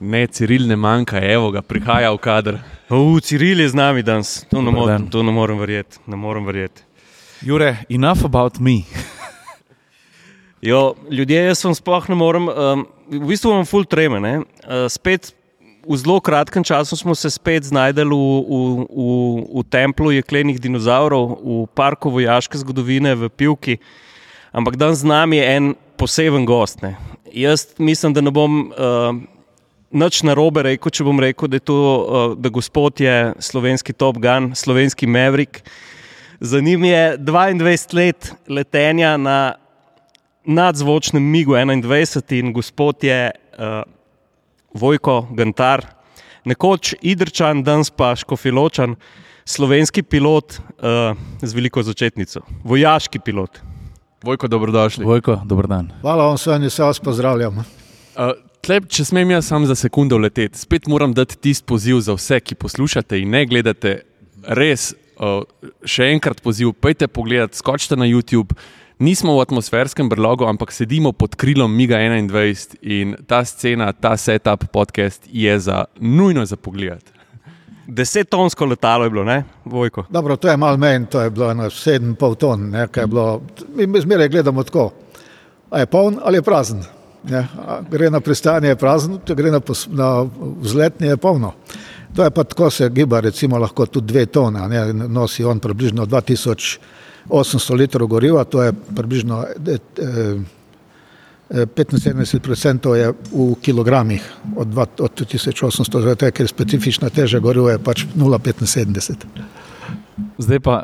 Ne, Ciril ne manjka, evo ga, prihaja v kader. Uf, Ciril je z nami danes, to ne, morem, to ne morem verjeti. Ne morem verjeti. Jure, enough about me. Jo, ljudje, jaz vam sploh ne morem, um, v bistvu imam full treme. Uh, spet v zelo kratkem času smo se spet znašli v, v, v, v templu jeklenih dinozavrov, v parku vojaške zgodovine, v Pivki. Ampak danes z nami je en poseben gost. Ne. Jaz mislim, da ne bom. Uh, Noč na robe rekel, če bom rekel, da je to, uh, da gospod je slovenski Top Gun, slovenski Maverick. Za njim je 22 let letenja na nadzvočnem Migu 21 in gospod je uh, Vojko Gantar, nekoč Idrčan, danes pa Škofiločan, slovenski pilot uh, z veliko začetnico, vojaški pilot. Vojko, dobrodošli. Vojko, dober dan. Hvala vam, Sonja, se vas pozdravljam. Uh, tlep, če smem jaz sam za sekundo leteti, spet moram dati tisti poziv za vse, ki poslušate in ne gledate. Res, uh, še enkrat poziv, pojdite pogledat, skočite na YouTube. Nismo v atmosferskem brlogu, ampak sedimo pod krilom Miga 21 in ta scena, ta setup podcast je za nujno za pogled. Desetonsko letalo je bilo, ne, Vojko. Dobro, to je malo menj, to je bilo na 7,5 ton, ne, kaj je bilo. Mi zmeraj gledamo tako, a je poln ali je prazen. Ne, gre na pristanje, je prazen, če gre na, na vzletni, je polno. To je pa tako se giba, recimo lahko tudi dve tone, ne, nosi on približno 2000. 800 litrov goriva, to je približno 75% je v kilogramih od, 2, od 1800, zato je, ker specifična teža goriva je pač 0,75. Zdaj pa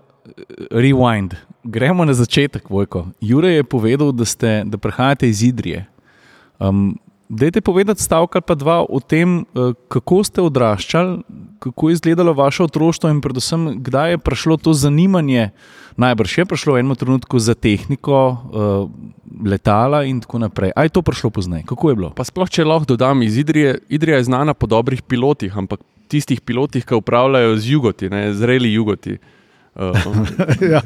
rewind. Gremo na začetek, Vojko. Jure je povedal, da, ste, da prihajate iz Idrije. Um, Dajte povedati stavek ali pa dva o tem, kako ste odraščali, kako je izgledalo vaše otroštvo in predvsem, kdaj je prišlo to zanimanje najbrž je prišlo v enem trenutku za tehniko, uh, letala in tako naprej. Ali je to prišlo pozneje? Kako je bilo? Pa sploh, če lahko dodam, iz Idrije, Idrija je znana po dobrih pilotih, ampak tistih pilotih, ki upravljajo z jugoti, ne, zreli jugoti. ja.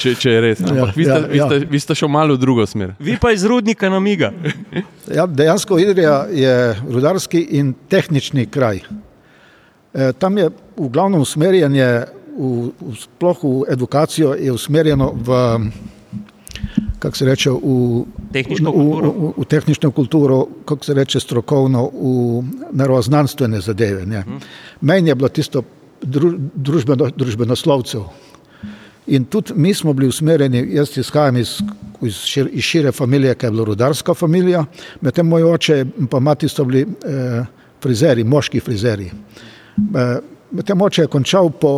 če, če je res. Ja, ampak ja, vi ste, ja, vi, ste, ja. vi ste šli malo v drugo smer. Vi pa iz rudnika na Miga. ja, dejansko Idrija je rudarski in tehnični kraj. E, tam je v glavnem usmerjanje v, v sploh v edukacijo je usmerjeno v, kako se reče, v tehnično kulturo, v, v, v tehnično kulturo kako se reče, strokovno, v naravnoznanstvene zadeve. Ne. Hmm. Meni je bilo tisto dru, družbeno, družbenoslovcev. In tudi mi smo bili usmerjeni, jaz izhajam iz, iz, šir, iz šire familije, ki je bila rudarska familija, medtem moj oče in pa mati so bili eh, frizeri, moški frizeri. Eh, medtem oče je končal po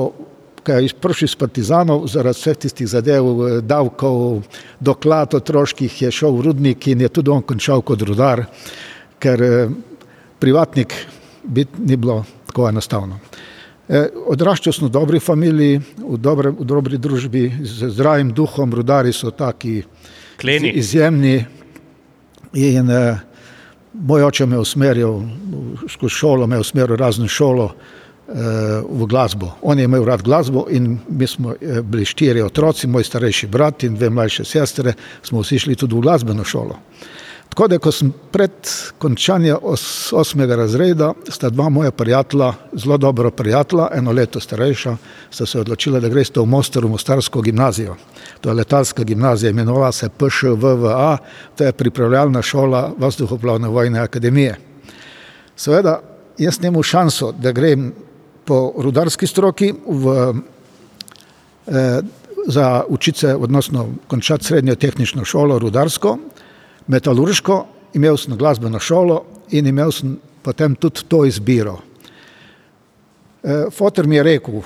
ki je prišel iz Partizanov zaradi vseh tistih zadev, davkov, doklad otroških, je šel v rudnik in je tudi on končal kot rudar, ker eh, privatnik biti ni bilo tako enostavno. Eh, odraščal sem v dobri familiji, v, dobre, v dobri družbi, z zdravim duhom, rudari so taki Kleni. izjemni. In, eh, moj oče me je usmeril skozi šolo, me je usmeril razno šolo, v glasbo. On je imel rad glasbo in mi smo eh, bili štiri otroci, moj starejši brat in dve mlajše sestre, smo vsi šli tudi v glasbeno šolo. Tako da, ko sem pred končanjem os, osmega razreda, sta dva moja prijatelja, zelo dobro prijatelja, eno leto starejša, sta se odločila, da greste v Mostar, v Mostarsko gimnazijo. To je letalska gimnazija, imenovala se PŠVVA, to je pripravljalna šola Vzduhoplavne vojne akademije. Seveda, jaz nemam šanso, da grem po rudarski stroki v, eh, za učice, odnosno končati srednjo tehnično šolo, rudarsko, metalurško, imel sem glasbeno šolo in imel sem potem tudi to izbiro. Eh, Fotor mi je rekel,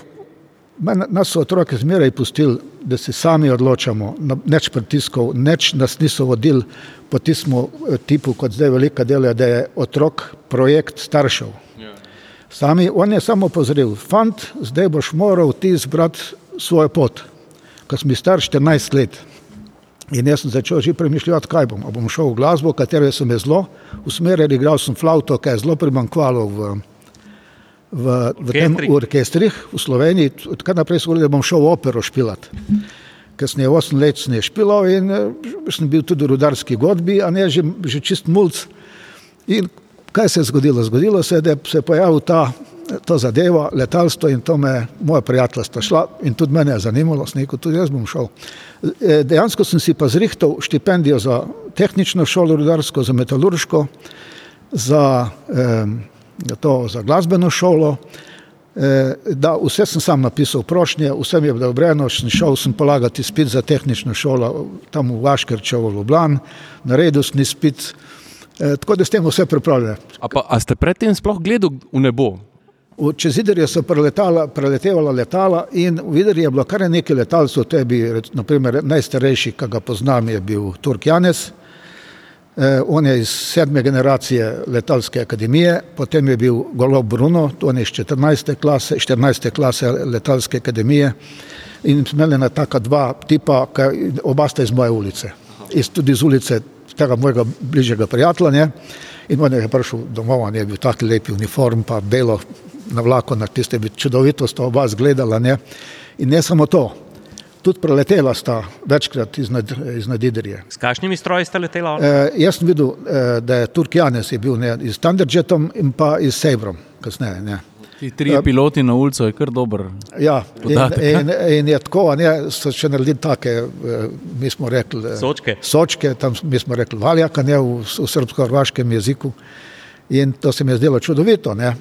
nas so otroke zmeraj pustili, da se sami odločamo, neč pritiskov, neč nas niso vodili po eh, tipu, kot zdaj velika dela, da je otrok projekt staršev. Sami, on je samo pozoril, fant, zdaj boš moral ti izbrati svojo pot. Ko sem bil star 14 let in jaz sem začel že premišljati, kaj bom. A bom šel v glasbo, katero sem je zelo usmerjen, igral sem flauto, ki je zelo primankvalo v, v, v tem orkestrih v Sloveniji. Odkar naprej sem govoril, da bom šel v opero špilat. Kasneje 8 let sem je špilal in eh, sem bil tudi v rudarski godbi, a ne že, že čist mulc. In kaj se je zgodilo? Zgodilo se je, da se je pojavil ta, ta zadeva, letalstvo in to me, moja prijateljstva šla in tudi mene je zanimalo, sem rekel, tudi jaz bom šel. E, Dejansko sem si pa zrihtal štipendijo za tehnično šolo rudarsko, za metalurško, za, eh, to, za glasbeno šolo. Eh, da, vse sem sam napisal prošnje, vse mi je bilo obrejeno, sem šel sem polagati spit za tehnično šolo tam v Vaškerčevo v Ljubljani, naredil sem spit, eh, tako da s tem vse pripravljeno. A, pa, a ste predtem sploh gledali v nebo? Čez Idrijo so preletala, preletevala letala in v Idriji je bilo kar nekaj letalcev, to je bil naprimer, najstarejši, ki ga poznam, je bil Turk Janez. Eh, on je iz sedme generacije letalske akademije, potem je bil Golob Bruno, on je iz 14. klase, 14. klase letalske akademije in smeljena taka dva tipa, ki oba sta iz moje ulice. Iz, tudi iz ulice tega mojega bližjega prijatelja. Ne? In on je prišel domov, on je bil tako lep uniform, pa belo na vlaku, na tiste čudovito sta oba zgledala. Ne? In ne samo to, tudi preletela sta večkrat iznad, iznad Idrije. S kakšnimi stroji ste letela? E, jaz sem videl, e, da je Turk Janes je bil ne, z Thunderjetom in pa iz Sabrom kasneje. Ne. Ti tri piloti na ulico je kar dober. Ja, in, Podatek, in, in je tako, a ne, so še naredili take, eh, mi smo rekli, eh, Sočke. sočke tam mi smo rekli valjaka, ne, v, v srbsko-hrvaškem jeziku. In to se mi je zdelo čudovito. Ne.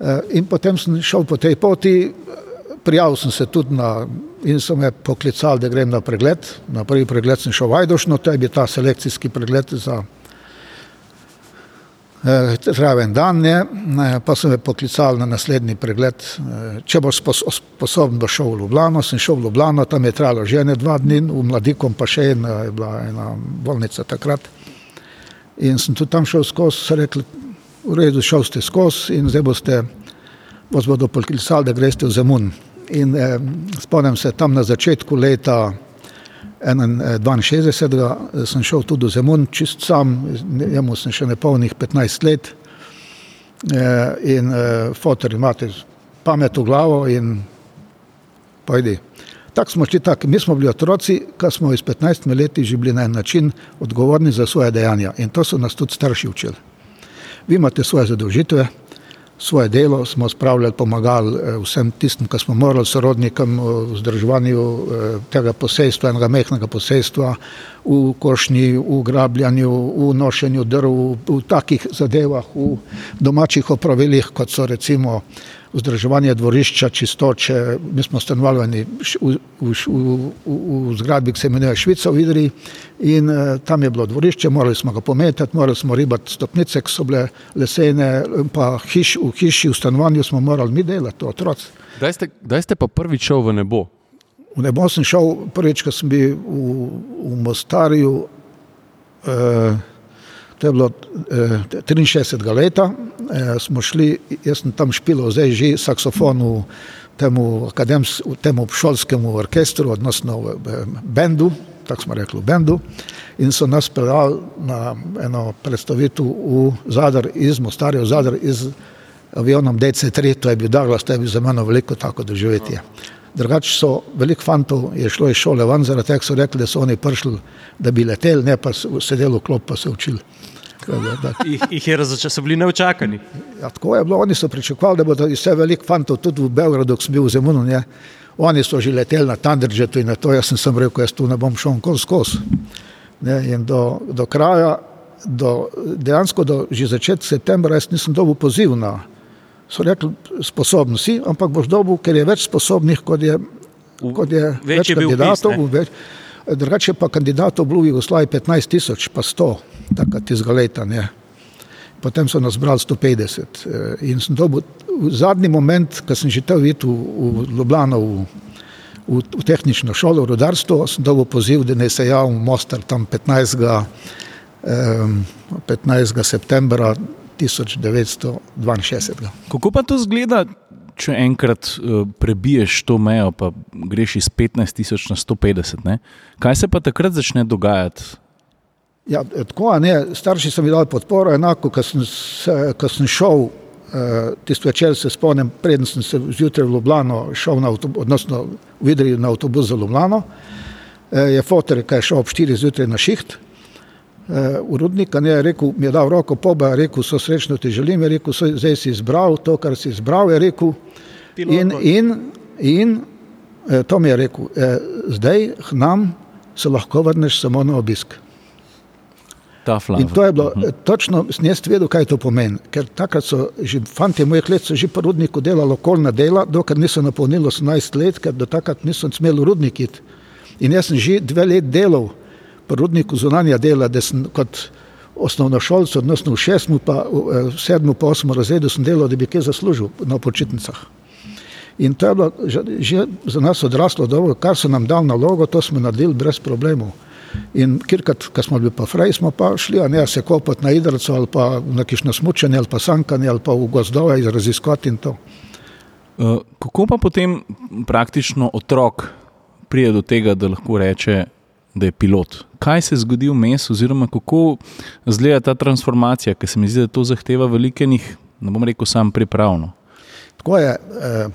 Eh, In potem sem šel po tej poti, prijavil sem se tudi na, in so me poklicali, da grem na pregled. Na prvi pregled sem šel v Ajdošno, to je bil ta selekcijski pregled za eh, traven dan, ne, Ne, pa so me poklicali na naslednji pregled. eh, Če boš spos- sposoben, boš šel v Ljubljano. Sem šel v Ljubljano, tam je trajalo že ne dva dni, v Mladikom pa še ena, je bila ena bolnica takrat. In sem tudi tam šel skozi, so rekli, v redu, šel ste skozi in zdaj boste, vas bodo poklicali, da greste v Zemun. In eh, spomnim se, tam na začetku leta 1962 eh, sem šel tudi v Zemun, čist sam, njemu sem še nepolnih 15 let. Eh, in eh, fotor imate pamet v glavo in pojdi. Tako smo šli, tak. mi smo bili otroci, ki smo iz 15 leti že bili na en način odgovorni za svoje dejanja in to so nas tudi starši učili. Vi imate svoje zadolžitve, svoje delo, smo spravljali, pomagali eh, vsem tistim, ki smo morali, sorodnikom v vzdrževanju eh, tega posejstva, enega mehkega posejstva, v košnji, v grabljanju, v nošenju drv, v takih zadevah, v domačih opravilih, kot so recimo vzdrževanje dvorišča, čistoče. Mi smo stanovali v, v, v, v, zgradbi, ki se imenuje Švica v Idriji in eh, tam je bilo dvorišče, morali smo ga pometati, morali smo ribati stopnice, ki so bile lesene, pa hiš, v hiši, v stanovanju smo morali mi delati, otroci. Kdaj ste, kdaj ste pa prvič šel v nebo? V nebo sem šel prvič, ko sem bil v, v Mostarju, eh, to je bilo eh, 63. leta, eh, smo šli, jaz sem tam špilal zdaj že saksofon v temu, akadems, v temu šolskemu orkestru, odnosno v, v bendu, tako smo rekli v bendu, in so nas peljali na eno predstavitev v Zadar iz Mostarja, v Zadar iz avionom DC-3, to je bil Douglas, to je bil za mano veliko tako doživetje. Drugače so veliko fantov je šlo iz šole ven, zaradi tega so rekli, da so oni prišli, da bi leteli, ne pa sedeli v klop pa se učili. Tako da- da- Ih, jih je razočaralo, so bili neučakani. Ja, tako je bilo, oni so pričakovali, da bodo vse veliko fantov tudi v Beogradu, ko sem bil v Zemunu. Ne. Oni so že leteli na Thunderjetu in na to, jaz sem, sem rekel, jaz tu ne bom šel nikoli skozi. In do, do kraja, do, dejansko do že začetka septembra, jaz nisem dobil poziv na. So rekli, sposoben si, ampak boš dobil, ker je več sposobnih, kot je, kot je več več je kandidatov. vpis, ne? več, drugače pa kandidatov v Jugoslaviji 15 tisoč, pa 100, takrat iz Galeta. Ne. Potem so nas brali 150. eh, In sem dobil v zadnji moment, ko sem že tel videti v, v Ljubljano, v, v, v tehnično šolo, v rudarstvo, sem dobil poziv, da naj se javim v Mostar tam 15. em, 15. septembra 1962. Kako pa to zgleda, če enkrat uh, prebiješ to mejo, pa greš iz 15 tisoč na 150? Ne? Kaj se pa takrat začne dogajati? Ja, tako, ne, starši so mi dali podporo, enako, ko sem, se- ko sem šel, eh, tisti večer se spomnim, preden sem se zjutraj v Ljubljano šel na avtobus, odnosno v Idriji na avtobus za Ljubljano, eh, je fotor, ki je šel ob 4 zjutraj na šiht, uh, urodnika, ne, je rekel, mi je dal roko poba, je rekel, so srečno ti želim, je rekel, so, zdaj si izbral to, kar si izbral, je rekel, in, in, in eh, to mi je rekel, eh, zdaj nam se lahko vrneš samo na obisk. In to je bilo uh -huh. točno, sem jaz vedel, kaj to pomeni. Ker takrat so že fanti mojih let, so že po rudniku delali okoljna dela, dokler niso napolnili 18 let, ker do takrat niso smeli rudnik iti. In jaz sem že dve let delal po rudniku zunanja dela, da sem kot osnovnošolc, odnosno v šestmu, pa v sedmu, pa osmo razredu sem delal, da bi kaj zaslužil na počitnicah. In to je bilo že, že za nas odraslo dobro, kar so nam dal nalogo, to smo naredili brez problemov. In kjerkrat, ko smo bili pa fraj, smo pa šli, a ne se kopati na idrco ali pa na kišno smučanje ali pa sankanje ali pa v gozdove in raziskovati in to. Uh, kako pa potem praktično otrok pride do tega, da lahko reče, da je pilot? Kaj se zgodi vmes, oziroma kako izgleda ta transformacija, ker se mi zdi, da to zahteva velikenih, ne bom rekel, sam pripravno. Tako je. Eh,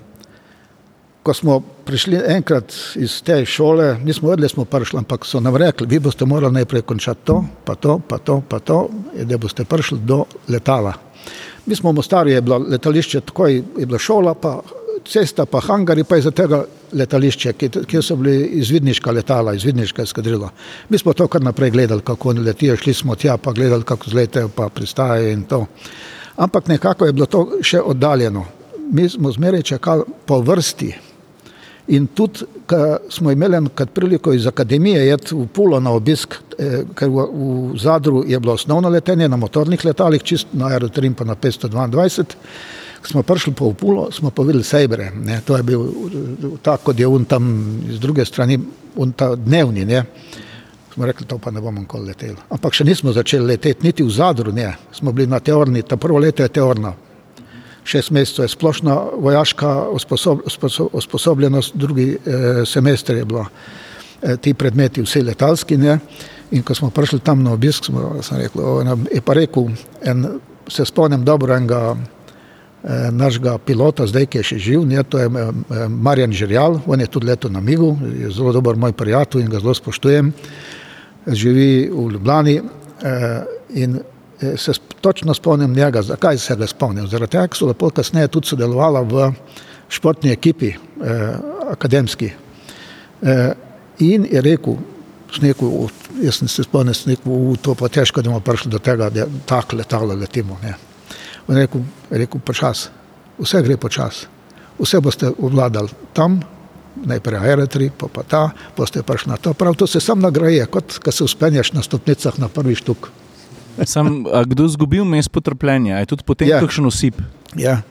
ko smo prišli enkrat iz te šole, nismo vedeli, smo prišli, ampak so nam rekli, vi boste morali najprej končati to, pa to, pa to, pa to, da boste prišli do letala. Mi smo v Mostaru, je bilo letališče, tako je bila šola, pa cesta, pa hangari, pa je za tega letališče, kjer so bili izvidniška letala, izvidniška eskadrila. Mi smo to kar naprej gledali, kako oni letijo, šli smo tja, pa gledali, kako zletejo, pa pristajajo in to. Ampak nekako je bilo to še oddaljeno. Mi smo zmeraj čakali po vrsti, In tudi, ko smo imeli enkrat priliko iz akademije jeti v Pulo na obisk, eh, ker v, v Zadru je bilo osnovno letenje na motornih letalih, čist na Aerotrim pa na 522, ko smo prišli po Pulo, smo pa videli Sejbre, ne, to je bil tako, kot je on tam z druge strani, on ta dnevni, ne. Smo rekli, to pa ne bomo nikoli leteli. Ampak še nismo začeli leteti, niti v Zadru, ne, smo bili na teorni, ta prvo leto je teorna, šest mesecev je splošna vojaška usposobljenost, drugi eh, semester je bilo eh, ti predmeti vsi letalski. Ne? In ko smo prišli tam na obisk, smo, sem rekel, o, je pa rekel, en, se spomnim dobro enega eh, našega pilota, zdaj ki je še živ, ne? to je eh, Marjan Žirjal, on je tudi leto na Migu, je zelo dober moj prijatelj in ga zelo spoštujem, živi v Ljubljani eh, in se točno spomnim njega. Zakaj se ga spomnim? Zaradi tega, ker so lepo kasneje tudi sodelovala v športni ekipi, eh, akademski. Eh, in je rekel, sneku, jaz sem se spomnil, sneku, to pa težko, da bomo prišli do tega, da tako letalo letimo. Ne. On je rekel, je rekel počas, vse gre počas, vse boste obvladali tam, najprej aerotri, pa pa ta, boste prišli na to. Prav to se sam nagraje, kot ko se uspenješ na stopnicah na prvi štuk. Sam, kdo zgubil mes potrpljenja, je tudi potem ja. kakšen osip? Ja.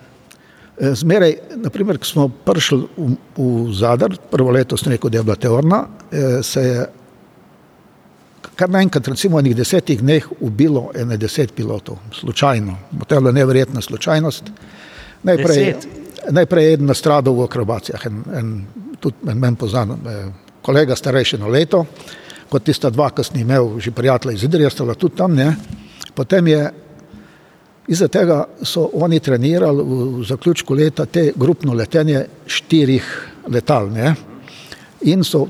E, zmeraj, naprimer, ko smo prišli v, v Zadar, prvo leto sem rekel, da je bila teorna, e, se je kar naenkrat, recimo v enih desetih dneh, ubilo ene deset pilotov, slučajno. To je bila neverjetna slučajnost. Najprej, najprej je eden nastradal v akrobacijah, en, en, tudi en meni poznan, e, kolega starejši na leto kot tista dva, ki sem imel že prijatelja iz Idrija, sta tudi tam. Ne. Potem je iza tega so oni trenirali v zaključku leta te grupno letenje štirih letal ne. in so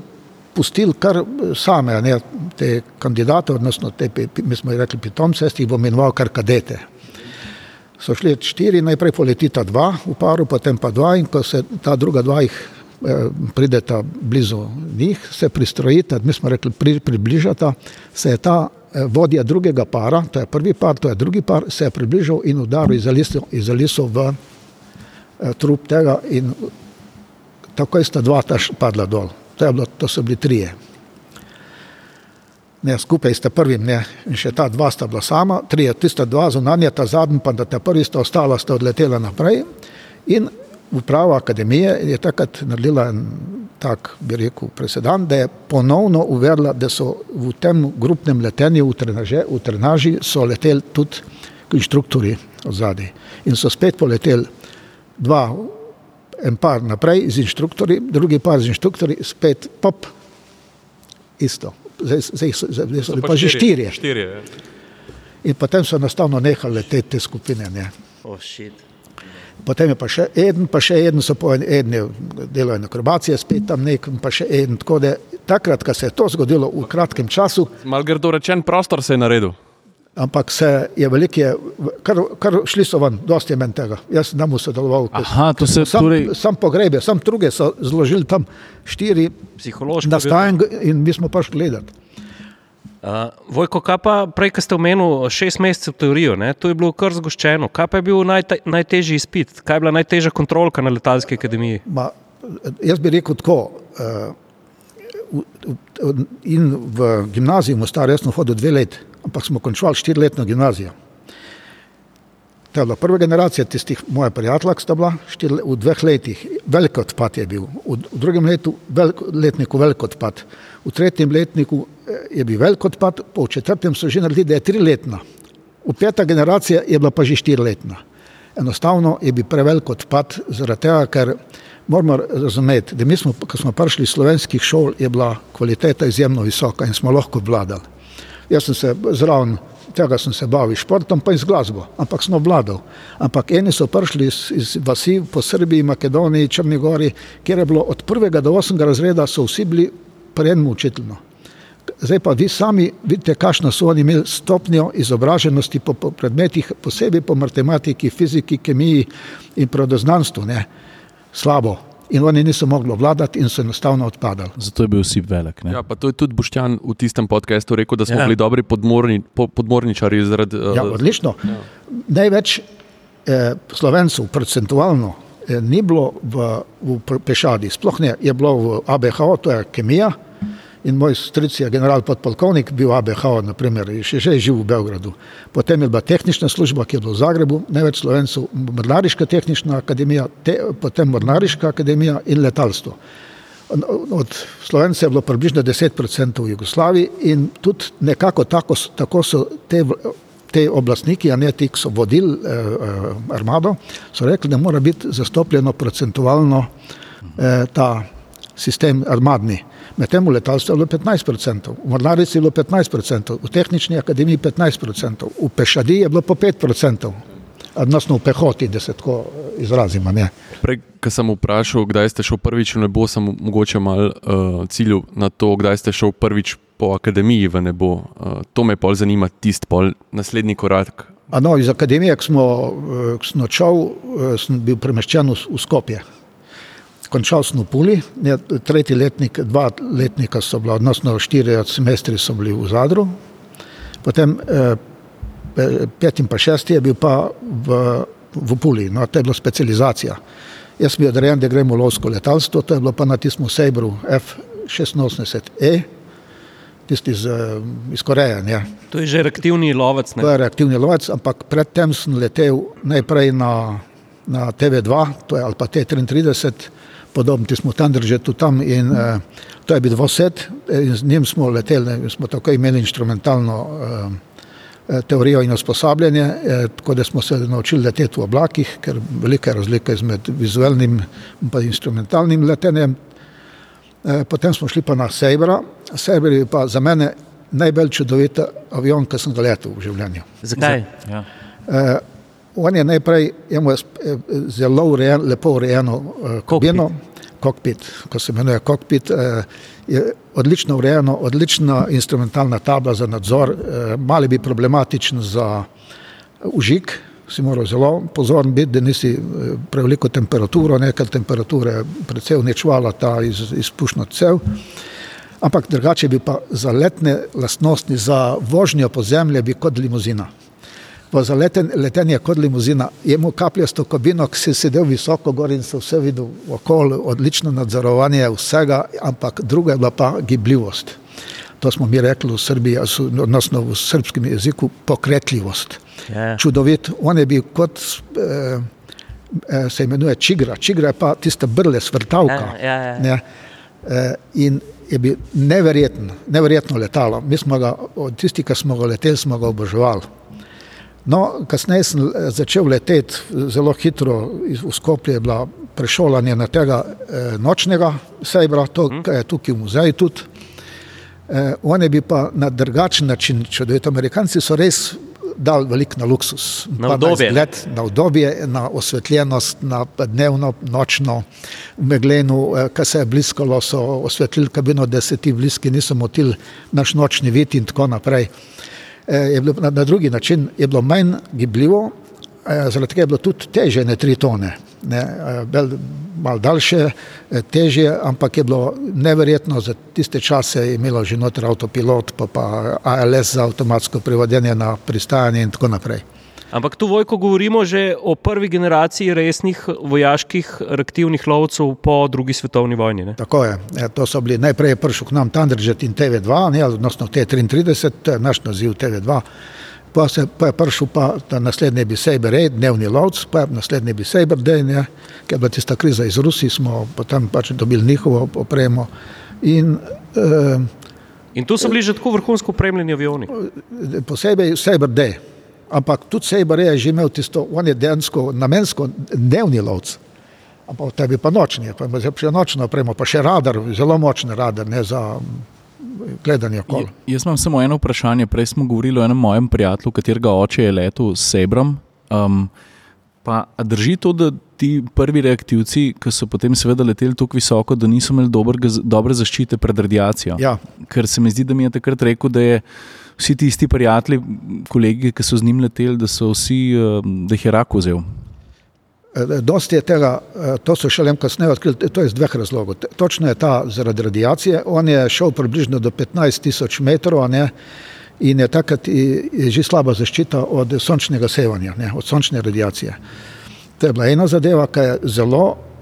pustili kar same ne, te kandidate, odnosno te, mi smo jih rekli pitomce, jih bom imenoval kar kadete. So šli štiri, najprej poletita dva v paru, potem pa dva in ko se ta druga dva jih prideta blizu njih, se pristrojita, mi smo rekli, pri, približata, se je ta eh, vodja drugega para, to je prvi par, to je drugi par, se je približal in udaril iz Aliso v eh, trup tega in takoj sta dva taš padla dol. To, bilo, to so bili trije. Ne, skupaj sta prvim, ne, in še ta dva sta bila sama, trije, tista dva zunanja, ta zadnji pa da ta prvi sta ostala, sta odletela naprej in uprava akademije je takrat naredila tak, bi rekel, presedan, da je ponovno uvedla, da so v tem grupnem letenju v, trenaže, v trenaži so leteli tudi inštruktori zadaj. In so spet poleteli dva, en par naprej z inštruktori, drugi par z inštruktori, spet pop, isto. Zdaj, zdaj, zdaj, zdaj so, so pa že štirje. štirje ja. In potem so enostavno nehali leteti te skupine. Ne. Oh, shit. Potem je pa še en, pa še en, so po eni delajo na akrobacije, spet tam nek, pa še en. Tako da takrat, ko se je to zgodilo v kratkem času, Mal grdo rečen, prostor se je naredil. ampak se je velike, kar, kar šli so ven, dosti je meni tega. Jaz sem mu sodeloval. Aha, to se sam, torej- sam pogrebe, sam druge so zložili tam štiri Psihološko. na bi- stajn in mi smo pač gledati. Uh, Vojko, kaj pa prej, ko ste omenili šest mesecev teorijo, ne? to je bilo kar zgoščeno. Kaj pa je bil najte, najtežji izpit, kaj je bila najtežja kontrolka na letalski akademiji? Ma, jaz bi rekel tako. Uh, in v gimnaziji v Mostaru jaz sem hodil dve leti, ampak smo končali štiriletno gimnazijo. To je bila prva generacija tistih moja prijatelja, ki sta bila štiri, v dveh letih. Velik odpad je bil, v, v drugem letu, velik, letniku velik odpad, v tretjem letniku eh, je bil velik odpad, po četrtem so že naredili, da je triletna. V peta generacija je bila pa že štiriletna. Enostavno je bil prevelik odpad, zaradi tega, ker moramo razumeti, da mi smo, ko smo prišli iz slovenskih šol, je bila kvaliteta izjemno visoka in smo lahko vladali. Jaz sem se zraven tega sem se bavil športom, pa in z glasbo, ampak sem obvladal. Ampak eni so prišli iz, iz vasi po Srbiji, Makedoniji, Črni Gori, kjer je bilo od prvega do osmega razreda, so vsi bili pri enem učitelju. Zdaj pa vi sami vidite, kakšno so oni imeli stopnjo izobraženosti po, po predmetih, posebej po matematiki, fiziki, kemiji in prirodoznanstvu. Ne? Slabo. In oni niso mogli vladati in so enostavno odpadali. Zato je bil vsi velik. Ne? Ja, pa to je tudi Boštjan v tistem podkastu rekel, da smo Ja. bili dobri podmorni, po, podmorničari zaradi. eh, Ja, odlično. Ja. Največ eh, slovencev, procentualno, eh, ni bilo v, v pešadi, sploh ne, je bilo v ABH, to je kemija. In moj stric je general podpolkovnik, bil ABH, naprimer, še, je živel v Beogradu. Potem je bila tehnična služba, ki je bila v Zagrebu, največ slovencev, Mornariška tehnična akademija, te, potem Mornariška akademija in letalstvo. Od Slovencev je bilo približno 10% v Jugoslaviji in tudi nekako tako, tako so te, te oblastniki, a ne ti, ki so vodili eh, eh, armado, so rekli, da mora biti zastopljeno procentualno eh, ta sistem armadni. Medtem v letalstvu je bilo 15%, v mornarici je bilo 15%, v tehnični akademiji 15%, v pešadi je bilo po 5%, odnosno v pehoti, da se tako eh, izrazimo. Ne. Prej, ko sem vprašal, kdaj ste šel prvič v nebo, sem mogoče mal uh, ciljal na to, kdaj ste šel prvič po akademiji v nebo. Uh, to me pol zanima, tisti pol naslednji korak. A no, iz akademije, ko smo, eh, ko sem odšel, eh, sem bil premeščen v, v Skopje. Končal sem v Puli, ne, tretji letnik, dva letnika so bila, odnosno štiri semestri so bili v Zadru, potem eh, pe- peti in pa šesti je bil pa v, v Puli, no, to je bila specializacija. Jaz sem bil odrejen, da gremo v lovsko letalstvo, to je bilo pa na tistem Sejbru F-86E, tisti iz, eh, iz Koreje. Ne. To je že reaktivni lovec. To Ne? je reaktivni lovec, ampak predtem sem letel najprej na, na TV2, to je ali pa T33, podobno ti smo tam držali tudi tam in eh, to je bil dvoset in z njim smo leteli, smo tako imeli instrumentalno eh, eh, teorijo in usposabljanje, eh, tako da smo se naučili leteti v oblakih, ker velika je razlika med vizualnim in pa instrumentalnim letenjem. Eh, Potem smo šli pa na Sejbra. Sejber je pa za mene najbolj čudovit avion, ki sem ga letel v življenju. Zakaj? Ja. Uh, on je najprej imel eh, zelo urejen, lepo urejeno uh, kabino, kokpit, ko se imenuje kokpit, uh, je odlično urejeno, odlična instrumentalna tabla za nadzor, mali bi problematičen za užik, si moral zelo pozoren biti, da nisi eh, preveliko temperaturo, nekaj temperature predvsej uničvala ta iz, izpušno cev. Ampak drugače bi pa za letne lastnosti, za vožnjo po zemlji bi kot limuzina. Pa za leten, letenje kot limuzina je imel kapljasto kabino, ki si sedel visoko gor in se vse videl okoli, odlično nadzorovanje vsega, ampak druga je bila pa gibljivost. To smo mi rekli v Srbiji, odnosno v srpskem jeziku, pokretljivost. Ja. Čudovit, on je bil kot eh, eh, se imenuje čigra, čigra je pa tista brle, svrtavka. Ja, ja, ja. Ne, eh, in je bil neverjeten, neverjetno letalo. Mi smo ga, od tisti, ki smo ga leteli, smo ga oboževali. No, kasneje sem eh, začel leteti zelo hitro, v Skopje je bila prešolanje na tega eh, nočnega sejbra, to je tukaj v muzeju tudi. Eh, on je bil pa na drugačen način čudovit. Amerikanci so res dal veliko na luksus. Na Pa udobje. izgled, na udobje, na osvetljenost, na dnevno, nočno, v meglenu, eh, kar se je bliskalo, so osvetlili kabino, da se ti bliski niso motili, naš nočni vid in tako naprej. Eh, Je bilo, na, na drugi način je bilo manj gibljivo, eh, zaradi tega je bilo tudi teže, ne tri tone. Ne, eh, bel, malo daljše, eh, težje, ampak je bilo neverjetno, za tiste čase je imelo že noter avtopilot, pa, pa ALS za avtomatsko privodenje na pristajanje in tako naprej. Ampak tu vojko govorimo že o prvi generaciji resnih vojaških reaktivnih lovcev po drugi svetovni vojni. Ne? Tako je, e, to so bili najprej prišel k nam Thunderjet in TV2, ne, odnosno T33, to je naš naziv TV2. Pa, se, pa je prišel pa naslednji bi Saber Raid, dnevni lovc, pa je naslednji bi Saber Day, ne, ker je bila tista kriza iz Rusije, smo potem pač dobili njihovo opremo. In eh, In tu so bili že tako vrhunsko opremljeni avioni. posebej Saber Day, ampak tudi Saber je že imel tisto, on je dejansko namensko dnevni lovc. Ampak tebi pa nočni, pa ima še nočno opremo, pa še radar, zelo močni radar, ne za gledanje okoli. Jaz imam samo eno vprašanje. Prej smo govorili o enem mojem prijatelju, katerega oče je letel s Sebrom. Um, pa drži to, da ti prvi reaktivci, ki so potem seveda leteli tako visoko, da niso imeli dobrega, dobre zaščite pred radiacijo? Ja, Ker se mi zdi, da mi je takrat rekel, da je vsi ti isti prijatelji, kolegi, ki so z njim leteli, da so vsi, um, da jih je rak vzel. Eh, Dosti je tega, eh, to so šele kasneje odkrili, to je iz dveh razlogov. Točno je ta zaradi radiacije, on je šel približno do 15 tisoč metrov ne, in je takrat je že slaba zaščita od sončnega sevanja, ne, od sončne radiacije. To je bila ena zadeva, ki je zelo eh,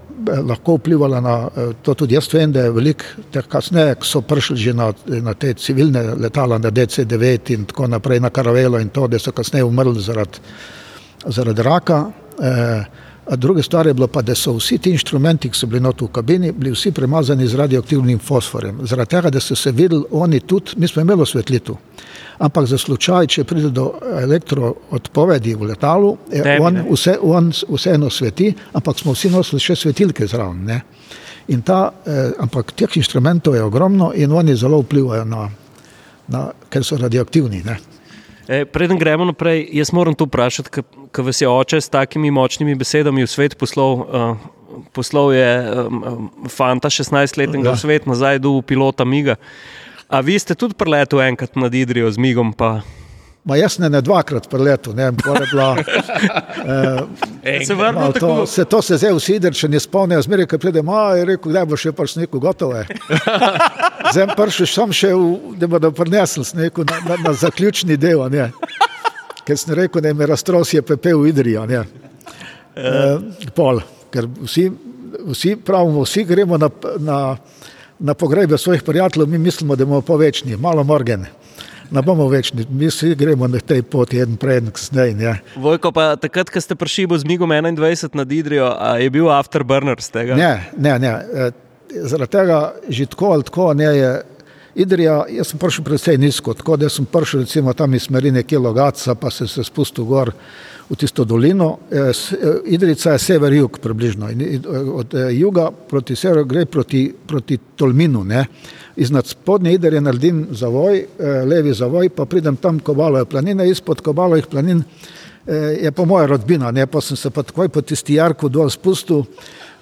lahko vplivala na eh, to, tudi jaz vem, da je veliko teh kasneje, ki so prišli že na, na te civilne letala, na DC-9 in tako naprej, na Karavelo in to, da so kasneje umrli zaradi zaradi raka. Eh, druga stvar je bilo pa, da so vsi ti inštrumenti, ki so bili not v kabini, bili vsi premazani z radioaktivnim fosforjem. Zaradi tega, da so se videli oni tudi, mi smo imeli osvetlitev. Ampak za slučaj, če pride do elektroodpovedi v letalu, je Tebi, on, vse, on vseeno sveti, ampak smo vsi nosili še svetilke zraven. Ne? In ta, eh, ampak teh inštrumentov je ogromno in oni zelo vplivajo na, na ker so radioaktivni. Ne? E, preden gremo naprej, jaz moram to vprašati, ker vas je oče s takimi močnimi besedami v svet poslal. Uh, Poslal je um, fanta 16-letnega Ja. v svet, nazaj do pilota Miga. A vi ste tudi preletel enkrat nad Idrijo z Migom? Pa... Ma jaz ne, ne dvakrat preletel, ne vem, je bila. Eh, Se vrnil malo tako? to, se, to se zdaj vsi drži, ne spomnijo, zmeraj, ko pridem, a je rekel, da bo še pač neko gotovo. je." Zdaj sem prišel sam še, v, da bodo prinesli sneko na, na, na zaključni del, ne. ker sem rekel, da me raztrosijo pepel v Idrijo. ne. Eh, pol, ker vsi, vsi pravimo, vsi gremo na, na, na pogrebe svojih prijateljev, mi mislimo, da bomo povečni, malo morgen. Ne bomo večni, mi vsi gremo na tej poti, en prej, en kasneje. ne. Vojko, pa takrat, ko ste prišli z Migom 21 nad Idrijo, a je bil afterburner z tega? Ne, ne, ne. eh, Zaradi tega že tako ali tako ne je. Idrija, jaz sem prišel precej nizko, tako da sem prišel recimo tam iz smeri nekje Logaca, pa sem se spustil gor v tisto dolino. S- eh, Idrica je sever-jug približno in od juga proti severu gre proti, proti Tolminu. Ne. Iznad spodnje Idrije naredim zavoj, eh, levi zavoj, pa pridem tam Kobalove planine, izpod Kobalovih planin eh, je pa moja rodbina, ne, pa sem se pa takoj po tisti jarku dol spustil,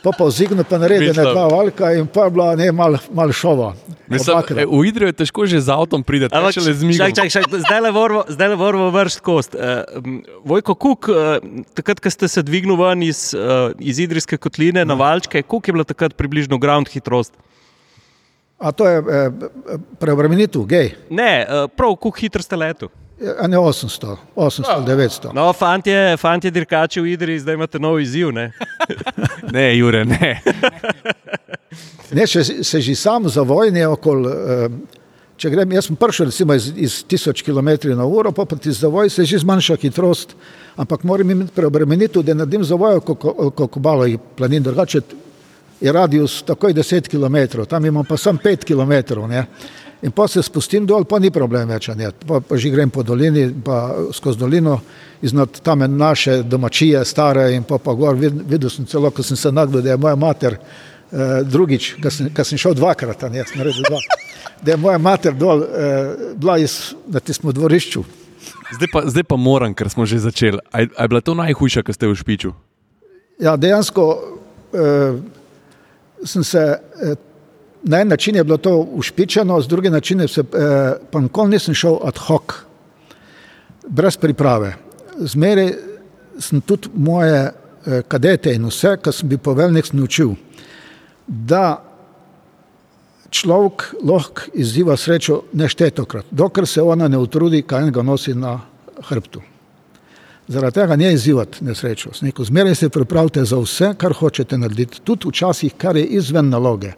pa pa vzignil, pa naredil Mislim- ne dva valka in pa je bila ne mal, mal šova. Mislim, e, v Idrijo je težko že z avtom priti, Ampak, če le z migom. čak, čak, čak, zdaj le moramo, zdaj le moramo vršiti kost. Uh, Vojko Kuk, uh, takrat, ko ste se dvignili ven iz, uh, iz Idrijske kotline na Valčke, koliko je bila takrat približno ground hitrost? A to je eh, preobremenitev, gej, Ne, uh, prav, koliko hitro ste letu. a ne 800, 800 ali 900. No, fantje, fantje dirkači v Idriji, zdaj imate nov izziv. Ne? Ne, Jure, ne. Ne, če se že sam za vojne okoli, eh, če grem, jaz sem prišel recimo iz, iz 1000 km na uro, pa proti zavoj se že zmanjša hitrost, ampak moram imeti preobremenitev, da naredim zavoj oko Kobalo in planin, drugače je radius takoj 10 km, tam imam pa sam 5 km. Ne. In pa se spustim dol, pa ni problem več, pa, pa že grem po dolini, pa skozi dolino, iznad tam naše domačije, stare in pa, pa gor, vid, videl sem celo, ko sem se nagnil, da je moja mater eh, drugič, ko sem, ko sem šel dvakrat, ne, sem naredil dva, da je moja mater dol eh, bila iz, na tistem dvorišču. Zdaj pa, zdaj pa moram, ker smo že začeli. A, je- a je bila to najhujša, kar ste v špiču? Ja, dejansko eh, sem se, eh, na en način je bilo to ušpičeno, z druge načine se, eh, pa nikoli nisem šel ad hoc, brez priprave. Zmeraj sem tudi moje eh, kadete in vse, kar sem bil poveljnik, sem naučil, da človek lahko izziva srečo neštetokrat, dokler se ona ne utrudi, kaj ga nosi na hrbtu. Zaradi tega ne izzivati nesrečo. Rekel, Zmeraj se pripravite za vse, kar hočete narediti, tudi včasih, kar je izven naloge.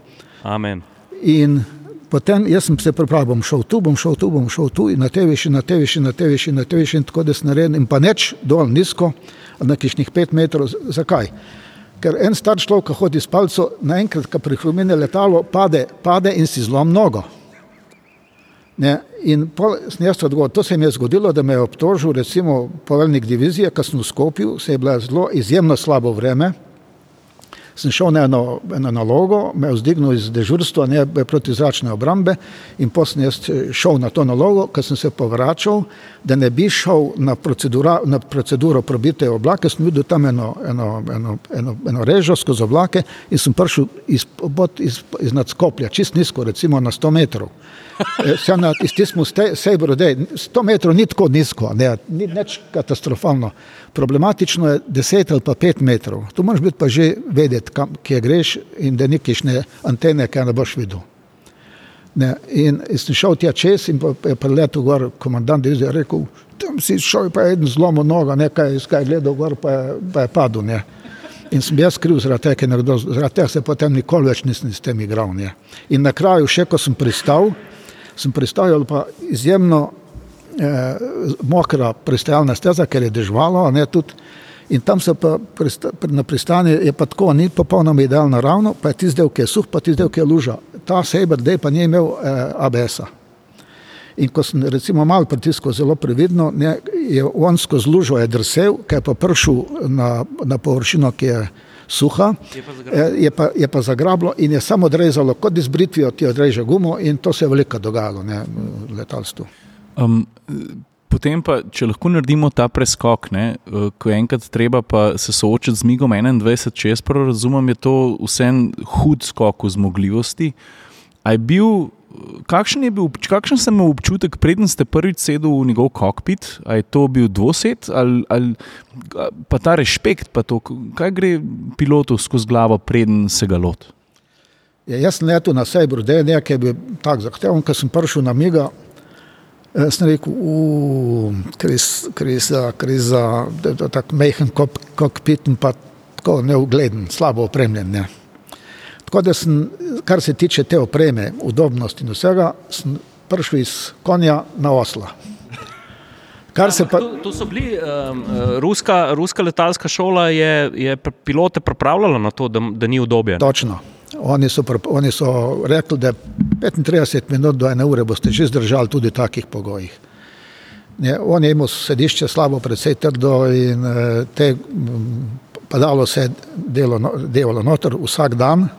Amen. In potem jaz sem se pripravil, bom šel tu, bom šel tu, bom šel tu in na te višine, na te višine, na te višine, na te višine, tako da sem naredil in pa neč dol nizko, na kišnih pet metrov. Zakaj? Ker en star človek, ki hodi s palco, naenkrat, ko prihrumine letalo, pade, pade in si zlom nogo. Ne, in pol sem jaz odgovoril, to se mi je zgodilo, da me je obtožil recimo poveljnik divizije, ko sem vstopil, se je bilo zelo izjemno slabo vreme. Sem šel na eno, eno nalogo, me je vzdignil iz dežurstva, ne protizračne obrambe in potem jaz eh, šel na to nalogo, ko sem se povračal, da ne bi šel na, procedura, na proceduro probite oblake, sem videl tam eno, eno, eno, eno, eno režo skozi oblake in sem prišel iz, iz, iz, iz nadskoplja, čist nizko, recimo na 100 metrov. Eh, Sem na tistem sejbru, da 100 metrov ni tako nizko, ne, ni nič katastrofalno. Problematično je 10 ali pa 5 metrov. Tu moraš biti pa že vedeti, kam, kje greš in da nikišne antene, kaj ne boš videl. Ne, in in sem šel tja čez in je preletel gor komandant divizije rekel, tam si šel, pa je eden zlomil noga, nekaj je gledal gor, pa je, pa je padel. Ne. In sem jaz kriv zaradi tega, ker je nekdo, zaradi tega se potem nikoli več nisem s tem igral. Ne. In na kraju, še ko sem pristal, sem pristajal pa izjemno eh, mokra pristajalna steza, ker je dežvalo, a ne tudi. In tam se pa na pristani je pa tako, ni popolnoma idealno ravno, pa je tisti del, ki je suh, pa tisti del, ki je luža. Ta Saber Day pa ni imel eh, ABS-a. In ko sem recimo malo pritiskal zelo previdno, ne, je on skozi lužo je drsel, ki je pa prišel na, na površino, ki je suha, Je pa eh, je pa, je pa zagrablo in je samo odrezalo, kot iz britvijo ti odreže gumo in to se je veliko dogajalo ne, v letalstvu. Um, potem pa, če lahko naredimo ta preskok, ne, eh, ko je enkrat treba pa se soočiti z Migom 21, če jaz prav razumem, je to vsem hud skok v zmogljivosti. A je bil, kakšen, je bil, kakšen sem imel občutek, preden ste prvič sedel v njegov kokpit? A je to bil dvosed ali, ali pa ta respekt, pa to, kaj gre pilotu skozi glavo, preden se ga lot? Ja, jaz sem letel na Day, nekaj je bil tak zahteven, ko sem prišel na Miga, eh, sem rekel, "U, kriz, kriza, kriza, da je tako mehen kok, kokpit in pa tako neugleden, slabo opremljen. Ne. Tako da sem, kar se tiče te opreme, udobnosti in vsega, sem prišel iz konja na osla. Kar se pa, To, to so bili, um, ruska, ruska letalska šola je, je pilote pripravljala na to, da, da ni udobje. točno, oni so, oni so rekli, da 35 minut do ene ure boste že zdržali tudi v takih pogojih. Ne, on je imel sedišče slabo, precej trdo in eh, te, padalo se je delo, no- delalo noter vsak dan,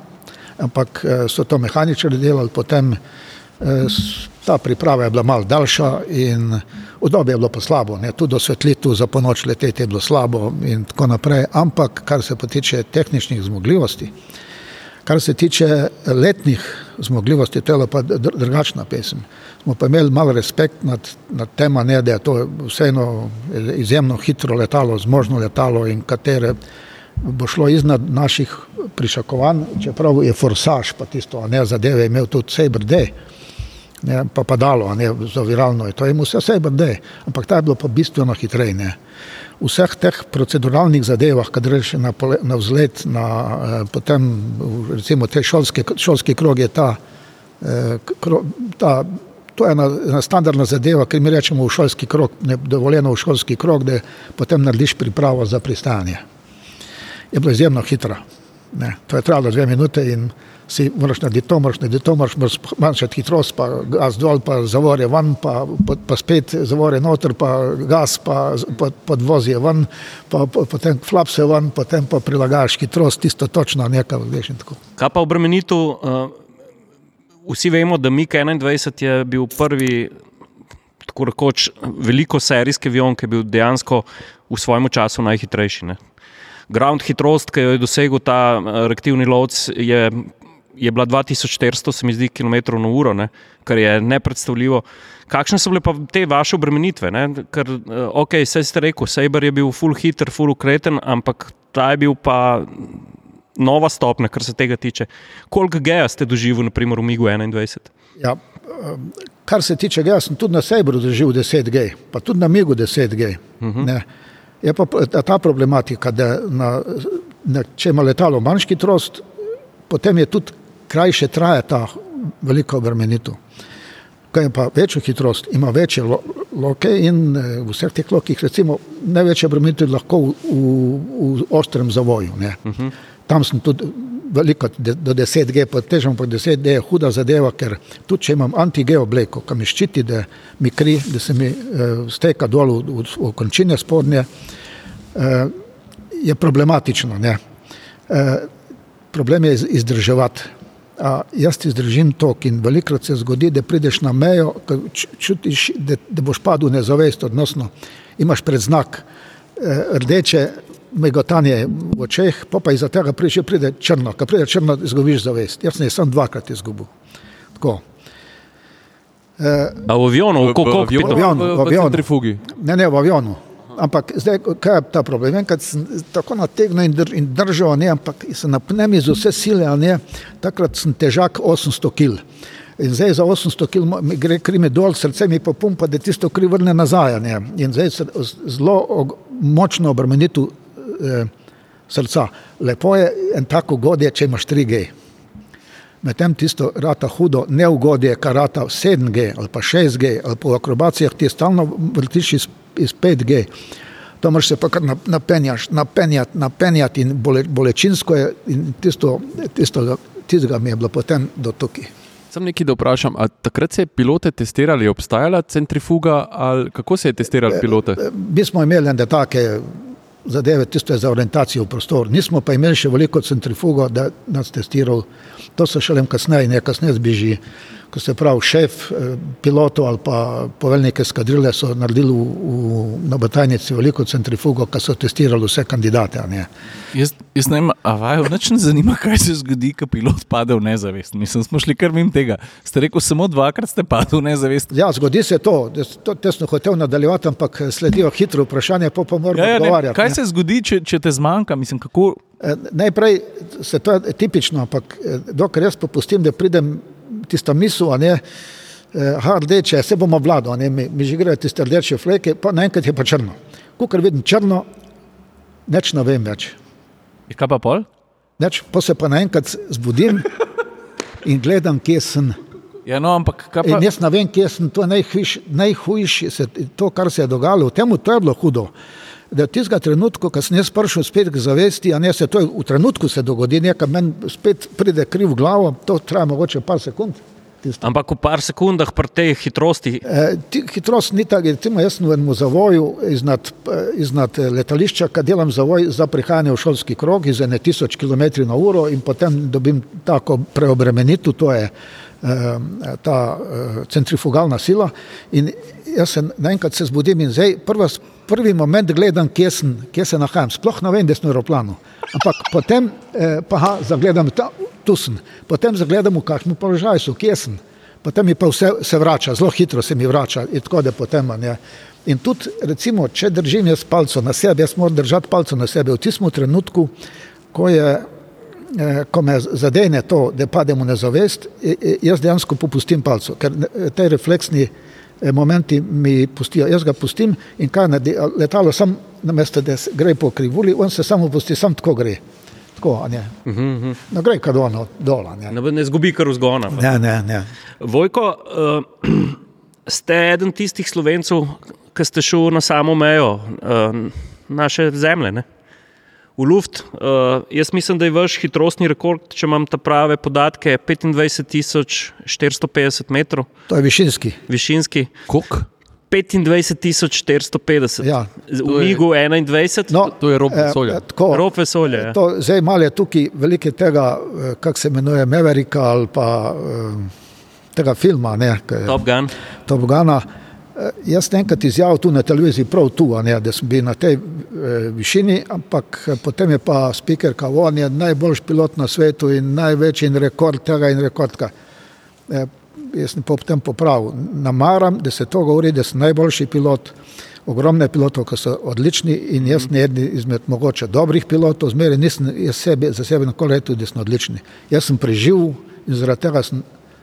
ampak eh, so to mehaničari delali, potem eh, ta priprava je bila malo daljša in udobje je bilo pa slabo, ne, tudi osvetlitev za ponoč leteti je bilo slabo in tako naprej, ampak kar se pa tiče tehničnih zmogljivosti, Kar se tiče letnih zmogljivosti, to je pa dr- drugačna pesem. Smo pa imeli malo respekt nad, nad tema, ne, da je to vseeno izjemno hitro letalo, zmožno letalo in katere bo šlo iznad naših pričakovanj, čeprav je forsaž, pa tisto, a ne zadeve, je imel tudi Day, ne, pa padalo, a ne zaviralno je to, je imel vse Day, ampak ta je bilo pa bistveno hitreje. ne. V vseh teh proceduralnih zadevah, kad greš na, na vzlet, na, eh, potem recimo te šolske, šolski krog je ta, eh, kro, ta to je ena, ena standardna zadeva, ki mi rečemo v šolski krog, ne dovoljeno v šolski krog, da potem narediš pripravo za pristanje. Je bilo izjemno hitro. Ne, to je trajalo dve minute in si moraš narediti to, moraš narediti to, moraš manjšati hitrost, pa gas dol, pa zavore ven, pa, pa, pa spet zavore noter, pa gas, pa pod, podvozje ven, pa, pa potem flapse ven, potem pa prilagajaš hitrost, tisto točno nekaj, veš in tako. Kaj pa obremenitev? Uh, vsi vemo, da Mik 21 je bil prvi tako rekoč veliko serijski avion, ki je bil dejansko v svojem času najhitrejši. Ne. Ground hitrost, ki jo je dosegel ta eh, reaktivni lovec, je, je bila 2400, se mi zdi, km na uro, ne, kar je nepredstavljivo. Kakšne so bile pa te vaše obremenitve? Ne? Ker, eh, ok, vse ste rekel, Saber je bil full hitter, full ukreten, ampak ta je bil pa nova stopnja, kar se tega tiče. Koliko geja ste doživeli, naprimer, v MIG-u 21? Ja, kar se tiče geja, sem tudi na Saberu doživel 10 gej, pa tudi na MIG-u 10 gej. Uh -huh. Je pa ta problematika, da na, na, če ima letalo manjši hitrost, potem je tudi krajše traja ta velika obremenitev. Kaj pa večjo hitrost, ima večje lo, loke in eh, v vseh teh lokih, recimo, največja obremenitev lahko v, v, v ostrem zavoju. Uh -huh. Tam sem tudi veliko, do 10G, pa težko po 10G je huda zadeva, ker tudi če imam antigeo-obleko, ki mi ščiti, da mi kri, da se mi uh, steka dol v, v, v končine spodnje, uh, je problematično. Uh, problem je izdrževati. A jaz ti zdržim tok in velikrat se zgodi, da prideš na mejo, čutiš, da, da boš padel nezavest, odnosno imaš predznak eh, rdeče megotanje v očeh, pa pa iz tega pride, pride črno, ko pride črno, izgubiš zavest. Jaz sem jih sam dvakrat izgubil. Tako. Eh, A v avionu, v kokpitu? V avionu, v avionu. Ne, ne, v avionu. Ampak zdaj, kaj je ta problem? Vem, kad sem tako nategnil in, dr in držal, ne, ampak se napnem iz vse sile, ne, takrat sem težak 800 kg. In zdaj za 800 kg mi gre krimi dol, srce mi pa pumpa, da tisto kri vrne nazaj. Ne. In zdaj se zelo močno obremenitev eh, srca. Lepo je en tako godje, če imaš 3G. Medtem tisto rata hudo, neugodje, kar rata 7G ali pa 6G ali v akrobacijah ti stalno vrtiš iz iz 5G. To moraš se pa kar napenjati, napenjati, napenjati in bole, bolečinsko je in tisto, tisto, tistega mi je bilo potem do tukaj. Sem nekaj, da vprašam, ali takrat se je pilote testirali, obstajala centrifuga ali kako se je testirali pilote? E, mi smo imeli ene take zadeve, tisto je za orientacijo v prostor. Nismo pa imeli še veliko centrifugo, da nas testiral. To so šele kasneje, ne kasneje zbiži ko se pravi šef eh, pilotov ali pa poveljnike skadrile so naredili v, v, na Batajnici veliko centrifugo, ki so testirali vse kandidate. Jaz, jaz ne vem, a vaju nič ne zanima, kaj se zgodi, ko pilot pade v nezavest. Mislim, smo šli kar mim tega. Ste rekel, samo dvakrat ste padli v nezavest. Ja, zgodi se to. To tesno hotel nadaljevati, ampak sledijo hitro vprašanje, pa pa moramo ja, ja, odgovarjati. Kaj ne? se zgodi, če, če te zmanjka? Mislim, kako... Eh, najprej se to je tipično, ampak eh, dokler jaz popustim, da pridem tista misel, ne, eh, rdeče, se bomo vladali, ne, mi, mi že grejo tiste rdeče fleke, pa naenkrat je pa črno. Ko kar vidim črno, neč ne vem več. In kaj pa pol? Neč, pa se pa naenkrat zbudim in gledam, kje sem. Ja, no, ampak pa... In jaz ne vem, kje sem, to je najhujše, to, kar se je dogajalo, v tem to je bilo hudo. Da tistega trenutka, ko sem jaz prišel spet k zavesti, a ne se to je, v trenutku se dogodi, nekaj meni spet pride kriv v glavo, to traja mogoče par sekund. Tisto. Ampak v par sekundah pri tej hitrosti. E, hitrost ni tako, recimo jaz sem v enem zavoju iznad, iznad letališča, kad delam zavoj za prihajanje v šolski krog iz ene tisoč km na uro in potem dobim tako preobremenitev, to je e, ta e, centrifugalna sila in jaz se naenkrat se zbudim in zdaj prva prvi moment gledam, kje, sem, kje se nahajam. Sploh ne vem, da sem v aeroplanu. Ampak potem eh, pa ha, zagledam, ta, tu sem, potem zagledam, v kakšnem položaju so, kje sem. Potem mi pa vse se vrača, zelo hitro se mi vrača. In, potem, in tudi, recimo, če držim jaz palco na sebi, jaz moram držati palco na sebi. V tistem trenutku, ko, je, eh, ko me zadene to, da padem v nezavest, jaz dejansko popustim palco, ker te refleksni. Eh, momenti mi pustijo, jaz ga pustim in kaj naredi, letalo sam na mesto, da gre po krivuli, on se samo pusti, sam tako gre. Tako, ne. Uh -huh. no, gre kar ono, dol. Ne. ne, ne zgubi kar vzgona. Ne, ne, ne. Vojko, uh, ste eden tistih slovencev, ki ste šli na samo mejo uh, naše zemlje. Ne? V Luft. Uh, jaz mislim, da je vaš hitrostni rekord, če imam ta prave podatke, 25.450 metrov. To je višinski. Višinski. Kok? 25.450. Ja. V Migu 21. No, to je rob vesolja. Eh, tako, rob vesolja. Ja. To, zdaj malo je tukaj velike tega, eh, kako se imenuje, Mavericka ali pa eh, tega filma. Ne, Top Gun. Top Guna. Eh, Jaz sem enkrat izjavil tu na televiziji, prav tu, ne, da sem bil na tej eh, višini, ampak eh, potem je pa speaker, kao on je najboljši pilot na svetu in največji in rekord tega in rekordka. Jaz sem potem popravil. Namaram, da se to govori, da sem najboljši pilot. Ogromne pilotov, ki so odlični in jaz sem eden izmed mogoče dobrih pilotov, zmeraj nisem sebe, za sebe nikoli rekel, da sem odlični. Jaz sem preživel in zaradi tega sem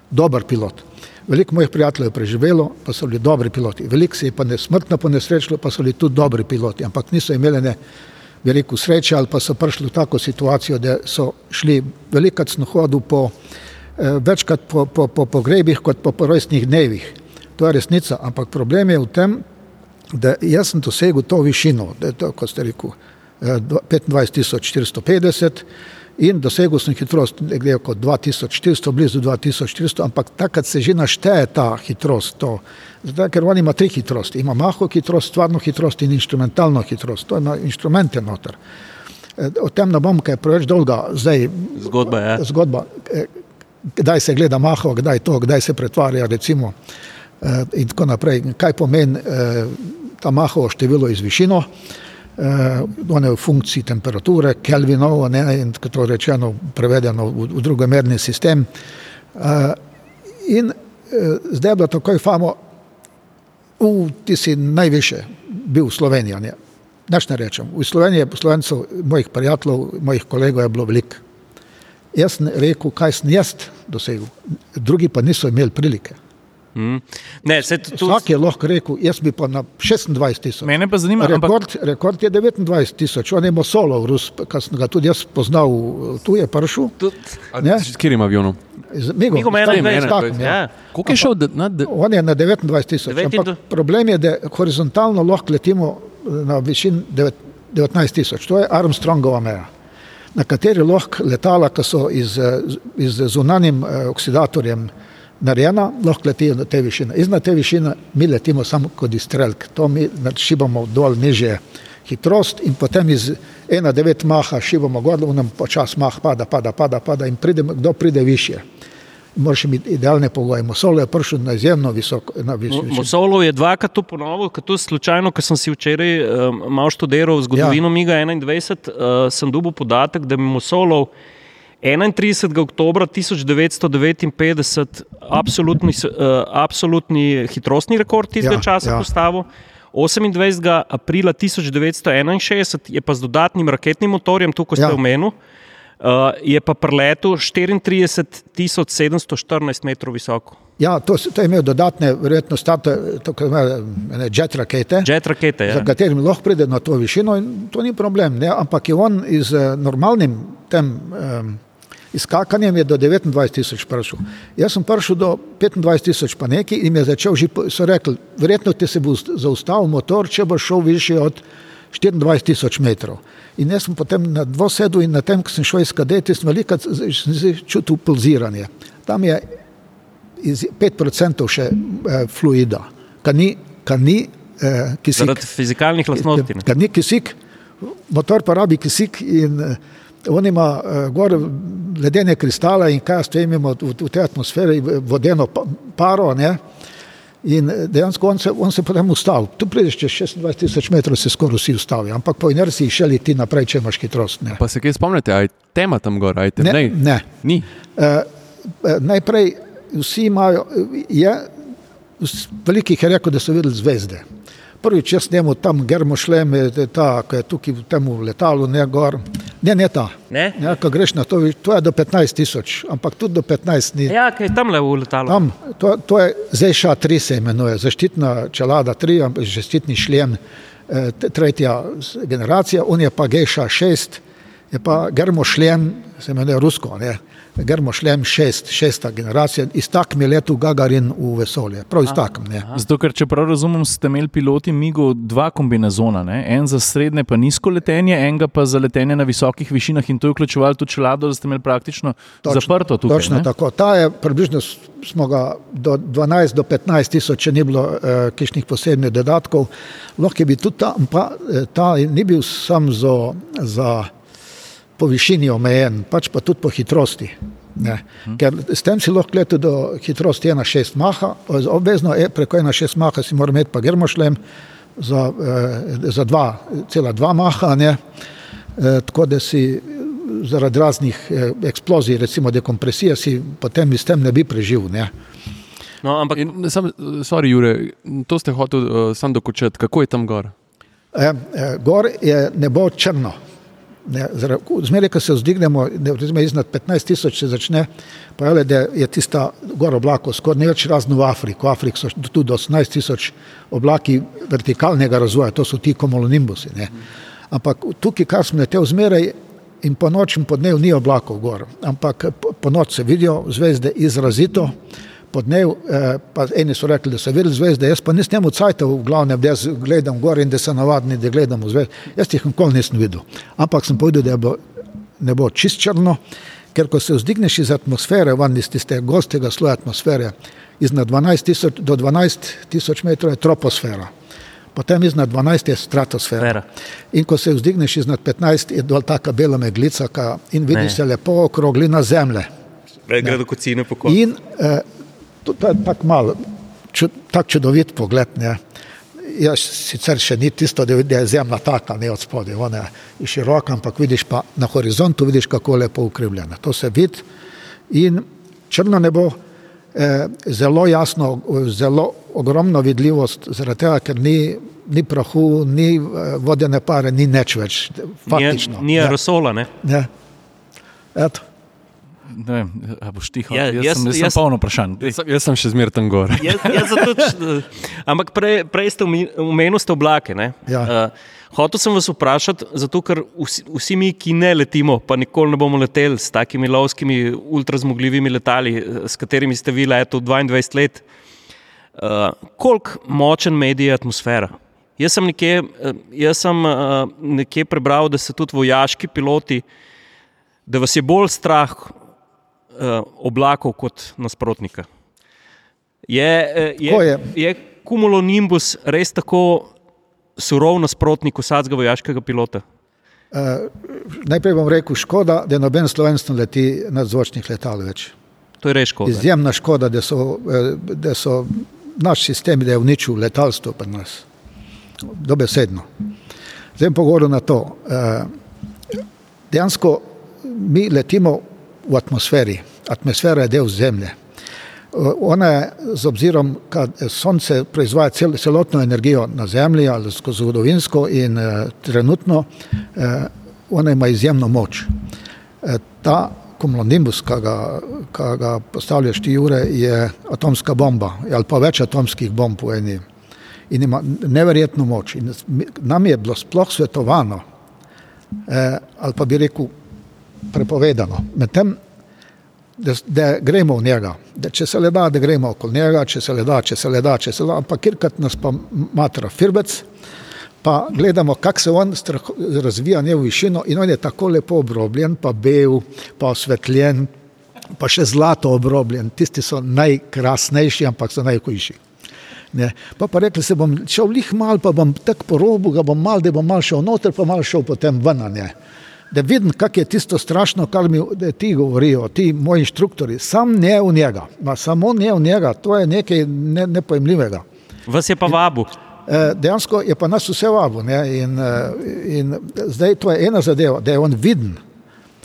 dober pilot. Veliko mojih prijateljev je preživelo, pa so bili dobri piloti. Veliko se je pa nesmrtno ponesrečilo, pa so bili tudi dobri piloti, ampak niso imeli ne veliko sreče ali pa so prišli v tako situacijo, da so šli velikrat sem hodil po, eh, večkrat po, po, po pogrebih kot po rojstnih dnevih. To je resnica, ampak problem je v tem, da jaz sem dosegel to višino, da je to, kot ste rekel, eh, dva- 25.450 in dosegel sem hitrost nekje kot 2400, blizu 2400, ampak takrat se že našteje ta hitrost. To. Zdaj, ker on ima tri hitrosti, ima maho hitrost, stvarno hitrost in instrumentalno hitrost, to ima inštrumente noter. Eh, O tem ne bom, ker je preveč dolga zdaj Zgodba je. zgodba, eh, kdaj se gleda maho, kdaj to, kdaj se pretvarja, recimo, eh, in tako naprej. Kaj pomeni ta maho število iz višino, eh, on je v funkciji temperature, Kelvinov, ne, in tako rečeno prevedeno v, v drugomerni sistem. Eh, in eh, zdaj je bilo takoj famo, v ti si najviše bil v Sloveniji. Ne? Naš ne rečem. V Sloveniji je slovencev, mojih prijateljev, mojih kolegov je bilo veliko. Jaz sem rekel, kaj sem jaz dosegel, drugi pa niso imeli prilike. Mm. Ne, se tu, Vsak je lahko rekel, jaz bi pa na 26 tisoč. Mene pa zanima, ampak Rekord, rekord je 29 tisoč, on je imel solo, Rus, ki sem ga tudi jaz poznal, tu je prišel. S katerim avionom? z takim 21, takim, ja. ja. Koliko je šel? Na, da, On je na 29 tisoč, Devet in ampak do- problem je, da horizontalno lahko letimo na višini devet- 19 tisoč, to je Armstrongova meja, na kateri lahko letala, ki so iz, eh, iz zunanjim eh, oksidatorjem narejena, lahko letijo na te višine. Iznad te višine mi letimo samo kot izstrelk, to mi šibamo dol nižje hitrost in potem iz 1,9 maha šibamo gor, v nam počas mah pada, pada, pada, pada in pride, kdo pride više. Moraš imeti idealne pogoje. Mosolo je prišel na izjemno visoko. Na vis, Mo- višino. Mosolov je dvakrat to ponovil, kot tudi slučajno, ko sem si včeraj um, malo študiral zgodovino ja. Miga 21, uh, sem dobil podatek, da je Mosolov 31. oktober 1959 absolutni, uh, absolutni hitrostni rekord tistega Ja, časa ja. postavil. 28. aprila 1961 je pa z dodatnim raketnim motorjem, tukaj ste Ja. omenili, uh, je pa preletel 34.714 metrov visoko. Ja, to, to je imel dodatne, verjetno, state, tako imenovane jet rakete. Jet rakete. za Ja. katerim lahko pride na to višino in to ni problem. Ne? Ampak je on z eh, normalnim tem um, izkakanjem je do 29 tisoč prišel. Jaz sem prišel do 25 tisoč pa neki in je začel že, so rekli, verjetno ti se bo ust- zaustavil motor, če bo šel više od 24 tisoč metrov. In jaz sem potem na dvosedu in na tem, ko sem šel iz kadeti, sem veliko čutil pulziranje. Tam je iz 5% še eh, fluida, kar ni, kar ni eh, kisik. Zaradi fizikalnih lastnosti. Ker ni kisik, motor pa rabi kisik in eh, on ima uh, gor ledene kristale in kaj jaz vem, imamo v, v tej atmosferi vodeno pa- paro. Ne? In eh, dejansko on se, on se potem ustavi. Tu prideš čez 26 tisoč metrov, se skoraj vsi ustavijo, ampak po inerciji še leti naprej, če imaš hitrost. Ne, pa se kaj spomnite, aj tema tam gor, aj ne, temnej? ne. Ni. Uh, najprej vsi imajo, je, velikih je rekel, da so videli zvezde. Prvič jaz njemu tam germo šlem, ta, ki je tukaj v tem letalu, ne gor. Ne, ne ta. Ne? Ja, ko greš na to, to je do 15 tisoč, ampak tudi do 15 ni. Ja, kaj je tam le v letalu? Tam, to, to je ZŠA-3 se imenuje, zaščitna čelada 3, ampak zaščitni šlem, eh, tretja generacija, on je pa GŠA-6, je pa germošlem, se imenuje rusko, ne? Germošlem 6, šesta generacija, iz takmi letu Gagarin v vesolje, prav iz takm. ne. Zato, ker če prav razumem, ste imeli piloti Migo dva kombinazona, ne? en za srednje pa nizko letenje, enega pa za letenje na visokih višinah in to je vključevalo tudi čelado, da ste imeli praktično Točno, zaprto tukaj. Točno ne? tako. Ta je približno smo ga do 12 do 15 tisoč, če ni bilo eh, kišnih posebnih dodatkov. Lahko je bil tudi ta, pa eh, ta ni bil sam za, za po višini omejen, pač pa tudi po hitrosti. Ne. Ker s tem si lahko letel do hitrosti 1,6 maha, obvezno je preko 1,6 maha si mora imeti pa germošlem za, eh, za 2,2 maha, ne. Eh, tako da si zaradi raznih eh, eksplozij, recimo dekompresije, si potem s tem ne bi preživel. Ne. No, ampak In, sam, sorry, Jure, to ste hotel uh, sam dokončati. Kako je tam gor? E, e, gor je nebo črno. Ne, Zmeraj, ko se vzdignemo, ne, recimo iznad 15 tisoč se začne pojavljati, da je tista gor oblakov skoraj največ razno v Afriki. V Afriki so tudi do 18 tisoč oblaki vertikalnega razvoja, to so ti komolonimbusi. Ne. Ampak tukaj, kar smo letel zmeraj in po noč in po dnevu ni oblakov gor, ampak po, noč se vidijo zvezde izrazito, po dnevu eh, pa eni so rekli, da so videli zvezde, jaz pa nisem v cajtu v glavnem, da jaz gledam gor in da so navadni, da gledamo zvezde. Jaz jih nikoli nisem videl. Ampak sem povedal, da bo, ne bo čist črno, ker ko se vzdigneš iz atmosfere, van iz tiste gostega sloja atmosfere, iznad 12 tisoč do 12 tisoč metrov je troposfera. Potem iznad 12 je stratosfera. Sfera. In ko se vzdigneš iznad 15, je dol taka bela meglica ka, in vidiš Ne. se lepo okroglina zemlje. gre do kocine po koncu. In eh, to, to je tako malo, ču, tak čudovit pogled. Ne. Jaz sicer še ni tisto, da je zemlja taka, ne od spodaj, ona je široka, ampak vidiš pa na horizontu, vidiš kako lepo ukrivljena. To se vidi in črno nebo, eh, zelo jasno, zelo ogromno vidljivost, zaradi tega, ker ni, ni prahu, ni eh, vodene pare, ni nič več. Faktično. Ni, ni ne, aerosola, ne? ne. Eto. Ne vem, a boš tiho. Ja, jaz, jaz- sem, jaz, jaz- sem polno vprašanj. Jaz, sem- jaz sem še zmeraj tam gor. Jaz, jaz č- ampak prej, prej ste omenili ste oblake. ne? Ja. Uh, hotel sem vas vprašati, zato ker vsi, vsi mi, ki ne letimo, pa nikoli ne bomo leteli s takimi lovskimi, ultrazmogljivimi letali, eh, s katerimi ste vi letel 22 let, uh, koliko močen medij je atmosfera? Jaz sem, nekje, jaz sem uh, nekje prebral, da se tudi vojaški piloti, da vas je bolj strah oblakov kot nasprotnika. Je, eh, Tako je, je. je kumulonimbus res tako surov nasprotnik vsakega vojaškega pilota? Uh, najprej bom rekel, škoda, da noben slovenski leti nadzvočnih letal več. To je res škoda. Izjemna škoda, da so, da so naš sistem, da je uničil letalstvo pri nas. Dobesedno. Zdaj pa govorim na to. eh, Dejansko mi letimo v atmosferi. Atmosfera je del zemlje. Eh, Ona je z obzirom, kad sonce proizvaja cel, celotno energijo na zemlji ali skozi zgodovinsko in eh, trenutno, eh, ona ima izjemno moč. Eh, ta kumulonimbus, ki ga, ki ga postavljaš ti ure, je atomska bomba ali pa več atomskih bomb v eni. In ima neverjetno moč. In nam je bilo sploh svetovano, eh, ali pa bi rekel prepovedano, medtem, da, da gremo v njega. Da če se le da, da gremo okoli njega, če se le da, če se le da, če se le da, ampak kjerkrat nas pa matra firbec, pa gledamo, kako se on strah, razvija njegov višino in on je tako lepo obrobljen, pa bel, pa osvetljen, pa še zlato obrobljen. Tisti so najkrasnejši, ampak so najhujši. Ne. Pa pa rekli se bom šel lih mal, pa bom tak po robu, ga bom mal, da bom mal šel noter, pa mal šel potem ven. Ne. Da vidim, kak je tisto strašno, kar mi ti govorijo, ti moji inštruktori, sam ne v njega, ma samo ne v njega, to je nekaj ne, nepojemljivega. Vas je pa vabu. Eh, Dejansko je pa nas vse vabo ne, in, eh, in zdaj to je ena zadeva, da je on viden.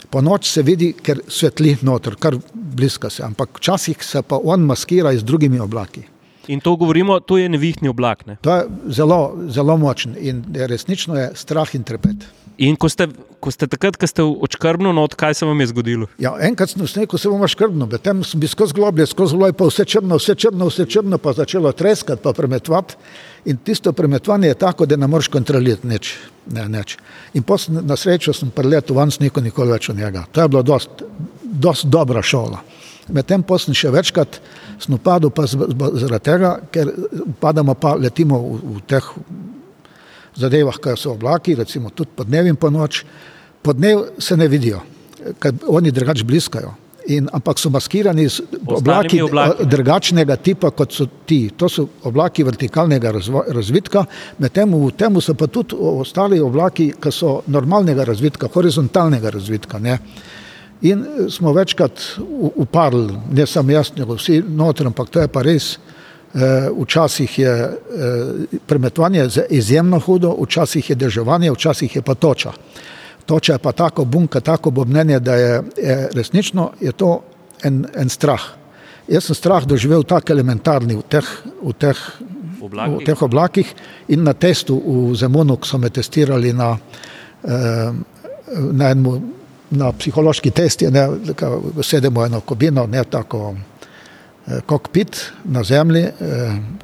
Po noč se vidi, ker svetli noter, kar bliska se, ampak včasih se pa on maskira z drugimi oblaki. In to govorimo, to je nevihni oblak. Ne? To je zelo, zelo močen in resnično je strah in trepet. In ko ste, ko ste takrat, ko ste očkrbno, no, kaj se vam je zgodilo? Ja, enkrat sem snegel, se bomo škrbno, potem sem bil skozi globlje, skozi globlje, pa vse črno, vse črno, vse črno, pa začelo treskati, pa premetvati. In tisto premetvanje je tako, da ne moreš kontrolirati nič. Ne, nič. In posl, na srečo sem preletel van, sniko nikoli več od njega. To je bilo dost, dost dobra šola. Medtem sem še večkrat upadel, pa zaradi tega, ker padamo pa letimo v, v teh zadevah, ki so oblaki, recimo tudi podnevi in po noč. Podnev se ne vidijo, ker oni drugače bliskajo. In, ampak so maskirani z oblaki, oblaki, ne. drugačnega tipa, kot so ti. To so oblaki vertikalnega razvo, razvitka, medtem v tem so pa tudi ostali oblaki, ki so normalnega razvitka, horizontalnega razvitka. Ne? In eh, smo večkrat uparili, ne samo jaz, nego vsi noter, ampak to je pa res. Eh, Včasih je eh, premetovanje izjemno hudo, včasih je deževanje, včasih je pa toča. Toča je pa tako bunka, tako bobnenje, da je, je resnično je to en, en strah. Jaz sem strah doživel tako elementarni v teh, v teh, Oblakih. v teh oblakih in na testu v Zemunu, ko so me testirali na, na, enmu, na psihološki test, je, ne, sedemo eno kabino, ne tako kokpit na zemlji, eh,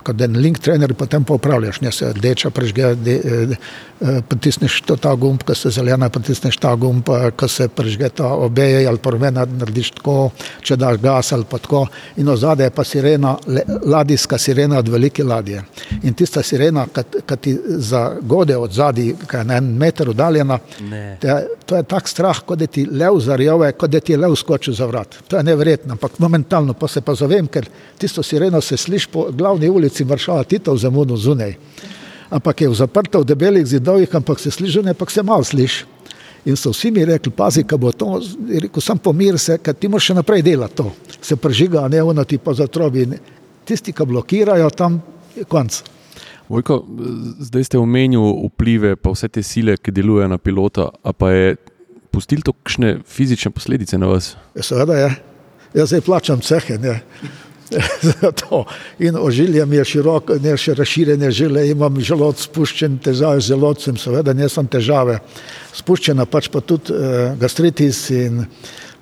kot en link trener, potem pa upravljaš, ne se rdeča prežge, de, eh, eh, pritisneš to ta gumb, ko se zelena, pritisneš ta gumb, ko se prežge ta obeje ali porvena, narediš tako, če daš gas ali pa tako. In ozadje je pa sirena, ladijska sirena od velike ladje. In tista sirena, ki ti zagode od zadaj, ki je na en meter oddaljena, Ne. to je, tak strah, kot da ti lev zarjove, kot da ti lev skočil za vrat. To je neverjetno, ampak momentalno pa se pa zavem, ker tisto sireno se sliši po glavni ulici Maršala Tita v Zemunu zunaj. Ampak je zaprta v debelih zidovih, ampak se sliši, zunaj, ampak se malo sliši. In so vsi mi rekli, pazi, ko bo to, je rekel, sam pomir se, ker ti moraš še naprej delati to. Se prežiga, ne ono ti pa zatrobi. Tisti, ki blokirajo, tam je konc. Vojko, zdaj ste omenili vplive, pa vse te sile, ki delujejo na pilota, a pa je pustilo to kakšne fizične posledice na vas? Ja, Seveda je. Jaz zdaj plačam cehe. Ne. Zato. In ožilje mi je široko, ne še razširjene žile, imam želod spuščen, težave z želodcem, seveda ne sem težave. Spuščena pač pa tudi eh, gastritis in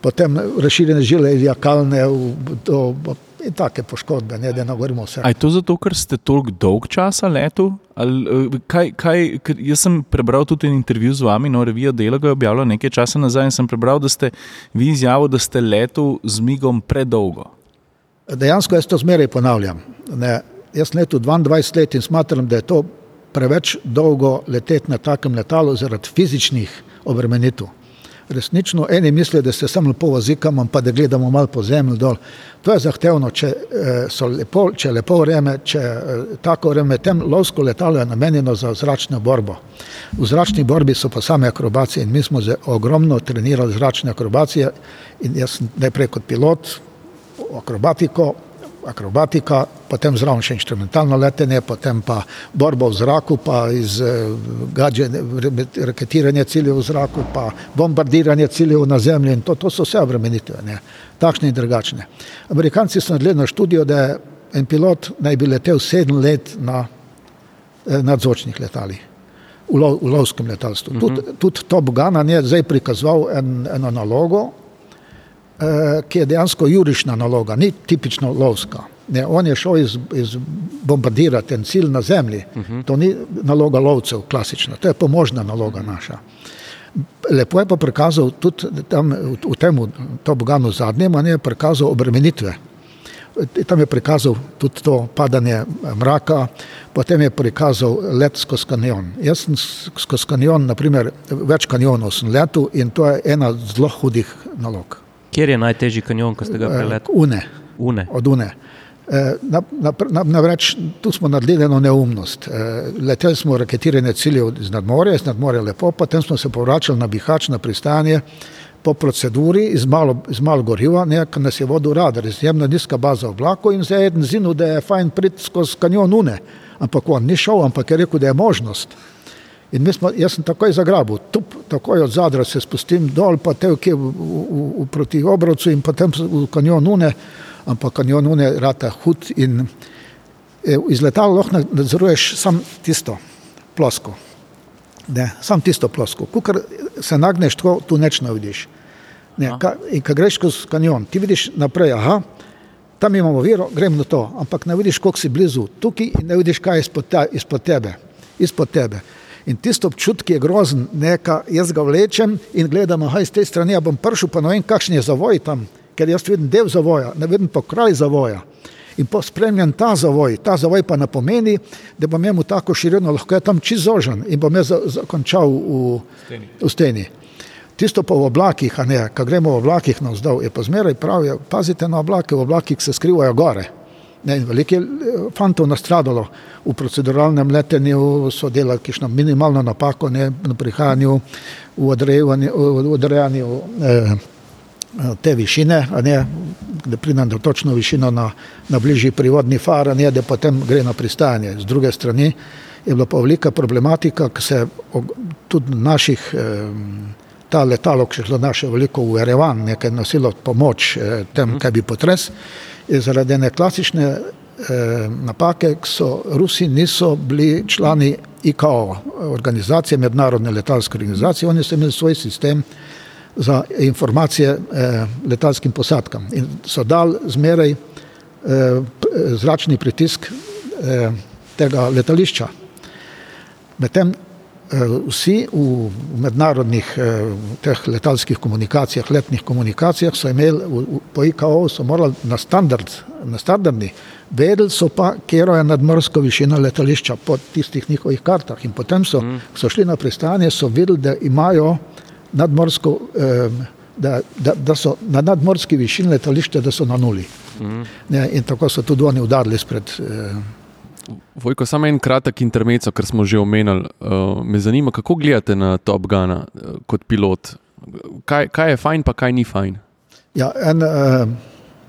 potem razširjene žile, iliakalne v- do- in take poškodbe, ne da ne govorimo vse. Je to zato, ker ste toliko dolg časa letu? Ali, eh, kaj, kaj, jaz sem prebral tudi en intervju z vami, no, revija Delo je objavila nekaj časa nazaj in sem prebral, da ste vi izjavili, da ste letu z migom predolgo. Dejansko jaz to zmeraj ponavljam. Ne, jaz sem letu 22 let in smatram, da je to preveč dolgo leteti na takem letalu zaradi fizičnih obremenitev. Resnično eni mislijo, da se samo lepo vozikamo, pa da gledamo malo po zemlji dol. To je zahtevno, če, eh, so lepo, je lepo vreme, če eh, tako vreme, tem lovsko letalo je namenjeno za zračno borbo. V zračni borbi so pa same akrobacije in mi smo že ogromno trenirali zračne akrobacije in jaz najprej kot pilot, akrobatiko, akrobatika, potem zraven še inštrumentalno letenje, potem pa borba v zraku, pa iz eh, gađenja, raketiranje ciljev v zraku, pa bombardiranje ciljev na zemlji in to, to so vse obremenitve, ne, takšne in drugačne. Amerikanci so naredili na študijo, da je en pilot naj bi letel sedem let na eh, nadzvočnih letalih. V, lov, v lovskem letalstvu. Uh -huh. Tudi tud Top Gun je zdaj prikazoval en, eno nalogo, ki je dejansko jurišna naloga, ni tipično lovska. Ne, on je šel iz, iz bombardirati en cilj na zemlji. Uh -huh. To ni naloga lovcev, klasična, to je pomožna naloga naša. Lepo je pa prikazal tudi tam v, v tem Top Gunu zadnjem, a ne je prikazal obremenitve. Tam je prikazal tudi to padanje mraka, potem je prikazal let skozi kanjon. Jaz sem skozi kanjon, naprimer, več kanjonov sem letel in to je ena zelo hudih nalog. Kjer je najtežji kanjon, ko ste ga Eh, preleteli? Une, Une. od une. Eh, Na, na, na, na vreč, tu smo naredili eno neumnost. Eh, Leteli smo raketiranje ciljev iz nadmorja, iz nadmorja lepo, potem smo se povračali na Bihač, na pristanje, po proceduri z malo, z malo goriva, nekaj nas je vodil radar, izjemno nizka baza v oblaku in zdaj je eden zinil, da je fajn priti skozi kanjon une. Ampak on ni šel, ampak je rekel, da je možnost. In mi smo, jaz sem takoj zagrabil, tup, takoj od zadra se spustim dol, pa te v, v, v, v proti obrocu in potem v kanjon une, ampak kanjon une rata hud in eh, iz letala lahko nadzoruješ sam tisto plosko. Ne, sam tisto plosko. Kukar se nagneš tako, tu neč ne vidiš. Ne, ka, in ko greš skozi kanjon, ti vidiš naprej, aha, tam imamo viro, grem na to, ampak ne vidiš, koliko si blizu tukaj in ne vidiš, kaj je izpod, te, izpod tebe. Izpod tebe. In tisto občutek je grozen, neka, jaz ga vlečem in gledam, aha, iz te strani ja bom prišel, pa ne vem, kakšen je zavoj tam, ker jaz vidim del zavoja, ne vidim pa kraj zavoja. In pa spremljam ta zavoj, ta zavoj pa ne pomeni, da bom imel tako širino, lahko je tam čist zožen in bom jaz za- zakončal v, v steni. Tisto pa v oblakih, a ne, ko gremo v oblakih navzdol, je pa zmeraj prav, je, pazite na oblake, v oblakih se skrivajo gore. Ne, veliko je eh, fantov nastradalo v proceduralnem letenju, so delali kišno minimalno napako ne, na prihajanju, v odrejanju, v odrejanju eh, eh, te višine, ne, da pridem do točno višino na, na bližji privodni far, ne da potem gre na pristajanje. Z druge strani je bila pa velika problematika, ki se tudi naših, eh, ta letalo, ki je šlo naše veliko v Erevan, nekaj nosilo pomoč eh, tem, kaj bi potres, je zaradi ene klasične eh, napake, ki so Rusi niso bili člani IKO, organizacije, mednarodne letalske organizacije, oni so imeli svoj sistem za informacije eh, letalskim posadkam in so dal zmeraj eh, zračni pritisk eh, tega letališča. Medtem vsi v mednarodnih eh, teh letalskih komunikacijah, letnih komunikacijah so imeli, po IKO so morali na standard, na standardni, vedeli so pa, kje je nadmorska višina letališča po tistih njihovih kartah in potem so, mm. so šli na pristanje, so videli, da imajo nadmorsko, eh, da, da, da so na nadmorski višini letališča, da so na nuli. Mm. Ne, in tako so tudi oni udarili spred. Eh, Vojko, samo en kratek intermezzo, ker smo že omenili. Uh, me zanima, kako gledate na Top Gun uh, kot pilot. Kaj, kaj je fajn, pa kaj ni fajn. Ja, en, uh,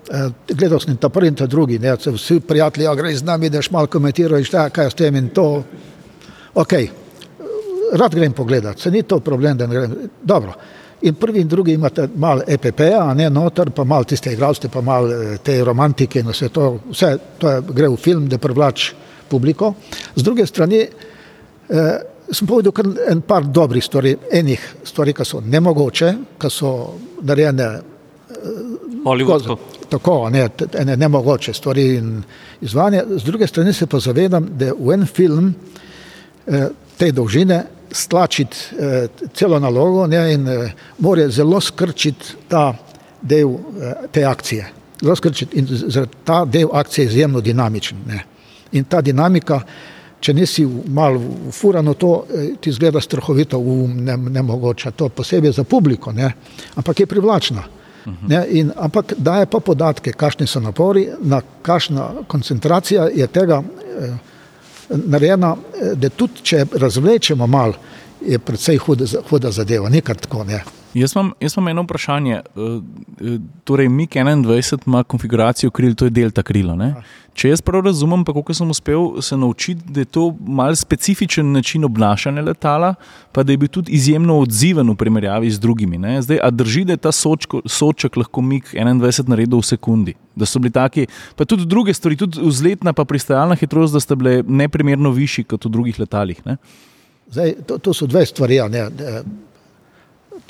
uh, gledal sem ta prvi in ta drugi, ne, vsi prijatelji, ja, greš z nami, daš malo komentiraš, šta, kaj je s tem in to. Ok, rad grem pogledat, se ni to problem, da ne grem. Dobro. In prvi in drugi imate malo EPP-ja, ne noter, pa malo tiste igralce, pa malo eh, te romantike in vse to, vse to je, gre v film, da privlač publiko. Z druge strani eh, sem povedal kar en par dobrih stvari, enih stvari, ki so nemogoče, ki so narejene Hollywoodsko. tako, a ne, ene nemogoče stvari in izvanje. Z druge strani se pa zavedam, da v en film eh, te dolžine stlačiti eh, celo nalogo ne, in eh, mora zelo skrčiti ta del eh, te akcije. Zelo skrčiti in ta del akcije je izjemno dinamičen. Ne. In ta dinamika, če nisi malo furano, to eh, ti zgleda strahovito, um, ne, nemogoče, to posebej za publiko, ne, ampak je privlačna. Ne, in, ampak daje pa podatke, kakšni so napori, na kakšna koncentracija je tega eh, narejena, eh, da tudi če razvlečemo mal, je predvsej huda, huda zadeva, nikar tako ne. Jaz imam, jaz imam eno vprašanje. Eh, Torej, MIG 21 ima konfiguracijo kril, to je delta krilo. Ne? Če jaz prav razumem, pa kako sem uspel se naučiti, da je to mal specifičen način obnašanja letala, pa da je bil tudi izjemno odziven v primerjavi z drugimi. Ne? Zdaj, a drži, da je ta sočko, soček lahko MIG 21 naredil v sekundi? Da so bili taki, pa tudi druge stvari, tudi vzletna pa pristajalna hitrost, da sta bile neprimerno višji kot v drugih letalih. Ne? Zdaj, to, to so dve stvari. Ja, ne. Eh,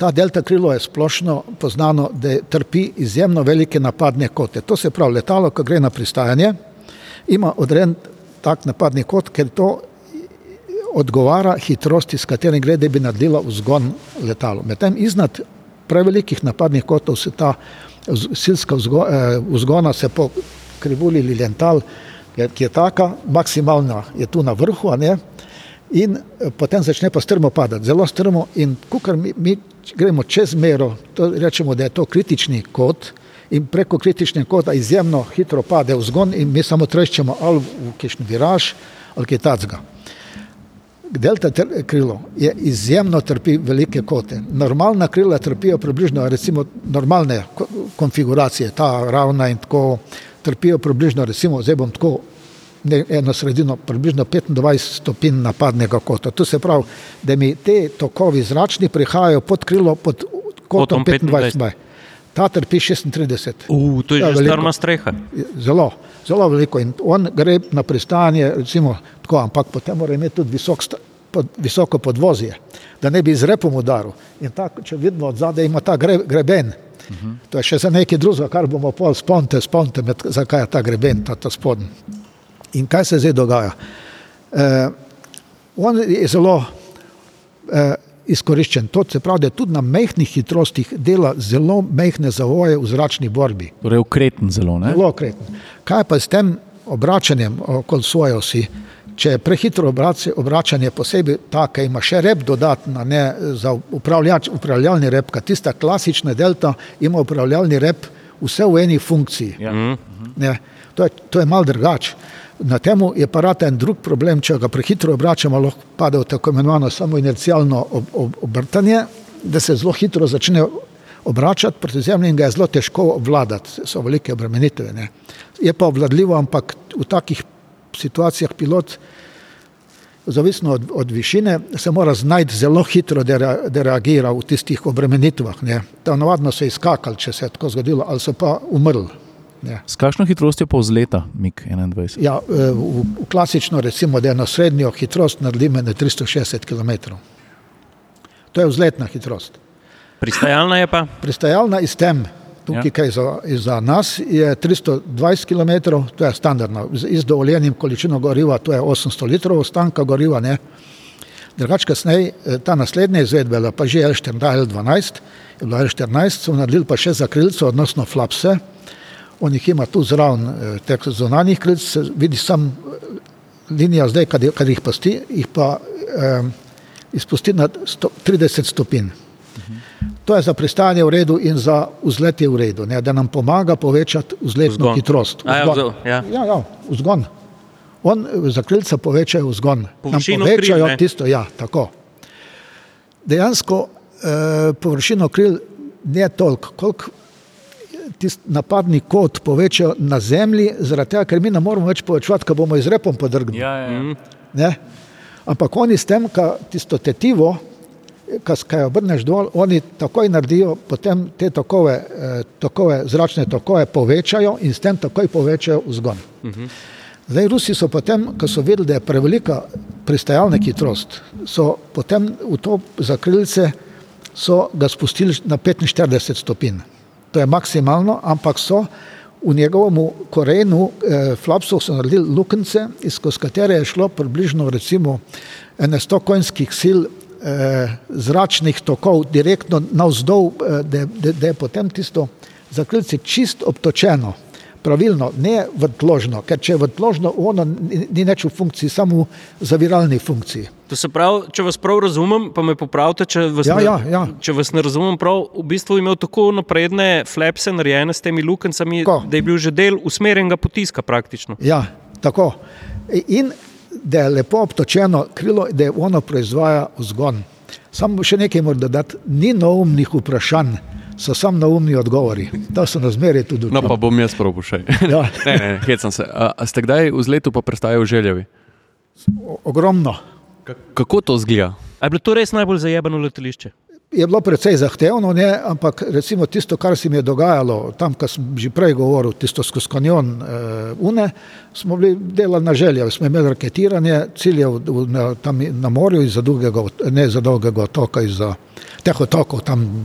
Ta delta krilo je splošno poznano, da trpi izjemno velike napadne kote. To se pravi, letalo, ko gre na pristajanje, ima odrejen tak napadni kot, ker to odgovara hitrosti, s katerim gre, da bi naredila vzgon letalo. Medtem iznad prevelikih napadnih kotov se ta silska vzgo, eh, vzgona se po krivulji je- ki je taka, maksimalna je tu na vrhu, a ne, in eh, potem začne pa strmo padati, zelo strmo in kukar mi, mi gremo čez mero, to rečemo, da je to kritični kot in preko kritičnega kota izjemno hitro pade vzgon in mi samo treščemo ali v kišni viraž ali kaj tacga. Delta krilo je izjemno trpi velike kote. Normalna krila trpijo približno, recimo normalne ko- konfiguracije, ta ravna in tako trpijo približno, recimo zdaj bom tako ne, eno sredino, približno 25 stopinj napadnega kota. To se pravi, da mi te tokovi zračni prihajajo pod krilo, pod Kotom kotom 25 25. Ta trpi 36. Uh, to je Ja, že strma streha. Zelo, zelo veliko. In on gre na pristanje, recimo, tako, ampak potem mora imeti tudi visok, pod, visoko podvozje, da ne bi z repom udaril. In tako, če vidimo od zadaj, ima ta gre, greben. Uh -huh. To je še za nekaj drugega, kar bomo pol sponte, sponte, med, zakaj je ta greben, ta, ta spodnji. In kaj se zdaj dogaja? Eh, on je zelo eh, izkoriščen. To se pravi, da tudi na mehkih hitrostih dela zelo mehke zavoje v zračni borbi. Torej, ukreten zelo. Ne? Zelo kreten. Kaj pa s tem obračanjem okoli svoje osi? Če je prehitro obračanje posebej tako, da ima še rep dodatna, ne za upravljač, upravljalni rep, kaj tista klasična delta ima upravljalni rep vse v eni funkciji. Ja. Ne, to je, to je mal drugače. Na temu je pa rata en drug problem, če ga prehitro obračamo, lahko pade v tako imenovano samo inercialno ob, ob, obrtanje, da se zelo hitro začne obračati proti zemlji in ga je zelo težko obvladati, so velike obremenitve. Ne. Je pa obvladljivo, ampak v takih situacijah pilot, zavisno od, od višine, se mora znajti zelo hitro, da, rea, da reagira v tistih obremenitvah. Ne. Ta navadno so izkakali, če se je tako zgodilo, ali so pa umrli. Ne. S kakšno hitrostjo pa vzleta MiG-21? Ja, v, v klasično, recimo, da je na srednjo hitrost naredimo na 360 km. To je vzletna hitrost. Pristajalna je pa? Pristajalna iz tem, tukaj, ja. kaj za, za nas, je 320 km, to je standardno. Z dovoljenim količino goriva, to je 800 litrov ostanka goriva. Drugač, kasneje, ta naslednja izvedba, pa že L14, L14 so naredili pa še za krilce, odnosno flapse. On jih ima tu zraven teh zunanjih krilc, vidi sam linija zdaj, kad, kad jih pusti, jih pa eh, izpusti na sto, 30 stopinj. To je za pristanje v redu in za vzlet je v redu, ne, da nam pomaga povečati vzletno Vzgon. hitrost. A ja, Vzgon. vzgon, ja. ja, ja, vzgon. On za krilca povečajo vzgon. Nam Površino povečajo kril, ne? tisto, ja, tako. Dejansko eh, površino kril ne toliko, koliko tisti napadni kot povečajo na zemlji, zaradi tega, ker mi ne moramo več povečevati, ker bomo izrepom podrgnili. Ja, ja. Mhm. Ne? Ampak oni s tem, ka tisto tetivo, ki jo obrneš dol, oni takoj naredijo, potem te tokove, eh, tokove, zračne tokove povečajo in s tem takoj povečajo vzgon. Zdaj, Rusi so potem, ko so videli, da je prevelika pristajalna hitrost, so potem v to zakrilce so ga spustili na 45 stopinj. To je maksimalno, ampak so v njegovem korenu eh, flapsov so naredili luknjice, skozi katere je šlo približno recimo ene 100 konjskih sil eh, zračnih tokov direktno navzdol, eh, da je potem tisto zakrilce čist obtočeno, pravilno, ne vrtložno, ker če je vrtložno, ono ni, več v funkciji, samo v zaviralni funkciji. To se pravi, če vas prav razumem, pa me popravite, če vas, Ja, ne, ja, ja. če vas ne razumem prav, v bistvu imel tako napredne flapse narejene s temi luknjicami, Tako. da je bil že del usmerjenega potiska praktično. Ja, tako. In da je lepo obtočeno krilo, da je ono proizvaja vzgon. Samo še nekaj moram dodati, ni neumnih vprašanj, so samo neumni odgovori. To so razmeri tudi. No, pa bom jaz prav še. Ja, Ne, ne, hecam se. A, a ste kdaj v zletu pa prestajali v željevi? o- ogromno. Kako to zgleda? A je bilo to res najbolj zajebano letališče? Je bilo precej zahtevno, ne? ampak recimo tisto, kar se mi je dogajalo tam, kar sem že prej govoril, tisto skozi kanjon uh, Une, smo bili delali na želje, smo imeli raketiranje ciljev na, tam na morju iz za dolgega, ne za dolgega otoka, iz za teh otokov tam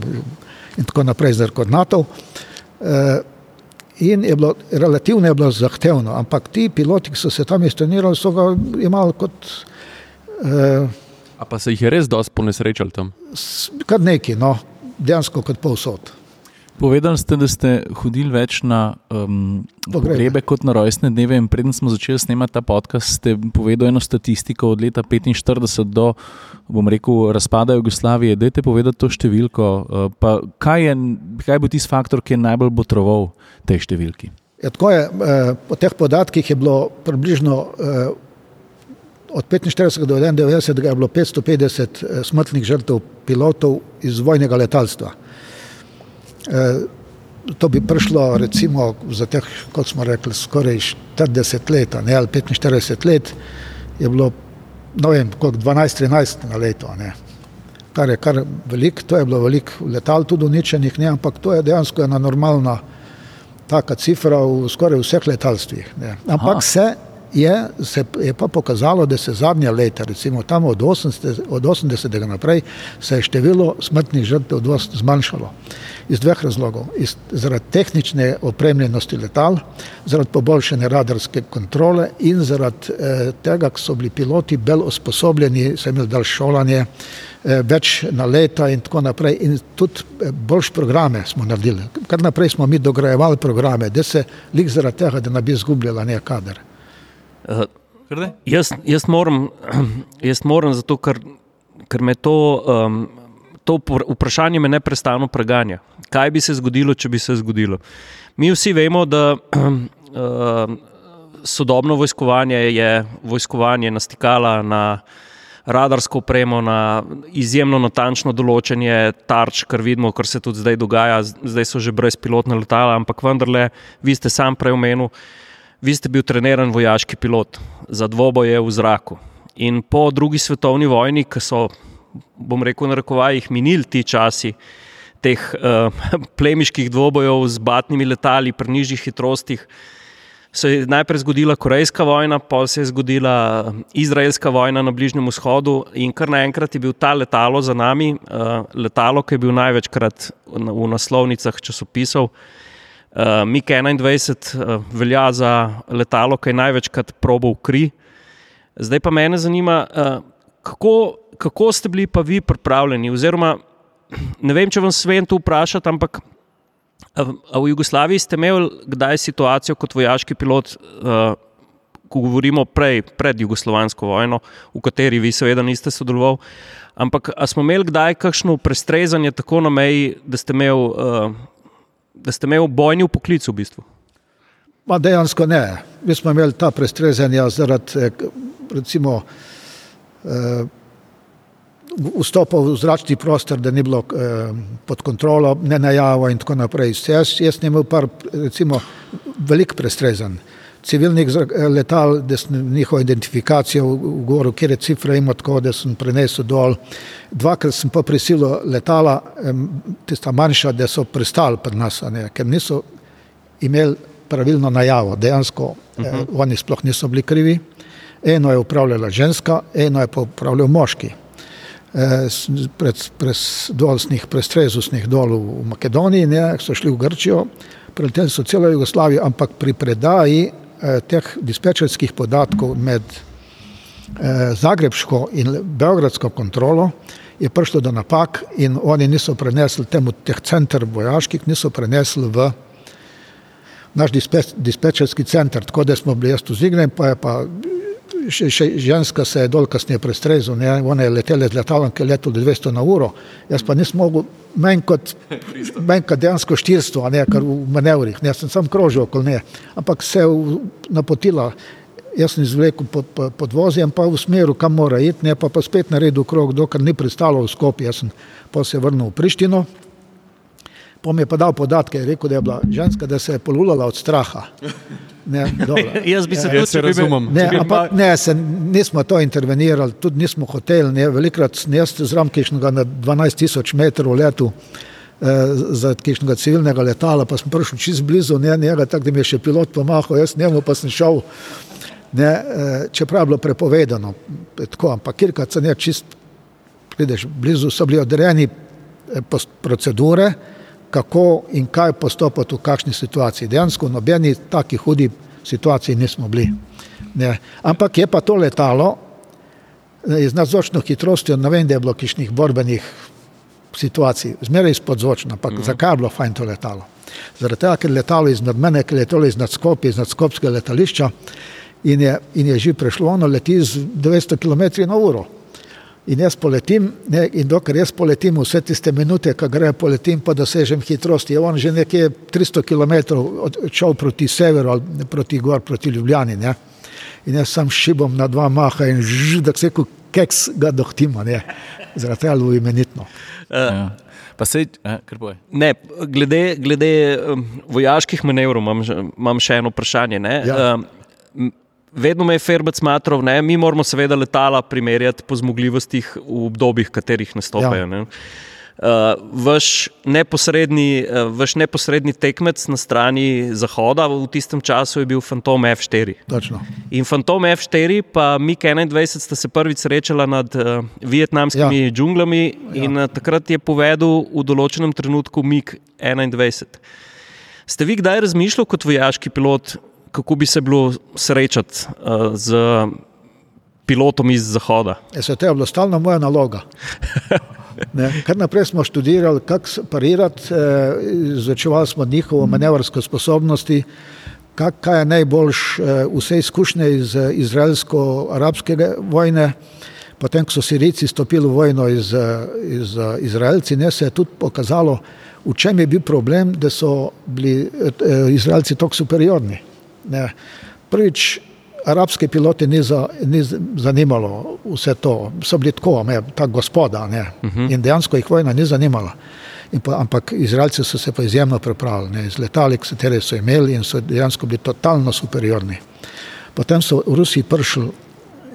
in tako naprej z koordinatov. Uh, In je bilo, relativno je bilo zahtevno, ampak ti piloti, ki so se tam instalirali, so ga imeli kot A pa se jih je res dosti ponesrečal tam? kar neki, no, dejansko kot povsod. Povedali ste, da ste hodili več na um, Pogrebe. pogrebe kot na rojstne dneve. In preden smo začeli snemati ta podcast, ste povedali eno statistiko od leta 45 do, bom rekel, razpada Jugoslavije. Dajte povedati to številko. Pa kaj, je, kaj je bil tisti faktor, ki je najbolj botroval tej številki? Ja, je, eh, po teh podatkih je bilo približno eh, od 45 do 91 je bilo 550 eh, smrtnih žrtev pilotov iz vojnega letalstva. Eh, To bi prišlo recimo za teh, kot smo rekli, skoraj 40 let ne, ali 45 let, je bilo ne vem, koliko 12-13 na leto. Ne. Kar je kar veliko, to je bilo veliko letal tudi uničenih, ne, ampak to je dejansko ena normalna taka cifra v skoraj vseh letalstvih. Ne. Ampak Aha. se je, se je pa pokazalo, da se zadnja leta, recimo tam od 80. od 80. naprej, se je število smrtnih žrtev zmanjšalo. Iz dveh razlogov. Iz, zaradi tehnične opremljenosti letal, zaradi poboljšane radarske kontrole in zaradi eh, tega, ker so bili piloti bolj usposobljeni, so imeli daljše šolanje, eh, več na leta in tako naprej. In tudi eh, boljše programe smo naredili. Kar naprej smo mi dograjevali programe, da se lik zaradi tega, da ne bi izgubljala ne kader. Uh, jaz, jaz, moram, jaz moram, zato ker, ker me to, um, to vpr- vprašanje me neprestano preganja. Kaj bi se zgodilo, če bi se zgodilo? Mi vsi vemo, da uh, sodobno vojskovanje je vojskovanje na stikala, na radarsko opremo, na izjemno natančno določenje tarč, kar vidimo, kar se tudi zdaj dogaja. Zdaj so že brezpilotna letala, ampak vendarle, vi ste sam prej omenili, vi ste bil treniran vojaški pilot za dvoboje v zraku. In po drugi svetovni vojni, ki so, bom rekel, na rekovajih minili ti časi. Teh uh, plemiških dvobojev z batnimi letali, pri nižjih hitrostih, se je najprej zgodila Korejska vojna, potem se je zgodila eh, Izraelska vojna na Bližnjem vzhodu, in kar naenkrat je bil ta letalo za nami, uh, letalo, ki je bil največkrat v naslovnicah časopisov. Uh, MiG-21 uh, velja za letalo, ki je največkrat probal kri. Zdaj pa me zanima, uh, kako, kako ste bili pa vi pripravljeni, oziroma ne vem, če vam smem to vprašati, ampak A v Jugoslaviji ste imeli kdaj situacijo kot vojaški pilot, uh, ko govorimo prej, pred Jugoslovansko vojno, v kateri vi seveda niste sodelovali, ampak smo imeli kdaj kakšno prestrezanje tako na meji, da ste imeli, uh, da ste imeli bojni v poklicu v bistvu? Ma dejansko ne. Mi smo imeli ta prestrezanja zaradi, eh, recimo, uh, vstopa v zračni prostor, da ni bilo eh, pod kontrolo, ne najavo in tako naprej. Jaz, jaz sem imel par, recimo, velik prestrezan. Civilnih eh, letal, da sem njihovo identifikacijo v goru, kjer je cifra ima tako, da sem prenesel dol. Dvakrat sem pa prisilil letala, tista manjša, da so pristali pri nas, ne, ker niso imeli pravilno najavo. Dejansko uh -huh. eh, mhm. oni sploh niso bili krivi. Eno je upravljala ženska, eno je pa upravljal moški. Eh, pred, pred dolsnih prestrezusnih dol v Makedoniji, ne, so šli v Grčijo, preleteli so celo Jugoslavijo, ampak pri predaji teh dispečerskih podatkov med eh, Zagrebško in Beogradsko kontrolo je prišlo do napak in oni niso prenesli temu teh center vojaških, niso prenesli v naš dispe, dispečerski center, tako da smo bili jaz tu zignen, pa je pa še, še ženska se je dol kasneje prestrezila, ona je letela z letalom, ki je letelo 200 na uro, jaz pa nisem mogel, manj kot, manj kot dejansko štirstvo, a ne kar v manevrih, ne, sem sam krožil okoli nje, ampak se je napotila, jaz sem izvlekel pod, pod, pod vozjem, pa v smeru, kam mora iti, ne, pa pa spet naredil krog, dokler ni pristalo v Skopje, jaz sem pa se vrnil v Prištino, pa mi je pa dal podatke, rekel, da je bila ženska, da se je polulala od straha. Ne, jaz bi se tudi ja, razumel. Ne, ampak, ne, se, nismo to intervenirali, tudi nismo hoteli. Ne, velikrat jaz zraven kišnega na 12 tisoč metrov letu eh, za kišnega civilnega letala, pa sem prišel čez blizu ne, njega, tako da mi je še pilot pomahal, jaz njemu pa sem šel, ne, eh, čeprav je bilo prepovedano. Tako, ampak kjerkrat se ne čist, prideš blizu, so bili odrejeni eh, procedure, kako in kaj postopati v kakšni situaciji. Dejansko nobeni taki hudi situaciji nismo bili. Ne. Ampak je pa to letalo z nadzočno hitrostjo, ne vem, da je bilo kišnih borbenih situacij, zmeraj izpod zvočna, ampak mm -hmm. zakaj je bilo fajn to letalo? Zaradi tega, ker je letalo iznad mene, ker je letalo iznad Skopje, iznad Skopskega letališča in je, in je že prešlo, ono leti z 200 km na uro in jaz poletim, ne, in dokler jaz poletim vse tiste minute, ko gre poletim, pa dosežem hitrost, je on že nekje 300 km odšel proti severu ali proti gor, proti Ljubljani. Ne. In jaz sam šibom na dva maha in že da se keks ga dohtimo, zaradi tega je imenitno. Uh. Pa se, eh, ne, glede, glede um, vojaških manevrov imam, imam še eno vprašanje. Ja. Um, vedno me je Ferbec smatral, da mi moramo seveda letala primerjati po zmogljivostih v obdobjih, v katerih nastopajo. Ja. Uh, vaš, neposredni, uh, vaš neposredni tekmec na strani Zahoda v tistem času je bil Phantom F4. Točno. In Phantom F4, pa MiG-21 sta se prvič srečala nad uh, vietnamskimi ja. džunglami ja. in uh, takrat je povedal v določenem trenutku MiG-21. Ste vi kdaj razmišljali kot vojaški pilot, kako bi se bilo srečati uh, z pilotom iz Zahoda? Se to je bila stalna moja naloga. Ne, kar naprej smo študirali, kako parirati, eh, izučevali smo njihovo manevrsko sposobnost, kaj je najboljš, eh, vse izkušnje iz izraelsko-arabske vojne. Potem, ko so Sirijci stopili v vojno iz, iz Izraelci, ne, se je tudi pokazalo, v čem je bil problem, da so bili Izraelci tako superiorni. Ne. Prvič, arabske pilote ni, za, ni zanimalo vse to, so bili tako, ne, ta gospoda ne, uh -huh. in dejansko jih vojna ni zanimala. Pa, ampak Izraelci so se pa izjemno pripravili, ne, z letali, katere so imeli in so dejansko bili totalno superiorni. Potem so v Rusiji prišli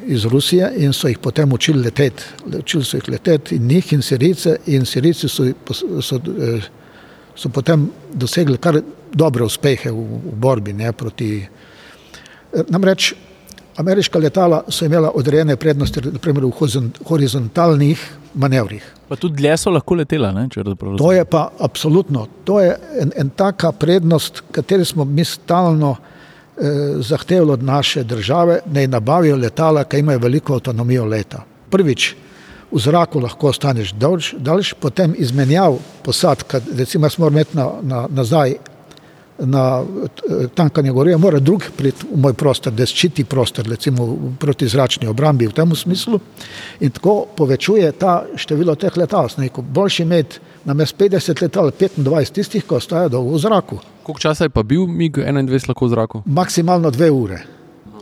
iz Rusije in so jih potem učili leteti, učili so jih leteti in njih in Sirice in Sirici so, so, so, so potem dosegli kar dobre uspehe v, v borbi ne, proti. Namreč ameriška letala so imela odrejene prednosti, naprimer v horizontalnih manevrih. Pa tudi dlje so lahko letela, ne, če razumem. To je pa absolutno, to je en, en taka prednost, kateri smo mi stalno eh, zahtevali od naše države, da jim nabavijo letala, ki imajo veliko avtonomijo leta. Prvič, v zraku lahko ostaneš daljši, daljš, potem izmenjav posadka, recimo, smo imeti na, na, nazaj na tankanje goriva, mora drug priti v moj prostor, da ščiti prostor, recimo proti zračni obrambi v tem smislu in tako povečuje ta število teh letal. Neko boljši imeti na mestu 50 letal, 25 tistih, ko ostajajo dolgo v zraku. Koliko časa je pa bil MiG-21 lahko v zraku? Maksimalno dve ure.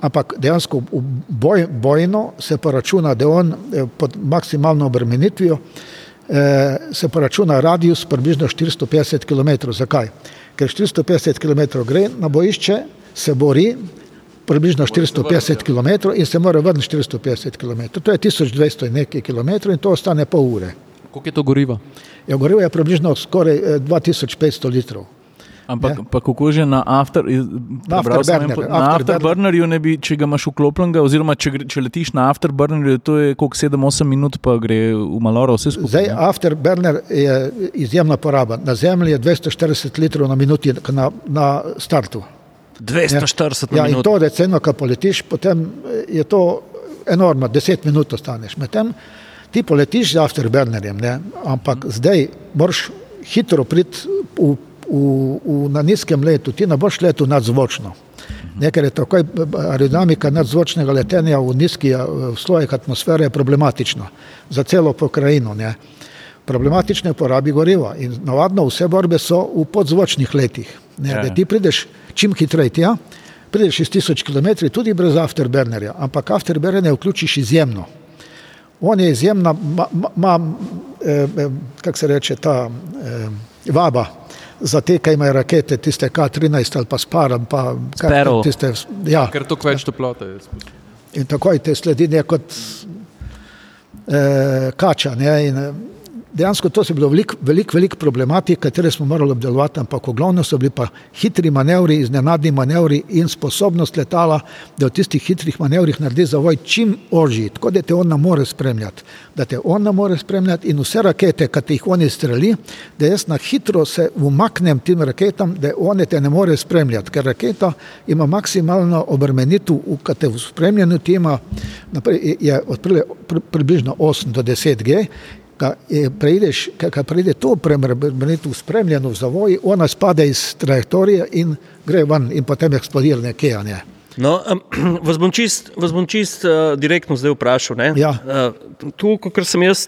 Ampak dejansko boj, bojno se pa računa, da je on eh, pod maksimalno obremenitvijo, eh, se pa računa radius približno 450 km. Zakaj? Ker 450 km gre na bojišče, se bori približno 450 km in se mora vrniti 450 km. To je 1200 in nekaj km in to ostane pol ure. Koliko je to goriva? Ja, gorivo je približno skoraj 2500 eh, litrov. Ampak kako že na after, na afterburnerju? Na afterburnerju ne bi, če ga imaš vklopljenega, oziroma če, če letiš na afterburnerju, to je koliko 7-8 minut, pa gre v maloro vse skupaj. Zdaj, afterburner je izjemna poraba. Na zemlji je 240 litrov na minuti na, na startu. 240 ja, minut. In to, ceno, ko poletiš, potem je to enormno, 10 minut ostaneš. Medtem ti poletiš z afterburnerjem, ne? ampak zdaj moraš hitro priti v v, v, na nizkem letu, ti ne boš letel nadzvočno. Nekaj je tako, aerodinamika nadzvočnega letenja v nizki v slojih atmosfere je problematična za celo pokrajino. Ne. Problematične porabi goriva in navadno vse borbe so v podzvočnih letih. Ne, da ja. ti prideš čim hitreje tja, prideš iz tisoč km tudi brez afterburnerja, ampak afterburner vključiš izjemno. On je izjemna, ima, eh, eh, kako se reče, ta eh, vaba za te, ki imajo rakete, tiste K-13 ali pa Sparam. Pa, kar, tiste, ja. Ker to več toplote. In takoj te sledi nekot eh, kača. Ne, in, dejansko to je bilo veliko velik, velik problematik, katere smo morali obdelovati, ampak v glavnem so bili pa hitri manevri, iznenadni manevri in sposobnost letala, da v tistih hitrih manevrih naredi zavoj čim ožji, tako da te on ne more spremljati, da te on ne more spremljati in vse rakete, ki te jih oni streli, da jaz na hitro se umaknem tim raketam, da one te ne more spremljati, ker raketa ima maksimalno obremenitev, v kateri v spremljanju tima je odprle približno 8 do 10 G preideš, kad pride to premeretu spremljeno v zavoji, ona spada iz trajektorije in gre ven in potem eksplodira nekje. Ne. No, um, vas bom čist, vas bom čist uh, direktno zdaj vprašal. Ja. Uh, tu, kar sem jaz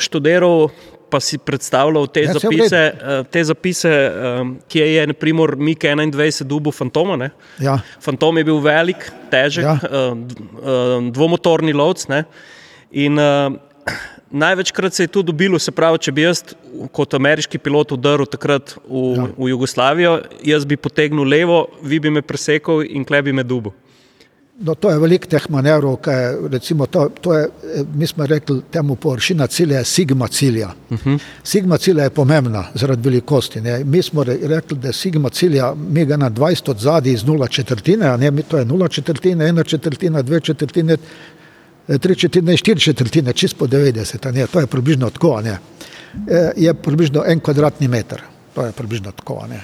študiral, pa si predstavljal te ja, zapise, uh, te zapise um, ki je naprimer Mik 21 dubu Fantoma. Ja. Fantom je bil velik, težek, ja. uh, uh, dvomotorni lovc. In uh, Največkrat se je to dobilo, se pravi, če bi jaz kot ameriški pilot udaril takrat v, ja. v Jugoslavijo, jaz bi potegnil levo, vi bi me presekal in kleb bi me dubo. No, to je veliko teh manevrov, kaj, recimo, to, to je, mi smo rekli temu površina cilja je sigma cilja. Uh mhm. -huh. Sigma cilja je pomembna zaradi velikosti. Ne. Mi smo rekli, da je sigma cilja, mi ga na 20 od zadnji iz 0 četrtine, a ne, mi to je 0 četrtine, 1 četrtina, 2 četrtine, tri četrtine, štiri četrtine, čist po 90, ne, to je približno tako, ne, eh, je približno en kvadratni meter, to je približno tako, ne,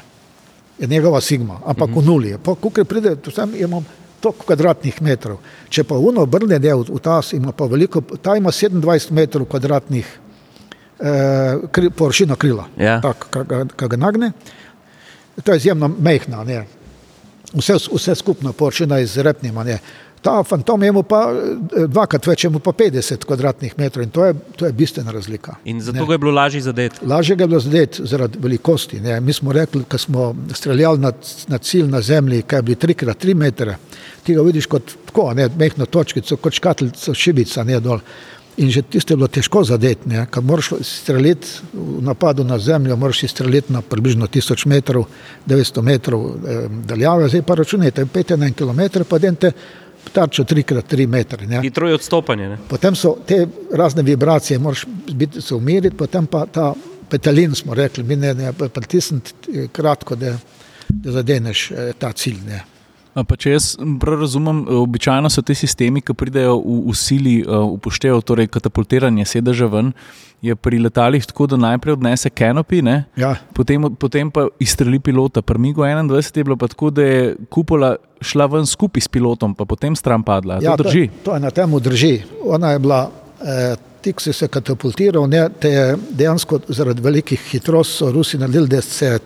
je njegova sigma, ampak mm -hmm. v nuli je, ko pride, tu sem imam toliko kvadratnih metrov, če pa uno obrne del v ta, ima pa veliko, ta ima 27 metrov kvadratnih eh, kri, površino krila, ja. tako, kak ga nagne, to je izjemno mehna, ne, vse, vse skupno površina je z repnima, ne, Ta fantom je mu pa eh, dvakrat več, mu pa 50 kvadratnih metrov in to je, to je bistvena razlika. In zato ga je bilo lažje zadeti. Lažje ga je bilo zadeti zaradi velikosti. Ne. Mi smo rekli, ko smo streljali na, na cilj na zemlji, kaj bi 3x3 metre, ti ga vidiš kot tako, ne, mehno točkico, kot škatlico šibica, ne dol. In že tiste je bilo težko zadeti, ne. kad moraš streljati v napadu na zemljo, moraš streljati na približno 1000 metrov, 900 metrov eh, daljave, zdaj pa računajte, 5-1 km, pa dente tarčo 3x3 metre. Ne. Hitro je odstopanje. Ne? Potem so te razne vibracije, moraš biti, se umiriti, potem pa ta petalin, smo rekli, mi ne, ne pritisniti eh, kratko, da, da zadeneš eh, ta cilj. Ne. Pa če jaz prav razumem, običajno so ti sistemi, ki pridejo v, v sili, eh, upoštevajo torej katapultiranje sedeža ven. Je pri letalih tako, da najprej odnese kanopi, ne? Ja. potem, potem pa izstreli pilota. Pri Migu 21 je bilo pa tako, da je kupola šla ven skupaj s pilotom, pa potem stran padla. Ja, to drži. To, to je na temu drži. Ona je bila, eh, ti, ki si se katapultiral, ne, te je dejansko zaradi velikih hitrosti Rusi naredili, da se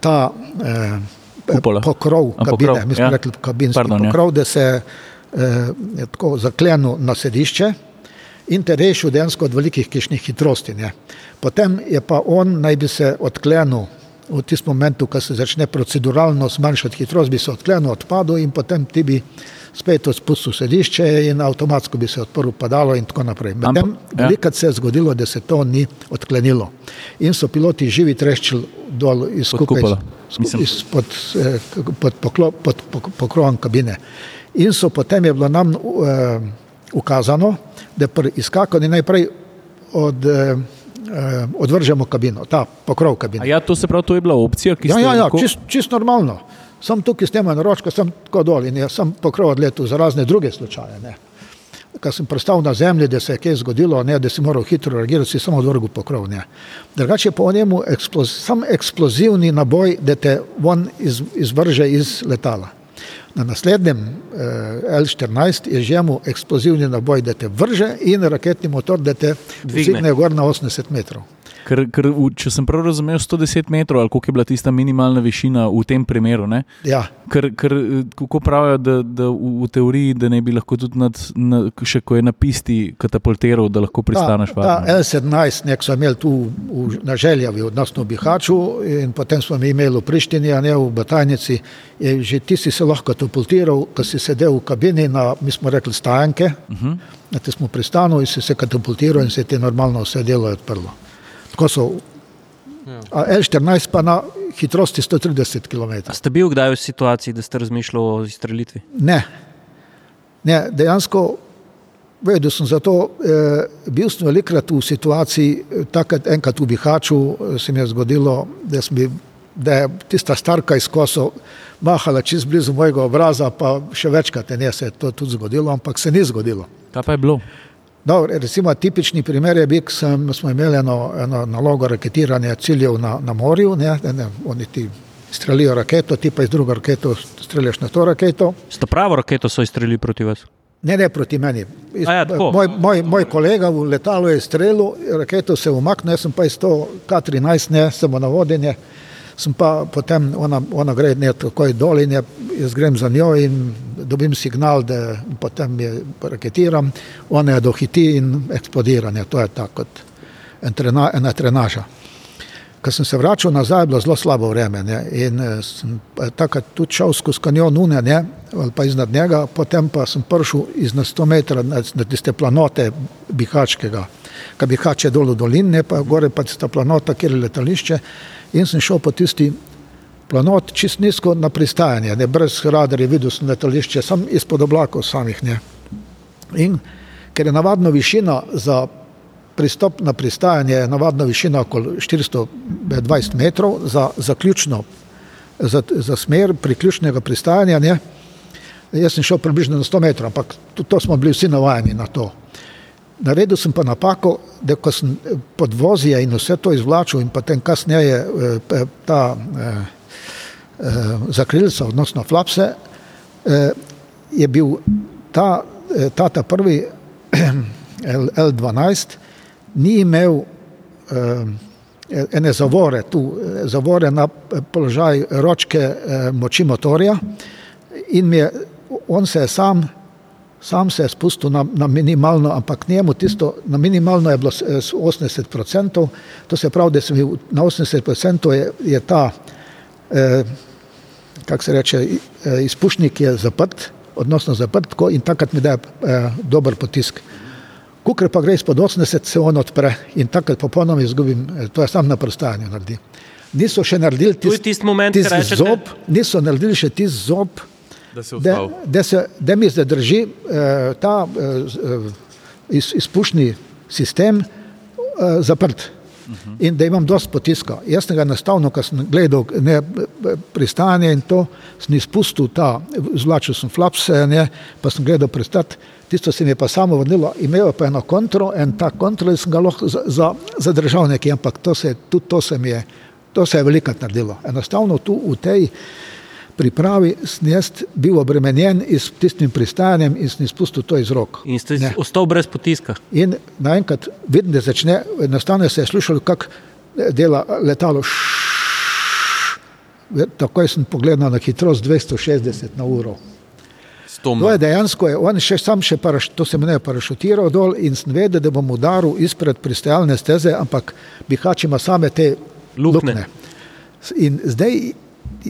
ta eh, Kupola. pokrov A, kabine, pokrov, mi smo ja. rekli kabinski Pardon, ja. pokrov, da se eh, tako zaklenil na sedišče in te rešil dejansko od velikih kišnih hitrosti. Ne. Potem je pa on naj bi se odklenil v tistem momentu, ko se začne proceduralno zmanjšati hitrost, bi se odklenil, odpadel in potem ti bi spet odpustil sedišče in avtomatsko bi se odprl padalo in tako naprej. Medtem Ampak, ja. velikrat se je zgodilo, da se to ni odklenilo in so piloti živi treščili dol iz skupaj kupolo. Mislim- iz- pod, eh, pod, pokrovom kabine. In so potem je bilo nam uh, ukazano, da pri izskakanju najprej od, uh, odvržemo kabino, ta pokrov A kabine. ja, to se pravi, to je bila opcija, ki Ja, ste ja, ja lahko- čist, čist normalno. Sam tukaj s tem na ročko, sem tako dol in jaz sem pokrov odletel za razne druge slučaje. Ne. Ko sem pristal na zemlji, da se je kaj zgodilo, ne, da si moral hitro reagirati, si samo odvrgel pokrov. Ne. Drugače je po njemu eksploz, sam eksplozivni naboj, da te von iz, izvrže iz letala. Na naslednjem eh, L-14 je že mu eksplozivni naboj, da te vrže in raketni motor, da te dvigne gor na 80 metrov. Ker, ker, v- če sem prav razumel, 110 metrov, ali koliko je bila tista minimalna višina v tem primeru. Ne? Ja, Ker, ker eh, kako pravijo, da, da v, v teoriji, da ne bi lahko tudi nad, na, še ko je na pisti katapultiral, da lahko pristaneš Ta, ta varno. L17, nek so imeli tu v, na željavi, odnosno v Bihaču, in potem smo imeli v Prištini, a ne v Batajnici. Je, že ti si se lahko katapultiral, ko si sedel v kabini na, mi smo rekli, stajanke, uh -huh. na te smo pristanu in si se katapultiral in se ti normalno vse delo je odprlo. Tako so. A L14 pa na hitrosti 130 km. A ste bil kdaj v situaciji, da ste razmišljali o izstrelitvi? Ne, ne dejansko vedel sem za to. Eh, bil sem velikrat v situaciji, eh, takrat enkrat v Bihaču eh, se mi je zgodilo, da, sem bil, da je tista starka iz kosov mahala čez blizu mojega obraza, pa še večkrat ne se je to tudi zgodilo, ampak se ni zgodilo. Kaj pa je bilo? No, recimo, tipični primer je bil, ko smo imeli eno, eno nalogo raketiranja ciljev na, na morju. Ne, ne, ne, oni ti strelijo raketo, ti pa iz druge raketo streljaš na to raketo. Ste pravo raketo so izstrelili proti vas? Ne, ne proti meni. Iz, A ja, tako. moj, moj, moj kolega v letalu je strelil, raketo se je umaknil, jaz sem pa iz to K13, ne samo na vodenje. Sem pa potem, ona, ona gre ne takoj dol in jaz grem za njo in dobim signal, da potem je raketiram, ona je dohiti in eksplodira. Ne. To je tako kot en trena, ena trenaža. Ko sem se vračal nazaj, je bilo zelo slabo vreme ne, in eh, sem takrat tudi šel skozi kanjon Une, ne, ali pa iznad njega, potem pa sem prišel iz na 100 metrov na, na tiste planote Bihačkega, ki Bihač je dol v dolini, pa gore pa tista planota, kjer je letališče in sem šel po tisti planot čist nizko na pristajanje, ne brez radarja, videl sem letališče, sam izpod oblakov samih. Ne. In ker je navadno višina za pristop na pristajanje, je navadna višina okoli 420 metrov, za, za, ključno, za, za smer priključnega pristajanja. Ne. Jaz sem šel približno na 100 metrov, ampak tudi to smo bili vsi navajeni na to. Naredil sem pa napako, da ko sem podvozje in vse to izvlačil in potem kasneje eh, pe- ta eh, eh, zakrilca, odnosno flapse, eh, je bil ta, eh, ta, ta prvi L, L12, ni imel eh, ene zavore, tu, eh, zavore na eh, položaj ročke eh, moči motorja in je on se je sam, sam se je spustil na, na minimalno, ampak njemu tisto, na minimalno je bilo s- s 80%, to se pravi, da sem bil na 80% je, je ta, eh, kako se reče, eh, izpušnik je zaprt, odnosno zaprt in takrat mi daje eh, dober potisk. Kukor pa gre izpod 80, se on odpre in takrat popolnoma izgubim, eh, to je sam na prstajanju naredi. Niso še naredili je tisti tisti moment, tis rečete, zob, niso naredili še tisti zob, Da se da, da, se, da mi zadrži eh, ta eh, eh, iz, izpušni sistem eh, zaprt. In da imam dosti potiska. Jaz sem ga enostavno, ko sem gledal ne, pristanje in to, sem izpustil ta, zvlačil sem flapse, ne, pa sem gledal pristati, tisto se mi je pa samo vrnilo, imel pa eno kontro in ta kontrol sem ga lahko za, za, zadržal nekje, ampak to se, tudi to se mi je, to se je velikrat naredilo. Enostavno tu v tej pripravi jaz bil obremenjen s tistim pristajanjem in sem izpustil to iz rok. In ste Ne. ostal brez potiska. In naenkrat vidim, da začne, enostavno se je slušalo, kako dela letalo. Takoj sem pogledal na hitrost 260 na uro. To je dejansko, je, on še sam še paraš, to se mene je parašutiral dol in sem vedel, da bom udaril izpred pristajalne steze, ampak bihač ima same te Luknje. luknje. In zdaj,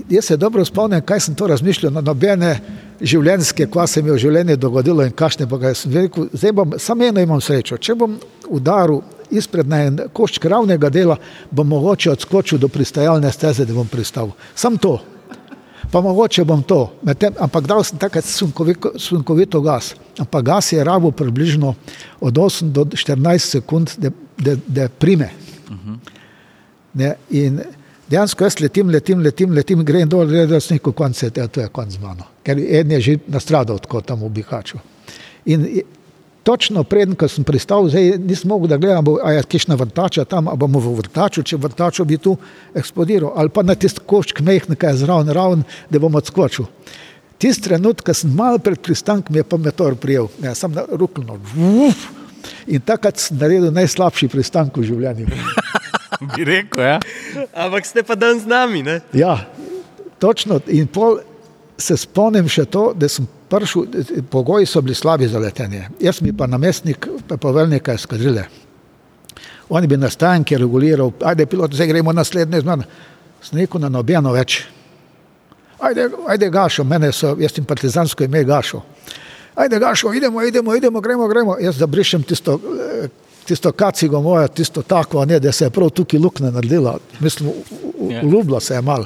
jaz se dobro spomnim, kaj sem to razmišljal, na nobene življenjske, kva se mi je v življenju dogodilo in kakšne pa ga sem rekel, zdaj bom, samo eno imam srečo, če bom udaril izpred na en košček ravnega dela, bom mogoče odskočil do pristajalne steze, da bom pristal. Sam to. Pa mogoče bom to, medtem, ampak dal sem takrat sunkovito, sunkovito gas. Ampak gas je rabo približno od 8 do 14 sekund, da, da, da prime. Ne, in dejansko jaz letim, letim, letim, letim, grem dol, gledam sem rekel, konc je, to je konc z mano. Ker en je že nastradal tako tam v Bihaču. In točno preden, ko sem pristal, zdaj nisem mogel da gledam, bo- a je kišna vrtača tam, a bomo v vrtaču, če vrtačo bi tu eksplodiral, ali pa na tisti košček mehne, kaj je zraven, raven, da bom odskočil. Tisti trenutek, ko sem malo pred pristankom, je pa meteor prijel, ne, sem na ruklno. Vuf, in takrat sem naredil najslabši pristanek v življenju. Bi rekel, ja. Ampak ste pa dan z nami, ne? Ja, točno. In pol se spomnim še to, da sem prišel, pogoji so bili slabi za letenje. Jaz mi pa namestnik poveljnika eskadrile. On bi nastanke reguliral, ajde pilot, zdaj gremo naslednje zman. Sem rekel na nobeno več. Ajde, ajde gašo, mene so, jaz sem partizansko ime gašo. Ajde gašo, idemo, idemo, idemo, gremo, gremo. Jaz zabrišem tisto, eh, tisto kacigo mojo, tisto tako, ne, da se je prav tukaj luknja naredila. Mislim, Ja. ulubla se je mal.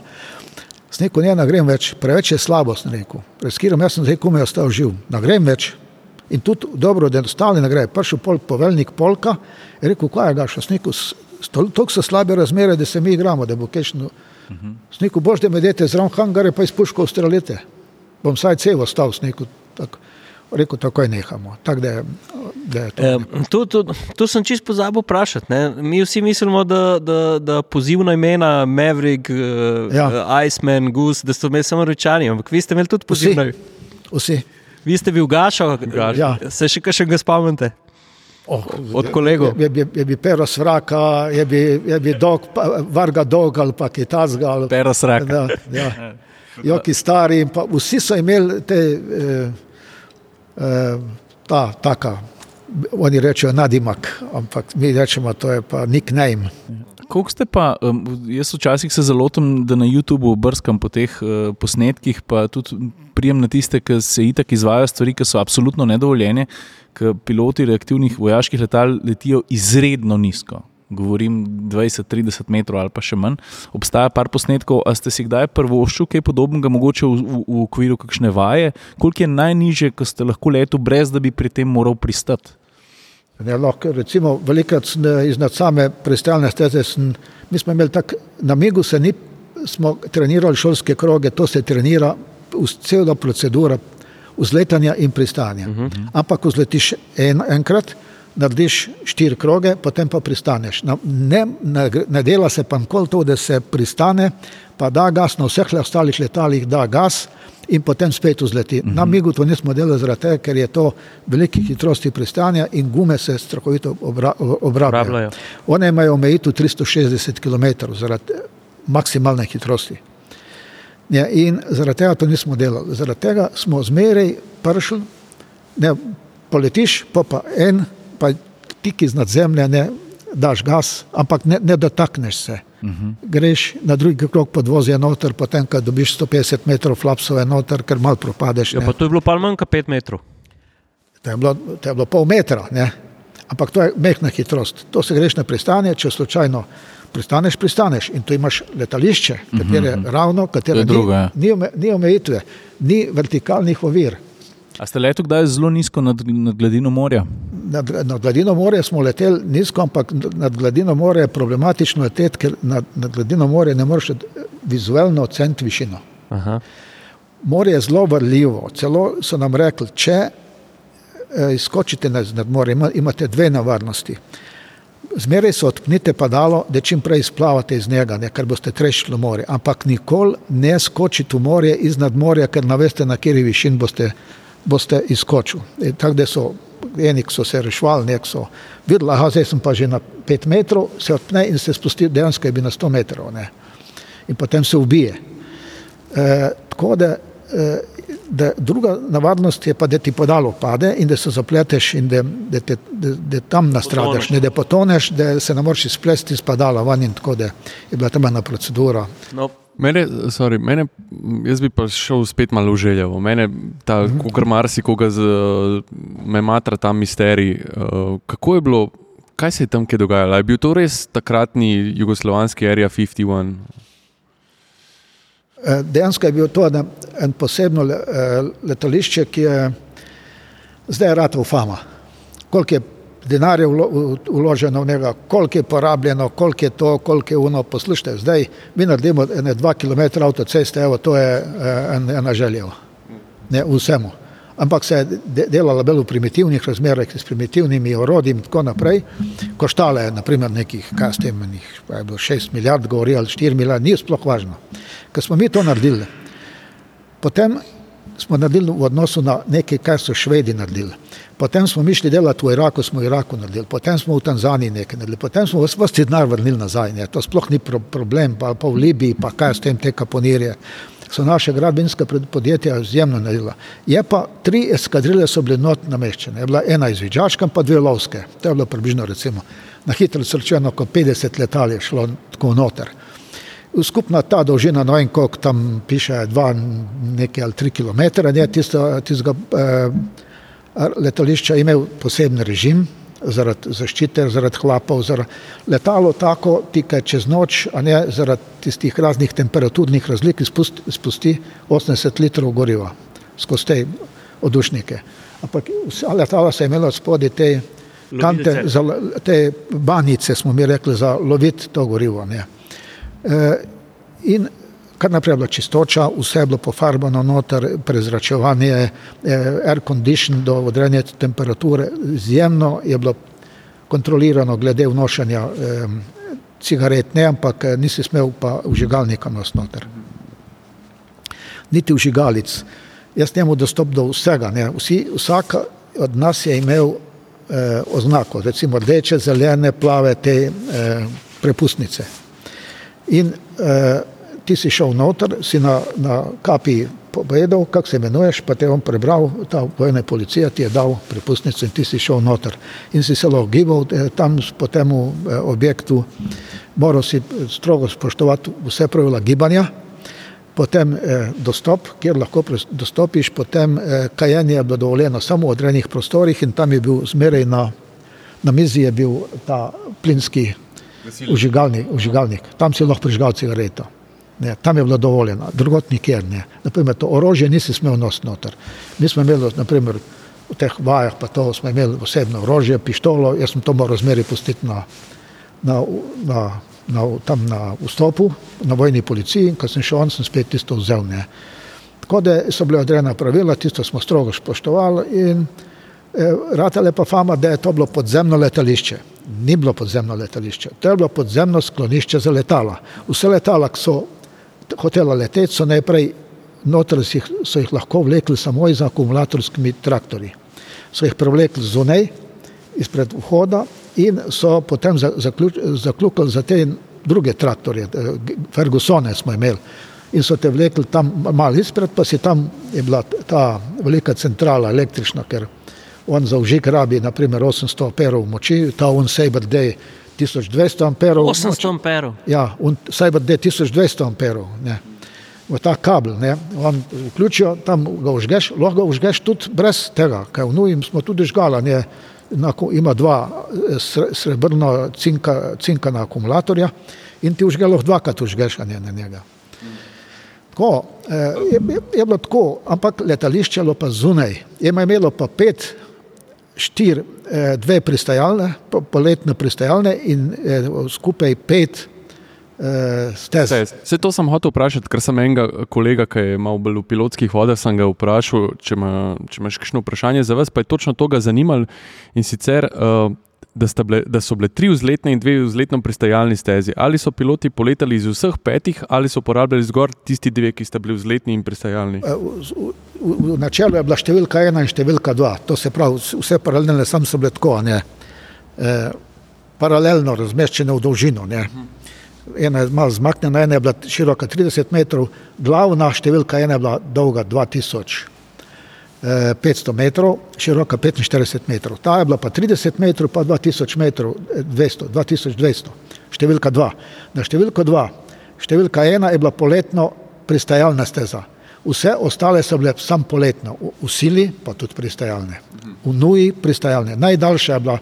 S neko ne nagrem več, preveč je slabo, sem rekel. Reskiram, jaz sem zdaj komaj ostal živ, nagrem več. In tudi dobro, da ostali nagrade. Prišel pol poveljnik polka in rekel, kaj je gašo, s neko, toliko so slabe razmere, da se mi igramo, da bo kešno. S neko boš, da me dete zraven hangare, pa iz puškov strelite. Bom saj cel ostal s neko. Rekel, takoj nehamo. Tak, da, je, da je to. E, to, to, to sem čist pozabil vprašati. Ne? Mi vsi mislimo, da, da, da pozivna imena Maverick, uh, Ja. ja. Iceman, Goose, da so imeli samo rečani, ampak vi ste imeli tudi pozivna. Vsi. Vi ste bil gašo, Ja. se še kaj ga spomnite? Oh, Od kolegov. Je, je, je bi pero svraka, je bi, je bi dog, varga dog ali pa kitazga. Ali, Pero sraka. Da, ja. Joki stari, in pa vsi so imeli te, eh, eh, ta, taka, oni rečejo nadimak, ampak mi rečemo, to je pa nickname. Koliko ste pa, jaz včasih se zalotim, da na YouTubu brskam po teh uh, posnetkih, pa tudi prijem na tiste, ki se itak izvajo stvari, ki so absolutno nedovoljene, ker piloti reaktivnih vojaških letal letijo izredno nizko. Govorim 20-30 metrov ali pa še manj. Obstaja par posnetkov, a ste si kdaj prvoščil kaj podobnega, mogoče v, v, v okviru kakšne vaje, koliko je najniže, ko ste lahko letel, brez da bi pri tem moral pristati. Ne, lahko, recimo, velikrat iznad same pristajalne steze, sem, mi smo imeli tako, na migu se ni, smo trenirali šolske kroge, to se trenira, vs- cela procedura vzletanja in pristanja. Uh -huh. Ampak ko zletiš en, enkrat, narediš štiri kroge, potem pa pristaneš. Ne, ne, ne dela se pa nikoli to, da se pristane, pa da gas, na vseh ostalih letalih da gas in potem spet vzleti. Uh -huh. Na migu to nismo delali zaradi tega, ker je to velike hitrosti pristanja in gume se strahovito obra, obrabljajo. Obrabljajo. One imajo omejitev 360 km zaradi maksimalne hitrosti. Ne, in zaradi tega to nismo delali. Zaradi tega smo zmeraj prišli, ne poletiš, pa pa en, pa tik iznad zemlje ne daš gas, ampak ne, ne dotakneš se. Uh -huh. Greš na drugi krok podvozja noter, potem, ko dobiš 150 metrov flapsove noter, ker mal propadeš. Ja, ne. pa to je bilo pa manj kot 5 metrov. To je bilo, to je bilo pol metra, ne? ampak to je mehna hitrost. To se greš na pristanje, če slučajno pristaneš, pristaneš in tu imaš letališče, katere uh -huh. ravno, To katere je ni, drugo, ja. ni, ome- ni omejitve, ni vertikalnih ovir. A ste leto kdaj zelo nizko nad, nad gladino morja? Nad, nad gladino morja smo leteli nizko, ampak nad gladino morja je problematično leteti, ker nad, nad gladino morja ne moreš vizualno oceniti višino. Aha. Morje je zelo vrljivo. Celo so nam rekli, če eh, izskočite nad morje, ima- imate dve nevarnosti. Zmeraj se odpnite padalo, da čim prej splavate iz njega, ne, ker boste trešili v morje. Ampak nikoli ne skočite v morje iznad morja, ker ne veste, na kateri višini boste, boste izskočili. In Tako da so eni, so se rešvali, nek so videli, da zdaj sem pa že na pet metrov, se odpne in se spusti, dejansko je bi na sto metrov. Ne. In potem se ubije. E, tako da, e, da druga navadnost je pa, da ti podalo pade in da se zapleteš in da, da, te, da, da tam nastradaš, Potoneš. ne da potoneš, da se ne moreš izplesti iz padala van in tako da je bila tam ena procedura. No, Mene, sorry, mene, jaz bi pa šel spet malo v željevo. Mene, ta, kot marsikoga, z, me matra ta misterij. Uh, kako je bilo, kaj se je tam kaj dogajalo? Je bil to res takratni jugoslovanski Area 51? E, Dejansko je bil to ena- en posebno le- e, letališče, ki je zdaj ratov fama. Koliko je denarja vloženo v njega, koliko je porabljeno, koliko je to, koliko je uno. Poslušajte, zdaj mi naredimo ene dva km avtoceste, evo, to je e, en, ena želja. Ne, vsemu. Ampak se je de- delala bolj v primitivnih razmerah, s primitivnimi orodji in tako naprej. Koštale je naprimer nekih, kaj s tem, nekih, je bilo 6 milijard, govori ali 4 milijarde, ni sploh važno. Ko smo mi to naredili, potem smo naredili v odnosu na nekaj, kar so švedi naredili. Potem smo mi šli delati v Iraku, smo v Iraku naredili, potem smo v Tanzaniji nekaj naredili, potem smo vse vse denar vrnili nazaj. Ne. To sploh ni pro, problem, pa, pa v Libiji, pa kaj s tem te kaponirje. So naše gradbinske podjetja izjemno naredila. Je pa tri eskadrile so bile not nameščene. Je bila ena izviđaška, pa dve lovske. To je bilo približno recimo na hitro srčeno, ko 50 letal je šlo tako noter. Skupna ta dolžina, no vem, koliko tam piše, dva nekaj ali tri km, je tisto, tistega eh, letališča imel poseben režim zaradi zaščite, zaradi hlapov, zaradi letalo tako, ti kaj čez noč, a ne zaradi tistih raznih temperaturnih razlik izpusti, izpusti 80 litrov goriva skozi te odušnike. Ampak vsa letala so imela spodaj te kante, Lovilce. za, te banice, smo mi rekli, za loviti to gorivo. Ne. E, in kar naprej je bila čistoča, vse je bilo pofarbano noter, prezračevanje, eh, air condition do odrejanja temperature, izjemno je bilo kontrolirano glede vnošanja eh, cigaret, ne, ampak eh, nisi smel pa vžigalnika nositi noter. Niti vžigalic. Jaz njemu dostop do vsega. Ne. Vsi, vsak od nas je imel eh, oznako, recimo rdeče, zelene, plave, te eh, prepustnice. In eh, ti si šel noter, si na, na kapi povedal, kako se imenuješ, pa te je on prebral, ta vojna policija ti je dal prepustnico in ti si šel noter. In si se lahko gibal eh, tam po tem eh, objektu, moral si strogo spoštovati vse pravila gibanja, potem eh, dostop, kjer lahko dostopiš, potem eh, kajenje je bilo dovoljeno samo v odrejenih prostorih in tam je bil zmeraj na, na mizi je bil ta plinski vžigalnik, vžigalnik. Tam si lahko prižgal cigareto. Ne, tam je bilo dovoljeno, drugot nikjer ne. Naprimer, to orožje nisi smel nositi noter. Mi smo imeli, naprimer, v teh vajah, pa to smo imeli osebno orožje, pištolo, jaz sem to moral zmeraj pustiti na, na, na, na, tam na vstopu, na vojni policiji, in ko sem šel on, sem spet tisto vzel. Ne. Tako da so bile odrejena pravila, tisto smo strogo spoštovali in eh, ratale pa fama, da je to bilo podzemno letališče. Ni bilo podzemno letališče, to je bilo podzemno sklonišče za letala. Vse letala, so hotela leteti, so najprej noter si jih, so jih lahko vlekli samo z akumulatorskimi traktorji. So jih prevlekli zunaj, izpred vhoda in so potem za- zaključ- zaključili za te druge traktorje, eh, Fergusone smo imeli, in so te vlekli tam malo izpred, pa si tam je bila ta velika centrala električna, ker on za užik rabi naprimer 800 amperov moči, ta on Saber Day 1200 amperov. 800 amperov. Ja, on Saber Day 1200 amperov. Ne. V ta kabel, ne, on vključijo, tam ga užgeš, lahko ga užgeš tudi brez tega, kaj v nuji smo tudi žgala, ne, enako, ima dva eh, sre- srebrno cinka, cinkana akumulatorja in ti užge lahko dvakrat užgeš ne, na njega. Tako, eh, je, je, je bilo tako, ampak letališče je bilo pa zunaj. Je imelo pa pet, štiri, eh, dve pristajalne, po- poletne pristajalne in eh, skupaj pet eh, stez. Vse to sem hotel vprašati, ker sem enega kolega, ki je malo bolj v pilotskih vodah, sem ga vprašal, če, ima, če imaš kakšno vprašanje za vas, pa je točno to ga zanimalo. In sicer, uh, da, bile, da so bile tri vzletne in dve vzletno pristajalni stezi. Ali so piloti poletali iz vseh petih, ali so uporabljali zgolj tisti dve, ki sta bili vzletni in pristajalni. Eh, V, v, v načelu je bila številka ena in številka dva, to se pravi, vse- paralelne, sam so bile tako, ne, e, paralelno razmeščene v dolžino. Ne. Ena je malo zmaknjena, ena je bila široka 30 metrov, glavna številka ena je bila dolga 2000. eh, 500 metrov, široka 45 metrov. Ta je bila pa 30 metrov, pa 2000 metrov, eh, 200, 2200, številka 2. Na številko 2, številka 1 je bila poletno pristajalna steza. Vse ostale so bile sam poletno, v, sili pa tudi pristajalne. V nuji pristajalne. Najdaljša je bila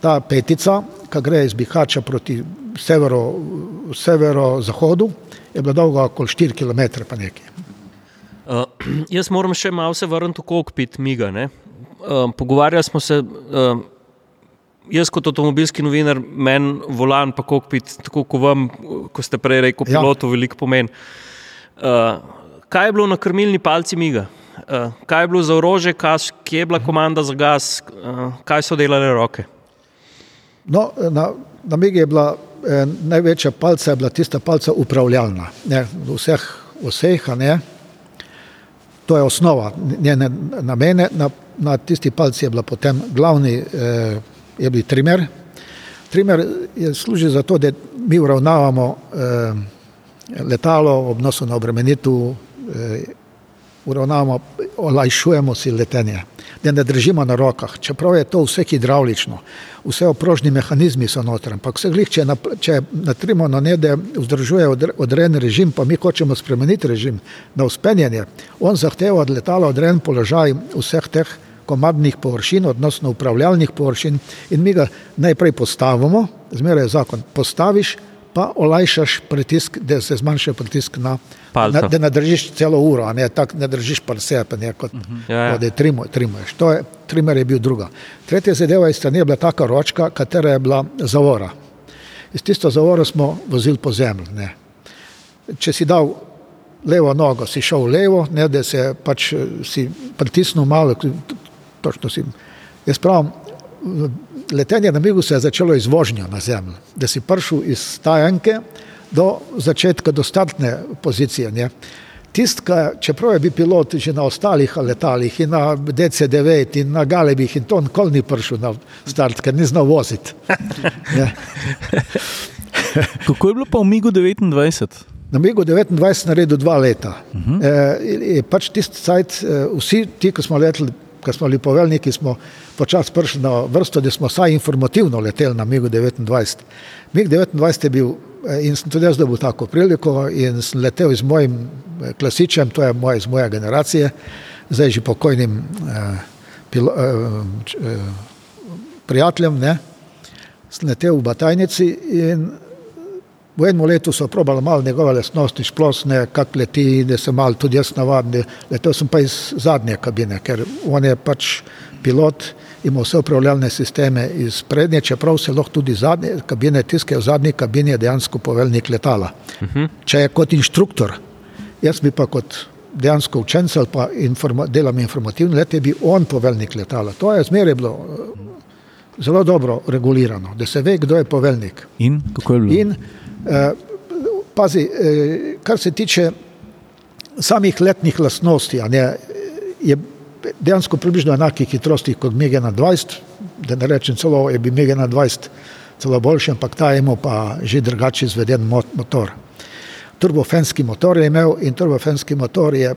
ta petica, ki gre iz Bihača proti severo, severo-zahodu, je bila dolga okoli 4 km pa nekaj. Uh, jaz moram še malo se vrniti v kokpit Miga. ne. Uh, pogovarjali smo se, uh, jaz kot avtomobilski novinar, meni volan pa kokpit, tako kot vam, ko ste prej rekli, Ja. pilotu veliko pomeni. Uh, kaj je bilo na krmilni palci Miga? Uh, kaj je bilo za orože, kas, kje je bila komanda za gas, uh, kaj so delale roke? No, na, na Migi je bila eh, največja palca, je bila tista palca upravljalna. Ne, vseh, vseh, ne. To je osnova njene namene. Na, na tisti palci je bila potem glavni, eh, je bil trimer. Trimer je služi za to, da mi uravnavamo eh, letalo ob nosu na obremenitev, eh, uravnavamo, olajšujemo si letenje, da ne držimo na rokah. Čeprav je to vse hidravlično, vse oprožni mehanizmi so noter, ampak vse glih, če, nap, če natrimo na ne, da vzdržuje odre- odrejen režim, pa mi hočemo spremeniti režim na uspenjanje, on zahteva od letala odrejen položaj vseh teh komadnih površin, odnosno upravljalnih površin in mi ga najprej postavimo, zmeraj je zakon, postaviš, pa olajšaš pritisk, da se zmanjša pritisk na, Palca. na da ne držiš celo uro, ne tako ne držiš pa vse, pa ne kot Ja, ja. da trimo, trimuješ. To je, trimer je bil druga. Tretja zadeva iz strani je bila taka ročka, katera je bila zavora. Iz tisto zavoro smo vozili po zemlji. Ne. Če si dal levo nogo, si šel levo, ne, da se pač eh, si pritisnil malo, točno si. Jaz pravim, letenje na migu se je začelo iz vožnja na zemlji, da si prišel iz stajanke do začetka, do startne pozicije. Ne. Tist, ka, čeprav je bil pilot že na ostalih letalih, in na DC-9, in na Galebih, in to nikoli ni prišel na start, ker ni znal voziti. Kako je bilo pa v Migu 29? Na Migu 29 naredil dva leta. Uh -huh. e, pač tisti cajt, e, vsi ti, ki smo leteli, ki smo bili poveljniki, smo počasi prišli na vrsto, da smo vsaj informativno leteli na Migu 29. Mig 29 je bil e, in sem tudi jaz dobil tako priliko in sem letel z mojim e, klasičem, to je moj, iz moje generacije, zdaj že pokojnim eh, pilo, eh, č- eh, prijateljem, ne, sem letel v Batajnici in V enem letu so probali malo njegove lastnosti, splošne, kak leti, da se malo tudi jaz navadim. Letel sem pa iz zadnje kabine, ker on je pač pilot, ima vse upravljalne sisteme iz prednje, čeprav se lahko tudi zadnje kabine tiskajo, v zadnji kabini je dejansko poveljnik letala. Uh -huh. Če je kot inštruktor, jaz bi pa kot dejansko učenec ali pa informa, delam informativni let, je bil on poveljnik letala. To je zmeraj bilo eh, zelo dobro regulirano, da se ve, kdo je poveljnik. In kako je bilo? In pazi, eh, kar se tiče samih letnih lastnosti, ne, je dejansko približno enakih hitrosti kot MG21, da ne rečem celo, je bi MG21 celo boljši, ampak ta ima pa že drugače izveden mo- motor. Turbofenski motor je imel in turbofenski motor je eh,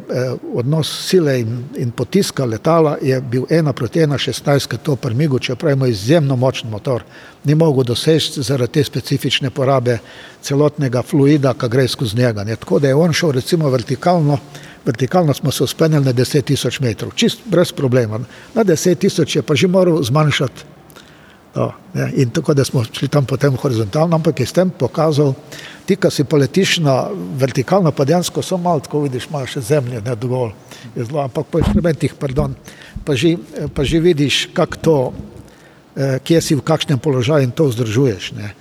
odnos sile in, in potiska letala je bil 1 proti 1, 16, ker to prmigu, čeprav ima izjemno močen motor, ni mogel doseči zaradi te specifične porabe celotnega fluida, ki gre skozi njega. Ne. Tako da je on šel recimo vertikalno, vertikalno smo se uspenjali na 10 tisoč metrov, čist brez problema. Na 10 tisoč je pa že moral zmanjšati. No, ne, in tako da smo šli tam potem horizontalno, ampak je s tem pokazal, ti, ki si poletiš na vertikalno, pa dejansko so malo, tako vidiš, malo še zemlje, ne dovolj, zelo, ampak po inštrumentih, pardon, pa že, pa že vidiš, kak to, eh, kje si v kakšnem položaju in to vzdržuješ. Ne.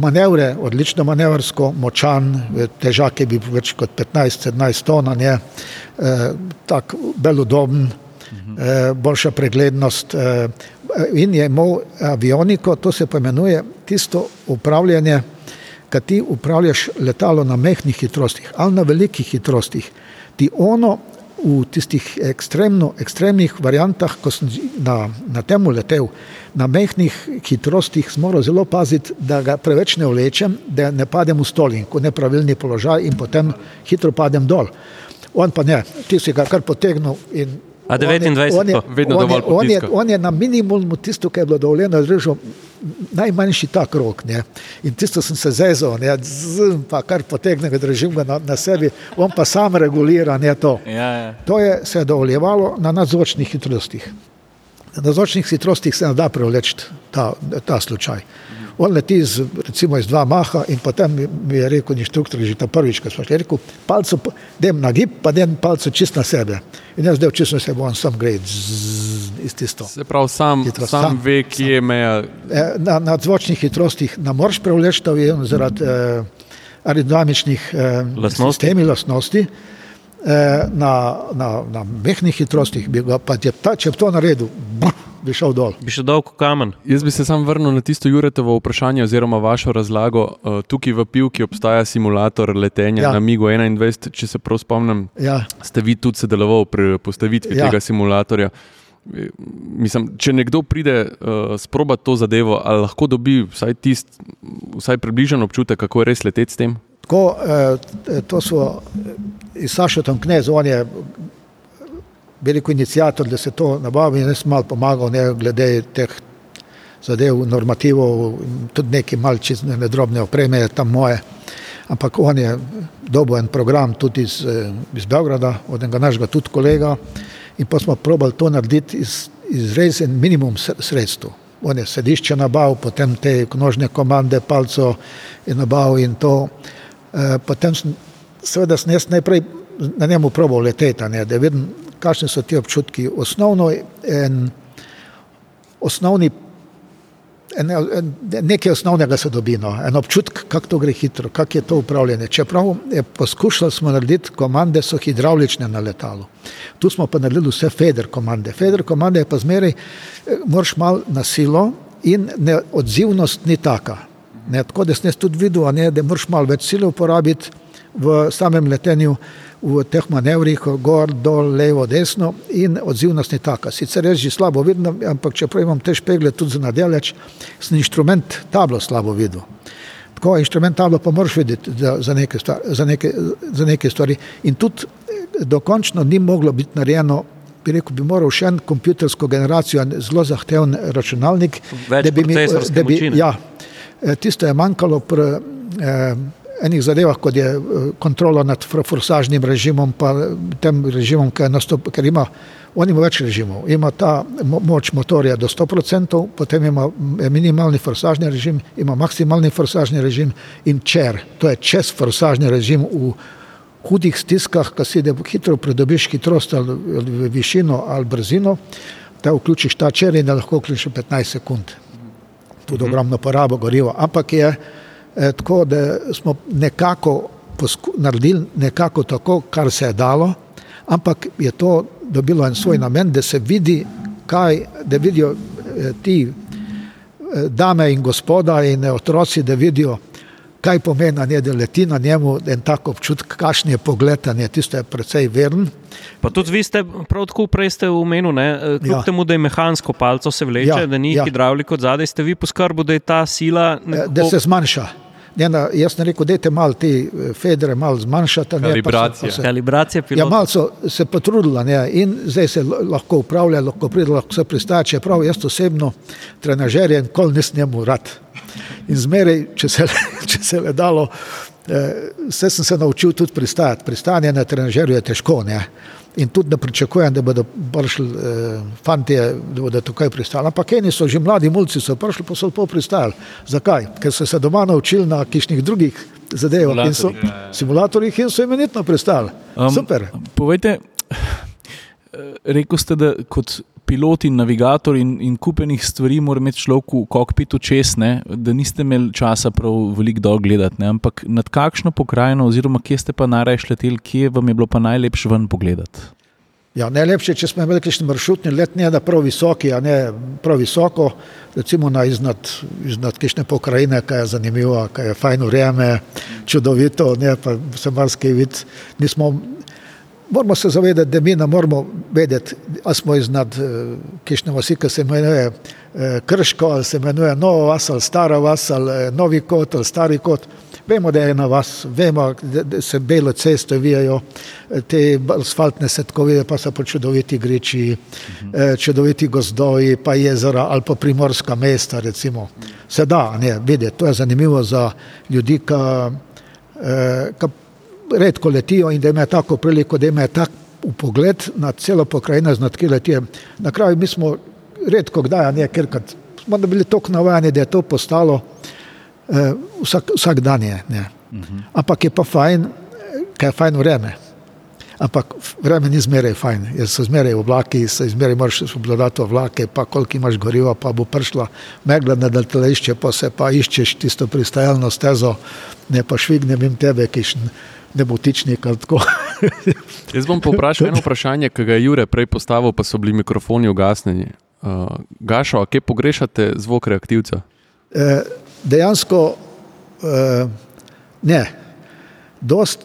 Manevre, odlično manevrsko, močan, težak je bil več kot 15-17 ton, je eh, tako belodoben, boljša preglednost eh, in je imel avioniko, to se poimenuje tisto upravljanje, kad ti upravljaš letalo na mehkih hitrostih ali na velikih hitrostih, ti ono v tistih ekstremno, ekstremnih variantah, ko sem na, na tem letel, na mehkih hitrostih, sem moral zelo paziti, da ga preveč ne vlečem, da ne padem v stolin, ko nepravilni položaj in potem hitro padem dol. On pa ne, ti si ga kar potegnil in A 29, on je, pa vedno on je, dovolj on je, on je na minimumu tisto, kar je bilo dovoljeno, zrežal najmanjši tak rok. Ne. In tisto sem se zezal, ne, zzz, pa kar potegnem, držim ga na, na sebi, on pa sam regulira ne, to. Ja, ja. To je se je dovoljevalo na nadzorčnih hitrostih. Na nadzorčnih hitrostih se ne da prevleči ta, ta slučaj. On leti z, recimo iz dva maha in potem mi- je rekel inštruktor, že ta prvič, ko smo šli, je rekel, palco, dem na gib, pa dem palco čist na sebe. In jaz del čist na sebe, on sam gre iz tisto. Se pravi, sam, Hitro, sam, sam, ve, kje je meja. Eh, Na, na zvočnih hitrostih ne moreš prevleči ta avion zaradi eh, aerodinamičnih eh, Lastnosti. sistemi, lastnosti. Eh, na, na, na mehkih hitrostih bi ga, pa če, ta, če bi to naredil, brr, bi šel dol. Bi še dolgo kamen. Jaz bi se sam vrnil na tisto Juretovo vprašanje oziroma vašo razlago. Uh, tukaj v Pivki obstaja simulator letenja Ja. na Migu 21, če se prav spomnim. Ja, Ste vi tudi sodelovali pri postavitvi Ja. tega simulatorja? E, Mislim, če nekdo pride uh, sprobati to zadevo, ali lahko dobi vsaj, tist, vsaj približen občutek, kako je res leteti s tem? tako, eh, to so eh, iz Sašotom knez, on je veliko inicijator, da se to nabavi in jaz malo pomagal ne, glede teh zadev, normativov, tudi neki malči nedrobne opreme je tam moje. Ampak on je dobil en program tudi iz, eh, iz Beograda, od enega našega tudi kolega in pa smo probali to narediti iz, izrezen minimum sr- sredstev. On je sedišče nabavil, potem te nožne komande, palco je nabavil in to. Eh, Potem sem, seveda sem jaz najprej na njemu probal leteti, ne, da vidim, kakšni so ti občutki. Osnovno, en, osnovni En, en, nekaj osnovnega se dobi, no. en občutek, kako to gre hitro, kako je to upravljanje. Čeprav je poskušali smo narediti komande, so hidravlične na letalu. Tu smo pa naredili vse feder komande. Feder komande je pa zmeraj, eh, moraš mal na silo in ne, odzivnost ni taka. Ne, tako da sem jaz tudi videl, ne, da moraš malo več sile uporabiti v samem letenju, v teh manevrih, gor, dol, levo, desno in odzivnost ni taka. Sicer jaz že slabo vidim, ampak čeprav imam te špegle tudi za nadaleč, sem inštrument tablo slabo videl. Tako inštrument tablo pa moraš videti za, za, neke stvari, za, neke, za neke stvari. In tudi eh, dokončno ni moglo biti narejeno. Bi rekel, bi moral še en kompjutersko generacijo, en zelo zahteven računalnik, Več da bi mi, da bi, moči, ja, Eh, tisto je manjkalo pri eh, enih zadevah, kot je eh, kontrola nad forsažnim režimom, pa tem režimom, ki nastop, ker ima, on ima več režimov. Ima ta mo moč motorja do 100%, potem ima m- minimalni forsažni režim, ima maksimalni forsažni režim in čer, to je čez forsažni režim v hudih stiskah, ko si da hitro pridobiš hitrost ali, ali višino ali brzino, da vključiš ta čer in da lahko vključiš v 15 sekund. Tudi ogromno porabo goriva, ampak je eh, tako, da smo nekako naredili nekako tako, kar se je dalo, ampak je to dobilo en svoj namen, da se vidi, kaj, da vidijo eh, ti eh, dame in gospoda in otroci, da vidijo, kaj pomeni, a ne, da leti na njemu en tak občutek, kakšen je pogled, a ne, tisto je precej veren. Pa tudi vi ste, prav tako prej ste omenili, ne, kljub Ja. temu, da je mehansko palco se vleče, Ja, da ni ja. hidravlik od zadaj, ste vi poskrbeli, da je ta sila nekako, da se zmanjša. Njena, jaz sem rekel, dajte malo te eh, federe, malo zmanjšati. ne, pa se- pa Kalibracija. se- Kalibracija Ja, pilota. malo so se potrudila ne, in zdaj se lahko upravlja, lahko pride, lahko se pristaja. Čeprav jaz osebno trenažerje nikoli nisem njemu rad. In zmeraj, če se, če se le dalo, eh, vse sem se naučil tudi pristajati. Pristanje na trenažerju je težko. Ne. In tudi ne pričakujem, da bodo prišli eh, fanti, da bodo tukaj pristali. Ampak eni so že mladi mulci, so prišli, pa so pol pristali. Zakaj? Ker so se doma naučili na kišnih drugih zadevah in so simulatorjih in so imenitno pristali. Um, Super. Povejte, rekel ste, da kot pilot in navigator in, in kupenih stvari mora imeti človek v kokpitu čez, ne, da niste imeli časa prav veliko dol gledati. Ne, ampak nad kakšno pokrajino, oziroma kje ste pa najraje leteli, kje vam je bilo pa najlepše ven pogledati? Ja, najlepše, če smo imeli kakšen maršrutni let, ne da prav visoki, a ne prav visoko, recimo na iznad, iznad kakšne pokrajine, kaj je zanimivo, kaj je fajn vreme, čudovito, ne pa se marsikaj vidi. Nismo, moramo se zavedati, da mi ne moramo vedeti, ali smo iznad eh, kakšne vasi, ki se imenuje eh, Krško, ali se imenuje Nova vas, ali Stara vas, ali eh, Novi kot, ali Stari kot. Vemo, da je na vas, vemo, da, se bele ceste vijajo, te asfaltne setkovine, pa so pa čudoviti griči, čudoviti gozdovi, pa jezera ali pa primorska mesta, recimo. Se da, ne, videti, to je zanimivo za ljudi, ki redko letijo in da imajo tako priliko, da imajo tak pogled na celo pokrajino, znad kje letijo. Na kraju mi smo redko kdaj, ne, ker kad smo bili tako navajeni, da je to postalo eh, vsak, vsak dan je. Ne. Ampak je pa fajn, ker je fajn vreme. Ampak vreme ni zmeraj fajn, jer so zmeraj oblaki, se zmeraj moraš obvladati oblake, pa koliko imaš goriva, pa bo prišla megla na letališče, pa se pa iščeš tisto pristajalno stezo, ne pa švignem jim tebe, kiš nebotičnik ali tako. Jaz bom povprašal eno vprašanje, ki ga je Jure prej postavil, pa so bili mikrofoni ugasnjeni. Uh, Gašo, a kje pogrešate zvok reaktivca? Eh, dejansko eh, ne.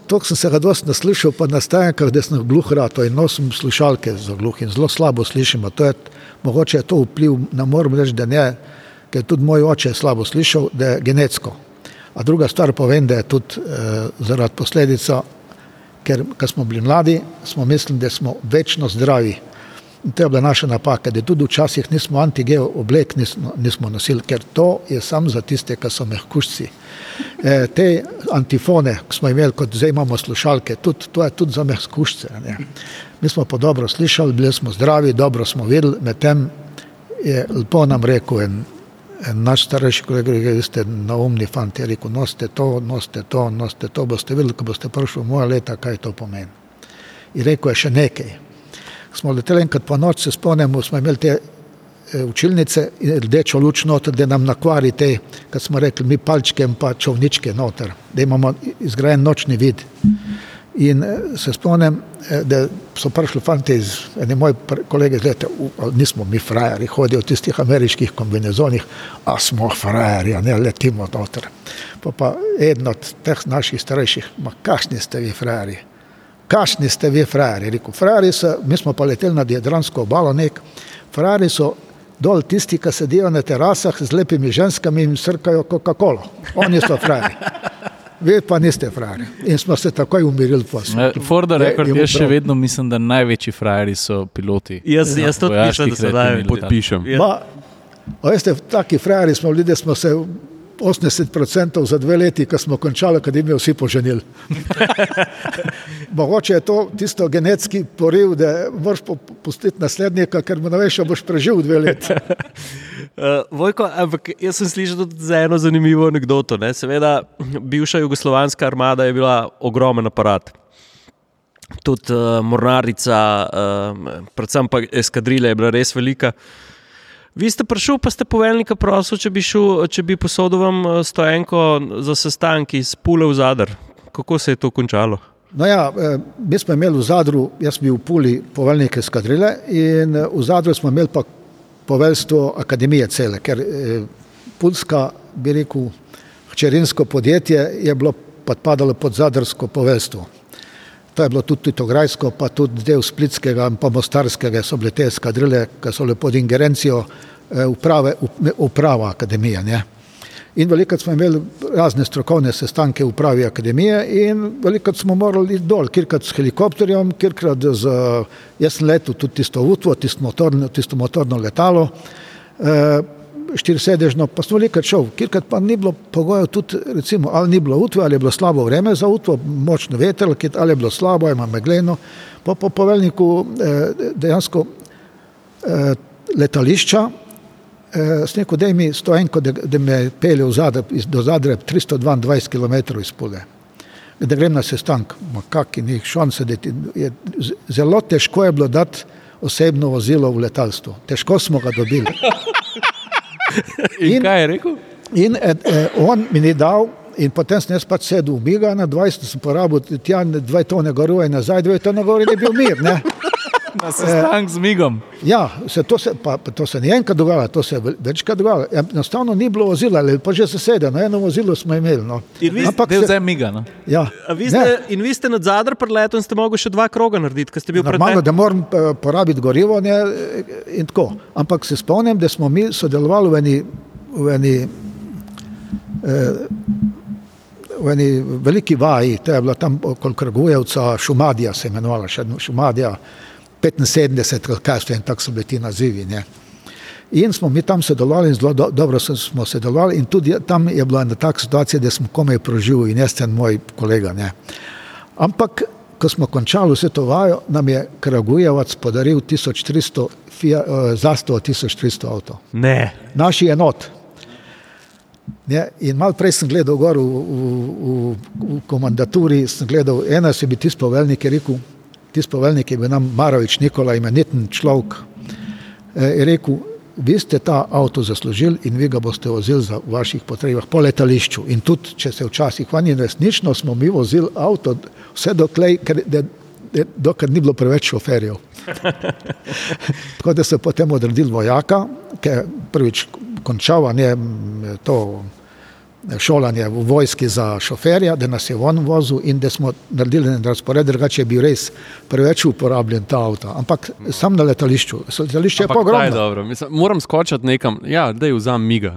To sem se ga dosti naslišal, pa na stajankah, da sem gluh rato in nosim slušalke za gluh in zelo slabo slišim. a To je, mogoče je to vpliv, ne morem reči, da ne, ker tudi moj oče je slabo slišal, da je genetsko. A druga stvar pa vem, da je tudi eh, zaradi posledica, ker ko smo bili mladi, smo mislili, da smo večno zdravi. In to je bila naša napaka, da tudi včasih nismo antigeo oblek nismo, nismo nosili, ker to je samo za tiste, ki so mehkušci. E, te antifone, ki smo imeli, kot zdaj imamo slušalke, tudi, to je tudi za mehkušce. Ne. Mi smo pa dobro slišali, bili smo zdravi, dobro smo videli, medtem je lepo nam rekel en naš starejši kolega, vi ste naumni fanti, je rekel, nosite to, nosite to, nosite to, boste videli, ko boste prišli v moja leta, kaj to pomeni. In rekel je še nekaj smo leteli enkrat po noč, se spomnimo, smo imeli te e, učilnice rdečo luč noter, da nam nakvari te, kot smo rekli, mi palčke in pa čovničke noter, da imamo izgrajen nočni vid. In e, se spomnim, e, da so prišli fanti iz ene moje kolege iz leta, "U, ali nismo mi frajeri, hodijo v tistih ameriških kombinezonih, a smo frajeri, a ne letimo noter. Pa pa eden od teh naših starejših, ma kakšni ste vi frajeri? Kakšni ste vi frajeri? Rekel, frajeri so, mi smo pa leteli nad Jadransko obalo nek, frajeri so dol tisti, ki sedijo na terasah z lepimi ženskami in srkajo Coca-Colo. Oni so frajeri. Vi pa niste frajeri. In smo se takoj umirili posel. Ne, rekord, je jaz še vedno mislim, da največji frajeri so piloti. Jaz, jaz tudi vojaških mislim, da letov najbolj in Podpišem. Ja. Ma, a veste, taki frajeri smo bili, da smo se 80% za dve leti, ko smo končali akademijo, vsi poženili. Mogoče je to tisto genetski poriv, da moraš po- pustiti naslednika, ker mu ne veš, ali boš preživel dve leti. Uh, Vojko, ampak jaz sem slišal tudi za eno zanimivo anegdoto. Ne? Seveda, bivša jugoslovanska armada je bila ogromen aparat. Tudi uh, mornarica, uh, predvsem pa eskadrila je bila res velika. Vi ste prišli, pa ste poveljnika prosil, če bi, šel, če bi posodil vam eh, stoenko za sestanki iz Pule v Zadar. Kako se je to končalo? No ja, eh, mi smo imeli v Zadru, jaz bil v Puli poveljnik eskadrile in eh, v Zadru smo imeli pa poveljstvo akademije cele, ker Pulska, bi rekel, hčerinsko podjetje je bilo podpadalo pod zadrsko poveljstvo. To je bilo tudi Titograjsko, pa tudi del Splitskega in pa Mostarskega so bile te eskadrile, ki so bile pod ingerencijo eh, uprave, up- uprava akademije. Ne? In veliko smo imeli razne strokovne sestanke v pravi akademije in veliko smo morali iti dol, kjerkrat s helikopterjem, kjerkrat z, jaz sem letel tudi tisto utvo, tisto motorno, tisto motorno letalo, eh, štirisedežno, pa smo veliko šel, kjerkrat pa ni bilo pogojev tudi, recimo, ali ni bilo utve, ali je bilo slabo vreme za utvo, močno veter, ali je bilo slabo, ima megleno, pa po poveljniku eh, dejansko eh, letališča, sem rekel, da mi sto enko, da, da me pelje Zadreb, do Zadreb 322 km izpode. Da grem na sestank, kak in jih šon sedeti. Je, zelo težko je bilo dati osebno vozilo v letalstvo. Težko smo ga dobili. In, in kaj je rekel? In eh, eh, on mi ni dal, in potem sem jaz pač sedel v Miga, na 20 sem porabil, tja dve tone gore in nazaj, dve tone gore, da je bil mir. Ne? Na sestank z Migom. Ja, se to, se, pa, to se ni enkrat dogajalo, to se je večkrat dogajalo. Enostavno ni bilo vozila, ali pa že sosede, no eno vozilo smo imeli. No. Ampak se zdaj Miga. No? Ja. Vi ste, in vi ste nad zadr preletom in ste mogli še dva kroga narediti, ker ste bili pred Normalno, da moram eh, porabiti gorivo ne, in tako. Ampak se spomnim, da smo mi sodelovali v eni, v eni eh, v eni veliki vaji, to je bila tam okoli Krgujevca, Šumadija se imenovala, še Šumadija, 75, kaj so in tako so bili ti nazivi. Ne. In smo mi tam sodelovali, zelo do, dobro smo sodelovali, in tudi tam je bila ena taka situacija, da smo komaj proživeli, in jaz sem moj kolega. Ne. Ampak, ko smo končali vse to vajo, nam je Kragujevac podaril 1300, uh, zastav 1300 avto. Ne. Naši enot. Ne, in malo prej sem gledal gor v, v, v, v komandaturi, sem gledal, ena se bi tisti poveljnik rekel, tisti poveljnik je bil nam Marovič Nikola, imeniten človek, eh, je rekel, vi ste ta avto zaslužili in vi ga boste vozili za vaših potrebah po letališču. In tudi, če se včasih vanji resnično smo mi vozili avto, vse doklej, ker, de, de, dokler ni bilo preveč šoferjev. Tako da so potem odredili vojaka, ki je prvič končal, ne to šolanje v vojski za šoferja, da nas je on vozil in da smo naredili en razpored, drugače je bil res preveč uporabljen ta avto. Ampak sam na letališču, letališče je pa ogromno. Moram skočiti nekam, ja, da je vzam miga.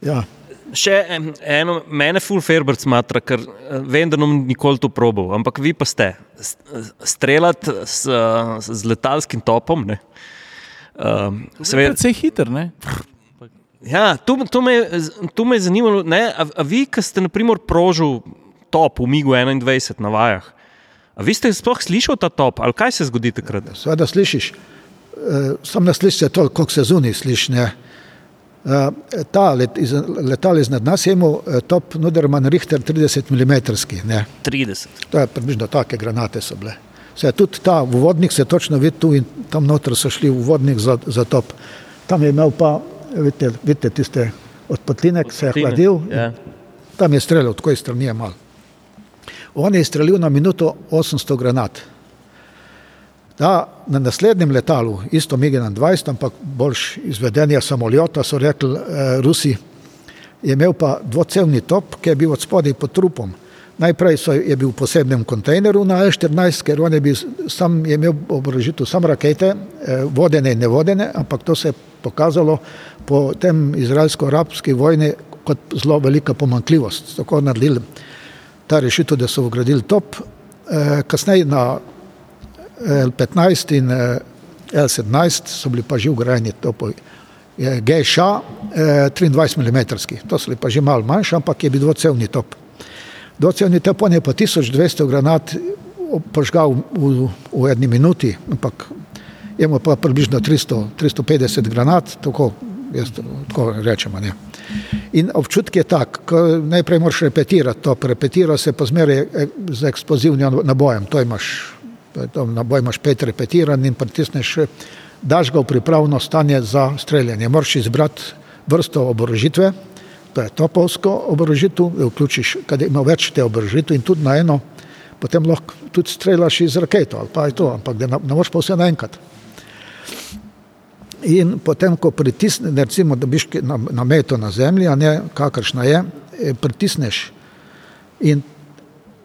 Ja. Še eno, mene full Ferber smatra, ker eh, vem, da nam nikoli to probal, ampak vi pa ste streljati s, z letalskim topom. Ne? Uh, Seveda, precej hiter, ne? Ja, to, to, me, to me je zanimalo. Ne, a, a vi, ki ste naprimer prožil top v Migu 21 na vajah, a vi ste sploh slišali ta top ali kaj se zgodi takrat? Sveda slišiš, e, sam ne slišiš to, koliko se zunaj slišiš. E, ta let, iz, letal iznad nas je imel e, top Nuderman Richter 30 mm. Ne. 30. To je približno take granate so bile. Se, tudi ta vodnik se točno vidi tu in tam noter so šli v vodnik za, za top. Tam je imel pa vidite, vidite tiste odpotline, ki se je hladil. Ja. Tam je streljal, tako je strani mal. On je streljal na minuto 800 granat. Da, na naslednjem letalu, isto MiG-21, ampak boljš izvedenja samoljota, so rekli eh, Rusi, je imel pa dvocevni top, ki je bil od spodaj pod trupom. Najprej so, je bil v posebnem kontejneru na E14, ker on je, bil, sam, je imel oborožitev samo rakete, eh, vodene in nevodene, ampak to se je pokazalo po tem izraelsko-arabski vojni kot zelo velika pomankljivost. Tako naredili ta rešitev, da so ugradili top. Eh, kasneje na L15 in eh, L17 so bili pa že ugrajeni topovi. GŠ 23 mm, to so bili pa že malo manjši, ampak je bil dvocevni top. Top on je pa 1200 granat požgal v, v eni minuti, ampak imamo pa približno 300, 350 granat, tako jaz tako rečemo. Ne. In občutek je tak, ko najprej moraš repetirati to, repetira se pa zmeraj e, z eksplozivnim nabojem, to imaš, to naboj imaš pet repetiran in pritisneš, daš ga v pripravno stanje za streljanje. Moraš izbrati vrsto oborožitve, to je topovsko oborožitev, vključiš, kad ima več te oborožitve in tudi na eno, potem lahko tudi streljaš iz raketo ali pa je to, ampak da ne moreš pa vse naenkrat. In potem, ko pritisneš, recimo, da biš na, na meto na zemlji, a ne kakršna je, eh, pritisneš in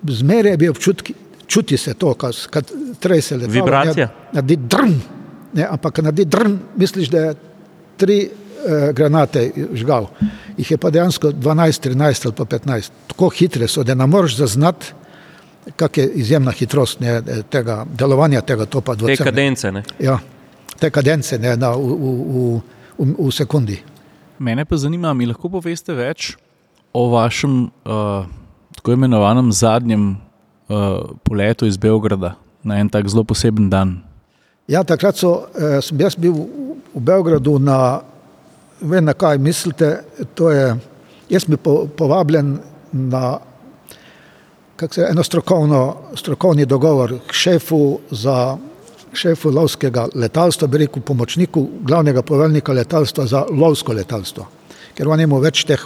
zmeraj bi občutek, čuti se to, kad trese letalo. Vibracija. Naredi drn, ne, ampak naredi drn, misliš, da je tri granate žgal. jih je pa dejansko 12, 13 ali pa 15. Tako hitre so, da ne moreš zaznati, kak je izjemna hitrost ne, tega delovanja tega topa. Te kadence, ne? Ja, te kadence ne, na, v, v, v, v sekundi. Mene pa zanima, mi lahko poveste več o vašem uh, tako imenovanem zadnjem uh, poletu iz Beograda na en tak zelo poseben dan. Ja, takrat so, eh, sem jaz bil v Beogradu na, vem na kaj mislite, je, jaz bi po, povabljen na se, eno strokovno, strokovni dogovor k šefu za šefu lovskega letalstva, bi rekel pomočniku glavnega poveljnika letalstva za lovsko letalstvo, ker on ima več teh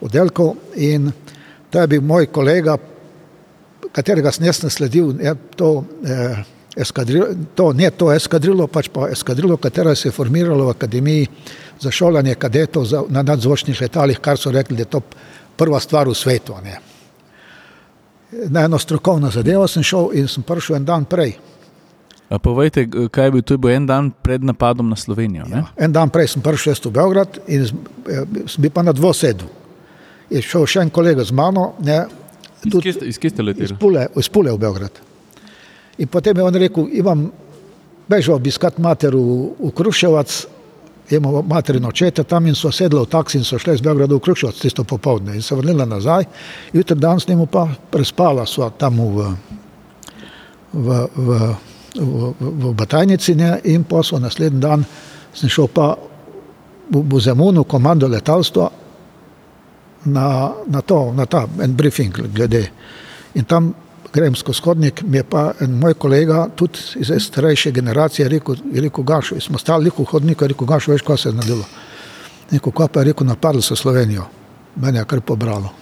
oddelkov in to je bil moj kolega, katerega sem jaz nasledil, je to, eh, eskadrilo, to ne to eskadrilo, pač pa eskadrilo, katero se je formiralo v Akademiji za šolanje kadetov za, na nadzvočnih letalih, kar so rekli, da je to prva stvar v svetu. Ne. Na eno strokovno zadevo sem šel in sem prišel en dan prej. A povejte, kaj je bil to je bil en dan pred napadom na Slovenijo? Ja, en dan prej sem prišel v Beograd in sem bil pa na dvosedu. Je šel še en kolega z mano, ne, tudi, iz kje ste leteli? Iz Pule, iz Pule v Beograd. In potem je on rekel, imam bežal obiskat mater v, v Kruševac, imamo materino očeta tam in so sedli v taksi in so šli iz Beograda v Kruševac tisto popovdne in se vrnila nazaj. Jutri dan s njim pa prespala sva tam v, v, v, v, v Batajnici ne, in so naslednji dan sem šel pa v, v Zemunu, komando letalstva, na, na to, na ta en briefing glede. In tam grem skozi hodnik, mi je pa en moj kolega, tudi iz starejše generacije, rekel, rekel Gašo, smo stali v hodniku, rekel Gašo, veš, kaj se je nadelo. Neko kaj pa je rekel, napadli so Slovenijo. Mene je kar pobralo.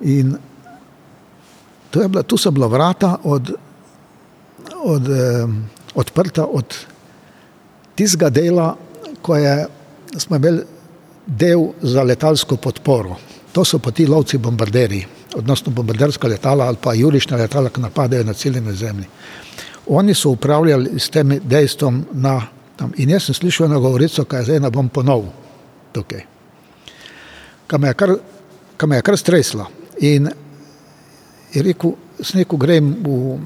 In tu, je bila, tu so bila vrata od, od, eh, odprta od tistega dela, ko je, smo imeli del za letalsko podporo. To so pa ti lovci bombarderji, odnosno bombarderska letala ali pa jurišna letala, ki napadajo na ciljne zemlje. Oni so upravljali s tem dejstvom na tam. In jaz sem slišal eno govorico, kaj zdaj ne bom ponovil tukaj. Kaj me je kar, kaj me je kar stresla. In je rekel, s neko grem v,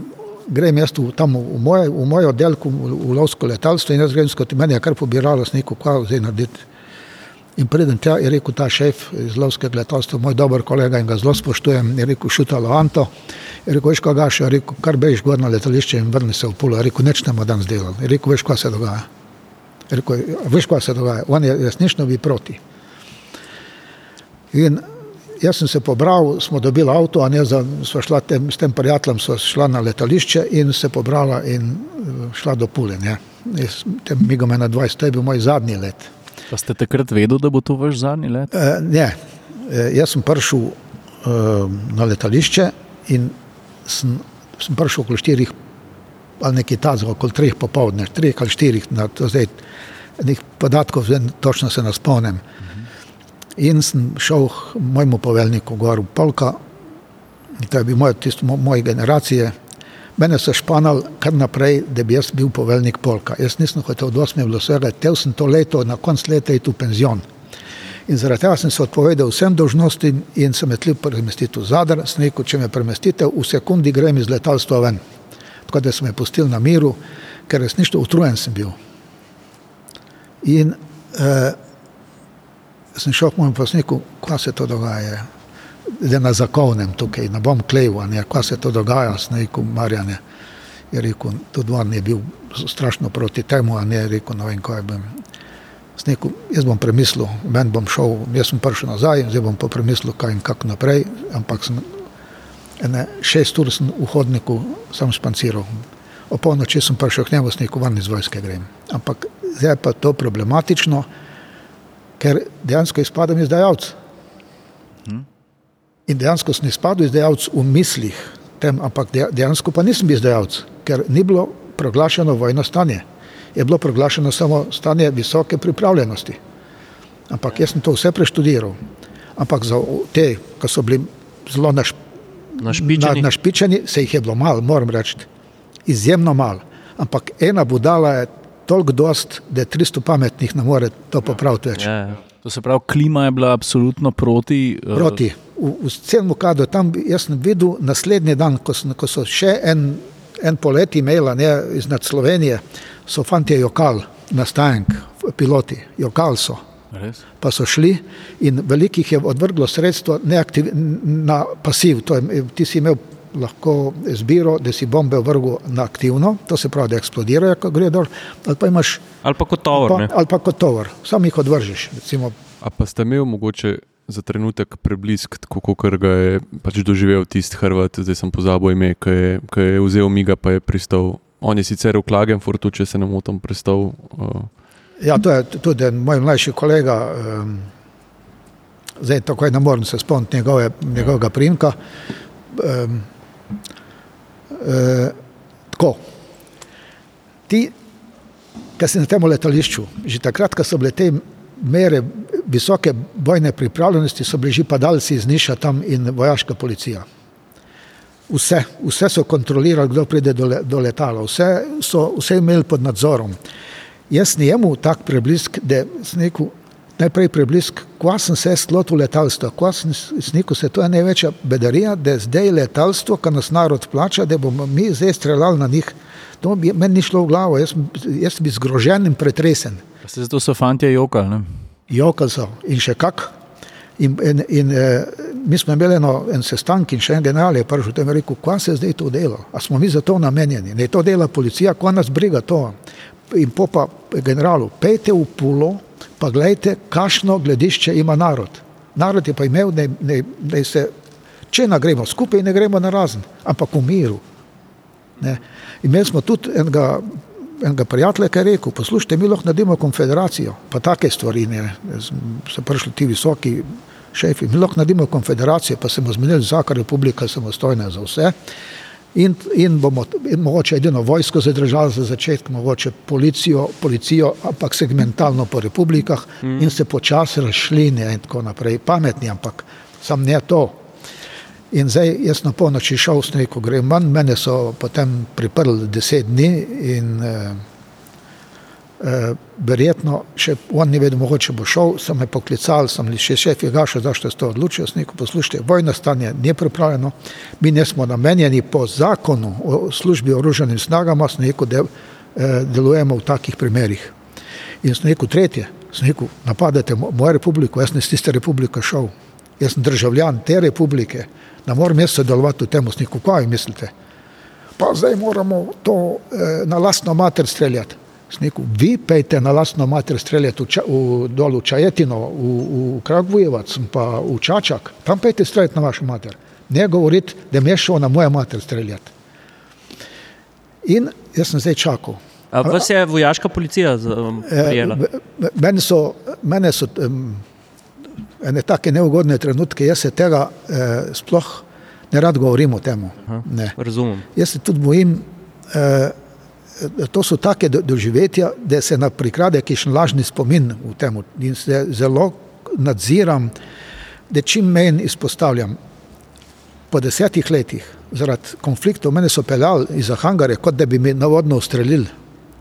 grem jaz v, tam v moj, v moj oddelku, v, v lovsko letalstvo in jaz grem skoti, meni je kar pobiralo s neko, kaj zdaj narediti. In preden tja je rekel ta šef iz lovskega letalstva, moj dober kolega in ga zelo spoštujem, je rekel šutalo Anto, je rekel, veš kaj gaš, je rekel, kar bež gor na letališče in vrni se v pulo, je rekel, neč nemo danes delal, je rekel, veš kaj se dogaja. Je rekel, veš kaj se dogaja, on je resnično bi proti. In jaz sem se pobral, smo dobili avto, a ne za, sva šla tem, s tem prijateljem, sva šla na letališče in se pobrala in šla do pule, ne. Tem migom 21, to je bil moj zadnji let. Pa ste takrat vedeli, da bo to vaš zadnji let? E, ne, e, jaz sem prišel e, na letališče in sem, sem prišel okoli štirih, ali nekaj tazga, okoli treh popovdne, treh ali štirih, na to zdaj nekih podatkov, zdaj točno se ne spomnim. In sem šel mojemu poveljniku, gor v Polka, to je bil moj, tisto moje generacije, Mene so španali kar naprej, da bi jaz bil poveljnik polka. Jaz nisem hotel od 8. do vsega, tel sem to leto, na konc leta iti v penzion. In zaradi tega sem se odpovedal vsem dožnostim in se metljiv premestiti v Zadar, sem rekel, če me premestite, v sekundi grem iz letalstva ven. Tako da sem me pustil na miru, ker resnično utrujen sem bil. In eh, sem šel k mojemu posniku, kaj se to dogaja da na zakovnem tukaj, ne bom kleval, kaj se to dogaja, s nekom Marjane. Je rekel, tudi on je bil strašno proti temu, a ne je rekel, no vem, kaj bom. Nekom, jaz bom premislil, men bom šel, jaz sem prišel nazaj, zdaj bom pa premislil, kaj in kako naprej, ampak sem ene, šest ur sem v hodniku sam spanciral. O polnoči sem prišel k njemu, s nekom van iz vojske grem. Ampak zdaj je pa to problematično, ker dejansko izpadam izdajalec. In dejansko sem izpadel izdajalec v mislih, tem, ampak dejansko pa nisem bil izdajalec, ker ni bilo proglašeno vojno stanje. Je bilo proglašeno samo stanje visoke pripravljenosti. Ampak jaz sem to vse preštudiral. Ampak za te, ki so bili zelo naš, našpičeni. Na, našpičeni, se jih je bilo malo, moram reči, izjemno malo. Ampak ena budala je toliko dost, da 300 pametnih ne more to popraviti več. Ja, ja. To se pravi, klima je bila absolutno proti. eh, Proti. V, v celem kadu, tam jaz sem videl naslednji dan, ko, sem, ko so še en, en polet imela ne, iznad Slovenije, so fanti jokal, nastajank, piloti, jokal so. Res? Pa so šli in velikih je odvrglo sredstvo na pasiv. To je, ti si imel lahko izbiro, da si bombe vrgel na aktivno, to se pravi, da eksplodirajo, ko gre dol, ali pa imaš Ali pa kot tovor. pa, ne. ali pa kot tovor, sam jih odvržiš. Recimo, A pa ste imeli mogoče za trenutek preblisk, tako kot ga je pač doživel tisti Hrvat, zdaj sem pozabil ime, ki je, ki je vzel miga, pa je pristal. On je sicer v Klagenfurtu, če se ne motim, pristal. Uh, Ja, to je tudi moj mlajši kolega, um, zdaj tako ne morem se spomniti njegove, njegovega primka. Um, uh, tako, ti, ki si na tem letališču, že takrat, ko so bile te mere visoke bojne pripravljenosti, so bili že padalci iz Niša tam in vojaška policija. Vse, vse so kontrolirali, kdo pride do, le, do letala, vse so vse imeli pod nadzorom. Jaz njemu tak preblisk, da sem rekel, najprej preblisk, ko sem se slotil letalstva, ko sem rekel, se to je največja bedarija, da zdaj letalstvo, ki nas narod plača, da bomo mi zdaj streljali na njih. To bi meni ni šlo v glavo, jaz, jaz bi zgrožen in pretresen. Se zato so fanti jokali. ne? Jokal so in še kak. In, in, in eh, mi smo imeli eno, en sestanek in še en general je prišel in rekel, kva se zdaj to dela, a smo mi za to namenjeni, ne to dela policija, kva nas briga to. In po pa generalu, pejte v pulo, pa gledajte, kakšno gledišče ima narod. Narod je pa imel, da, da, da se, če ne gremo skupaj, ne gremo na razen, ampak v miru. Ne. Imeli smo tudi enega, enega prijatelja, ki je rekel: Poslušajte, mi lahko naredimo konfederacijo, pa take stvari ne. So prišli ti visoki šefi, mi lahko naredimo konfederacijo, pa se bomo zmenili, vsaka republika je samostojna za vse. In, in bomo in mogoče edino vojsko zadržali za začetek, mogoče policijo, policijo, ampak segmentalno po republikah mm. in se počasi razšli in tako naprej. Pametni, ampak sam ne to. In zdaj jaz na polnoči šel s neko grem manj, mene so potem priprli deset dni in eh, verjetno še on ni vedel, mogoče bo šel, sem me poklical, sem li še šef je gašel, zašto ste odločili, s neko poslušajte, vojno stanje ni pripravljeno, mi ne smo namenjeni po zakonu o službi oroženim snagama, s neko del, eh, delujemo v takih primerih. In s neko tretje, s neko napadete mo- mojo republiko, jaz ne iz tiste republike šel, jaz sem državljan te republike, ne morem jaz sodelovati v tem, s neko kaj mislite. Pa zdaj moramo to eh, na lastno mater streljati. Sneku, vi pejte na lastno mater streljati v, ča, v, dol v Čajetino, v, v Kragvojevac, pa v Čačak, tam pejte streljati na vašo mater. Ne govoriti, da mi je šel na mojo mater streljati. In jaz sem zdaj čakal. A vas je vojaška policija um, Eh, prijela? Mene so, mene so um, ene take neugodne trenutke, jaz se tega eh, sploh ne rad govorim o tem. Razumem. Jaz se tudi bojim, eh, to so take do- doživetja, da se na prikrade kakšen lažni spomin v tem in se zelo nadziram, da čim menj izpostavljam. Po desetih letih zaradi konfliktov mene so peljali iz hangare, kot da bi mi navodno ustrelili.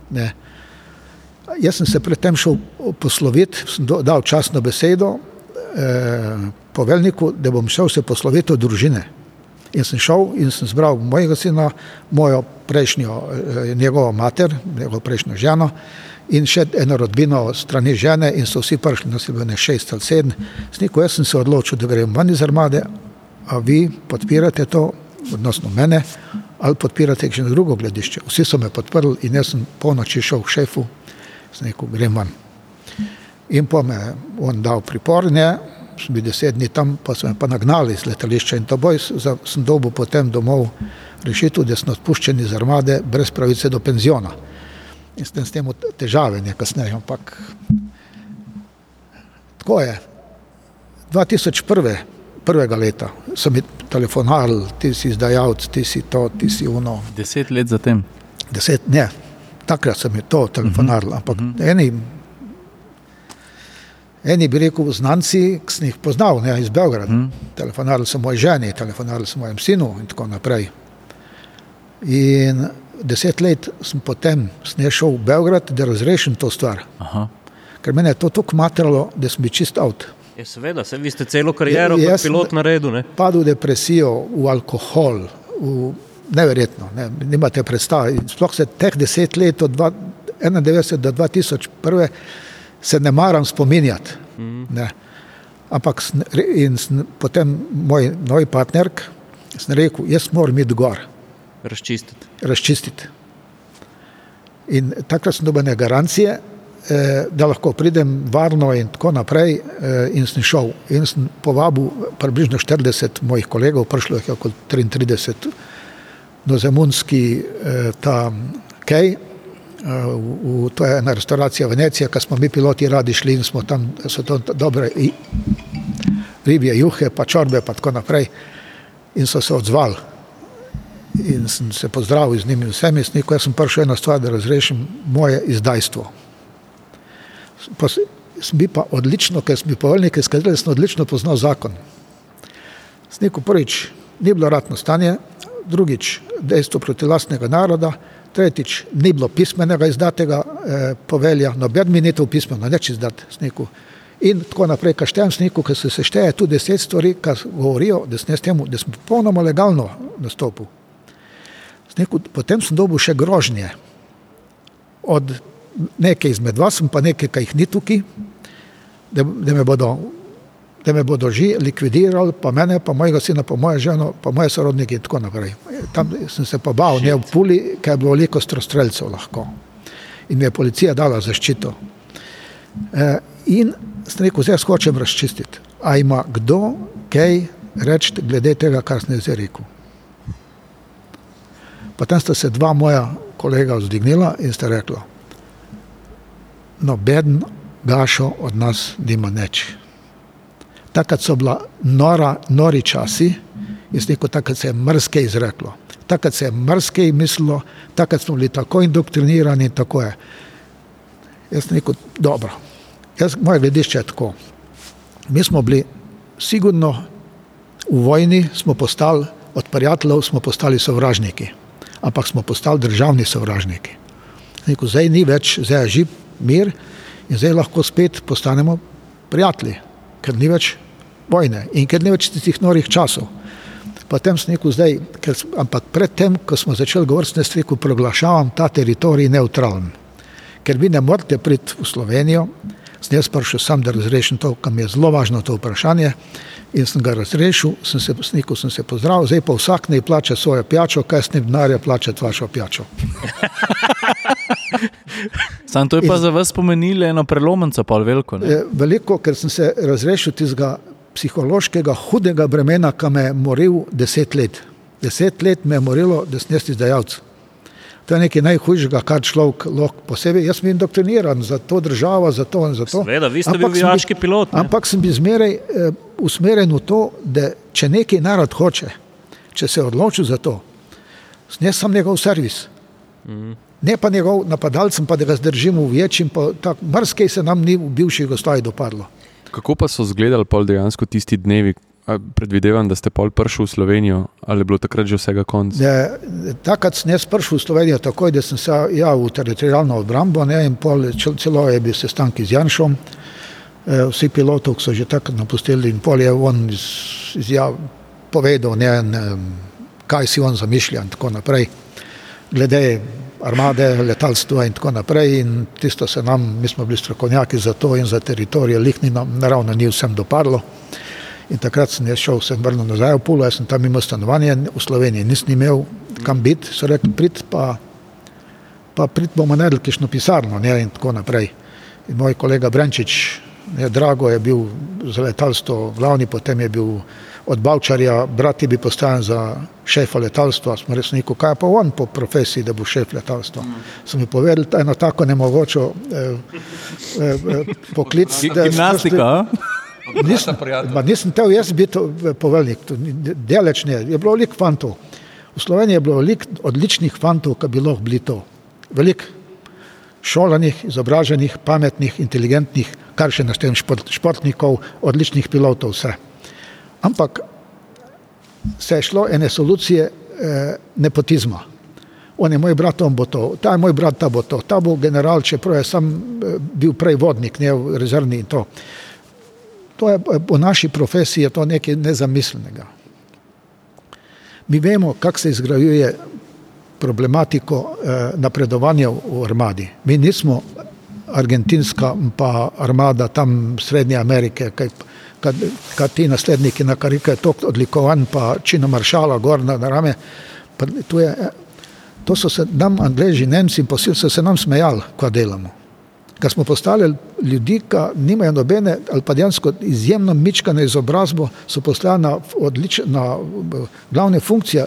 Ne. Jaz sem se predtem šel posloviti, sem do- dal časno besedo eh, poveljniku, da bom šel se posloviti od družine. In sem šel in sem zbral mojega sina, mojo prejšnjo, eh, njegovo mater, njegovo prejšnjo ženo in še eno rodbino strani žene in so vsi prišli, nas je bilo ne šest ali sedem. Sniko, jaz sem se odločil, da grem ven iz armade, a vi podpirate to, odnosno mene, ali podpirate še drugo gledišče. Vsi so me podprli in jaz sem polnoči šel k šefu, sem rekel, grem ven. In pa me on dal pripor, ne, sem bil deset dni tam, pa so me pa nagnali iz letališča in to boj za, sem dobil potem domov rešitev, da sem odpuščen iz armade brez pravice do penziona. In s tem, s tem težave ne kasneje, ampak tako je. 2001. prvega leta so mi telefonali, ti si izdajalec, ti si to, ti si ono. Deset let zatem. Deset, ne, takrat so mi to telefonali, ampak eni Eni bi rekel, znanci, ki sem jih poznal ne, iz Beograda. Mm. Telefonarili so moji ženi, telefonarili so mojem sinu in tako naprej. In deset let sem potem snešel v Beograd, da razrešim to stvar. Aha. Ker mene je to tako matralo, da sem bil čist avt. Ja, seveda, se vi ste celo kariero Ja, kot sem- pilot na redu. Ne? Padel v depresijo, v alkohol, v neverjetno, ne, nimate predstave. Sploh se teh deset let, od 1991 do 2001, se ne maram spominjati. Ne. Ampak in sem potem moj novi partner, sem rekel, jaz moram iti gor, Razčistiti. razčistiti. In takrat sem dobil garancije, eh, da lahko pridem varno in tako naprej. eh, In sem šel. In sem povabil približno 40 mojih kolegov, prišlo jih je okoli 33, do Zemunski, eh, ta Kej. eh, V, v, to je ena restauracija Venecija, ki smo mi piloti radi šli in smo tam, so to dobre i- ribje juhe, pa čorbe, pa tako naprej. In so se odzvali in sem se pozdravil z njimi vsemi, sem rekel, jaz sem prišel eno stvar, da razrešim moje izdajstvo. Pa s- sem bil pa odlično, ker sem bil poveljnik, izkazal, da sem odlično poznal zakon. Rekel, prvič, ni bilo ratno stanje, drugič, dejstvo proti lastnega naroda, tretjič, ni bilo pismenega izdatega eh, povelja, noben mi ni to pismeno, neč izdat, rekel. In tako naprej, kar štejem sniku, ker se sešteje tudi deset stvari, kar govorijo, da sem, jaz temu, da sem popolnoma legalno nastopil. Rekel, potem sem dobil še grožnje od neke izmed vas, pa nekaj, ki jih ni tukaj, da, da, me bodo, da me bodo že likvidirali, pa mene, pa mojega sina, pa mojo ženo, pa moje sorodnike in tako naprej. Tam sem se pa bal, ne v Puli, ker je bilo veliko strostrelcev lahko. In mi je policija dala zaščito. E, in sem rekel, zdaj hočem razčistiti. A ima kdo kaj reči glede tega, kar sem zdaj rekel? Potem sta se dva moja kolega vzdignila in sta rekla, noben gašo od nas nima nič. Takrat so bila nora, nori časi, jaz rekel, takrat se je mrske izreklo, takrat se je mrske mislilo, takrat smo bili tako indoktrinirani in tako je. Jaz sem rekel, dobro, jaz, moje gledišče je tako. Mi smo bili sigurno v vojni, smo postali od prijateljev, smo postali sovražniki, ampak smo postali državni sovražniki. Rekel, zdaj ni več, zdaj je živ mir in zdaj lahko spet postanemo prijatelji, ker ni več vojne in ker ni več tistih norih časov. Potem sem rekel, zdaj, ker, ampak predtem, ko smo začeli govoriti, sem rekel, proglašavam ta teritorij neutralen. Ker vi ne morete priti v Slovenijo, sem jaz prišel sam, da razrešim to, kar mi je zelo važno to vprašanje. In sem ga razrešil, sem se, snikal sem se pozdravil, zdaj pa vsak naj plača svojo pijačo, kaj s njim denarja plačati vašo pijačo. Sam to je pa za vas pomenilo eno prelomnico, pa veliko. Ne? Veliko, ker sem se razrešil tistega psihološkega hudega bremena, ki me je moril deset let. Deset let me je morilo, da sem jaz izdajalec. To je nekaj najhujšega, kar človek lahko posebej. Jaz sem indoktriniran za to državo, za to in za to. Seveda, vi ste Ampak bil vojaški pilot. ne? Ampak sem bil zmeraj eh, usmerjen v to, da če neki narod hoče, če se je odločil za to, sem jaz sam njegov servis. Mm. Ne pa njegov napadalcem, pa da ga zdržimo v večjem, pa tako marsikaj se nam ni v bivših gostovih dopadlo. Kako pa so izgledali pol dejansko tisti dnevi? Predvidevam, da ste pol prišli v Slovenijo, ali je bilo takrat že vsega konc? Da, takrat sem jaz prišel v Slovenijo takoj, da sem se javil v teritorijalno obrambo ne, in pol, celo je bil sestanki z Janšom, eh, vsi pilotov, so že takrat napustili in pol je on iz, izjav, povedal, ne, ne, kaj si on zamišlja in tako naprej. Glede armade, letalstva in tako naprej in tisto se nam, mi smo bili strokovnjaki za to in za teritorije, lih ni nam naravno ni vsem dopadlo. In takrat sem jaz šel, sem vrnil nazaj v Pulo, jaz sem tam imel stanovanje v Sloveniji, nisem imel kam biti, so rekli, prid pa, pa prid bomo naredili kišno pisarno ne, in tako naprej. In moj kolega Brenčič, ne, Drago je bil za letalstvo glavni, potem je bil od Bavčarja, brat je bil postajen za šefa letalstva, smo res rekel, kaj pa on po profesiji, da bo šef letalstva. So mi povedali, da je eno tako nemogoče eh, eh, eh, poklic. Gimnastika? Nisem, ma nisem tel jaz biti eh, poveljnik, daleč ne. Je bilo veliko fantov. V Sloveniji je bilo veliko odličnih fantov, ki bi lahko bili to. Veliko šolanih, izobraženih, pametnih, inteligentnih, kar še naštejem šport, športnikov, odličnih pilotov, vse. Ampak se je šlo ene solucije eh, nepotizma. on je moj brat, on bo to, ta je moj brat, ta bo to, ta bo general, čeprav je sam eh, bil prej vodnik, ne rezervni in to. To je po naši profesiji je to nekaj nezamislnega. Mi vemo, kako se izgrajuje problematiko eh, napredovanja v armadi. Mi nismo argentinska pa armada tam Srednje Amerike, kaj, kad, kad ti nasledniki na karike tok odlikovan pa čino maršala gor na rame. To, je, to so se nam Angleži, Nemci in posil so se nam smejali, ko delamo. Kad smo postali ljudi, ki nimajo nobene ali pa dejansko izjemno mičkane izobrazbo, so postali na, odlič, na glavne funkcije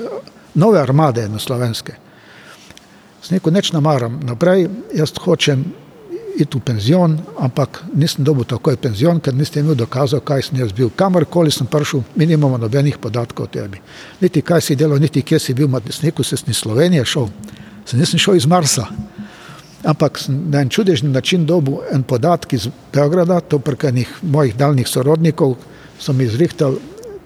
nove armade na slovenske. Z neko neč namaram naprej, jaz hočem iti v penzion, ampak nisem dobil takoj penzion, ker niste imeli dokazov, kaj sem jaz bil. Kamorkoli sem prišel, mi nimamo nobenih podatkov o tebi. Niti kaj si delal, niti kje si bil, na desniku se iz Slovenije šel, se nisem šel iz Marsa. Ampak na en čudežni način dobil en podatek iz Beograda, to prek enih mojih daljnih sorodnikov, so mi izrihtali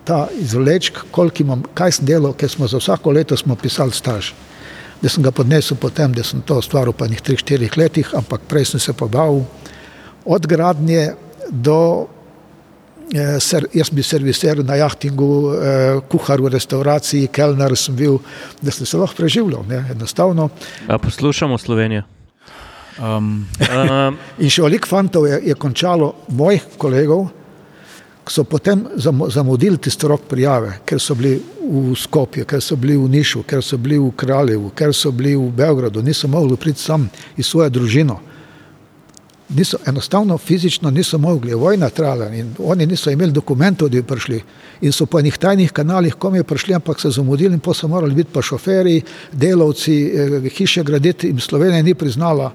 ta izvlečk, koliko imam, kaj sem delal, ker smo za vsako leto smo pisali staž da sem ga podnesel potem, da sem to stvaril pa njih 3-4 letih, ampak prej sem se pobavil od gradnje do, eh, ser, jaz bi serviser na jahtingu, eh, kuhar v restauraciji, kelner sem bil, da sem se lahko preživljal, ne, enostavno. A poslušamo Slovenijo. Um, Um, In še veliko fantov je, je končalo, mojih kolegov, so potem zam- zamudili tisti rok prijave, ker so bili v Skopju, ker so bili v Nišu, ker so bili v Kraljevu, ker so bili v Beogradu, niso mogli priti sam iz svoje družino. Niso, enostavno fizično niso mogli, vojna trajala in oni niso imeli dokumentov, da bi prišli. In so po enih tajnih kanalih, kom je prišli, ampak so zamudili in pa so morali biti pa šoferji, delavci, eh, hiše graditi in Slovenija ni priznala,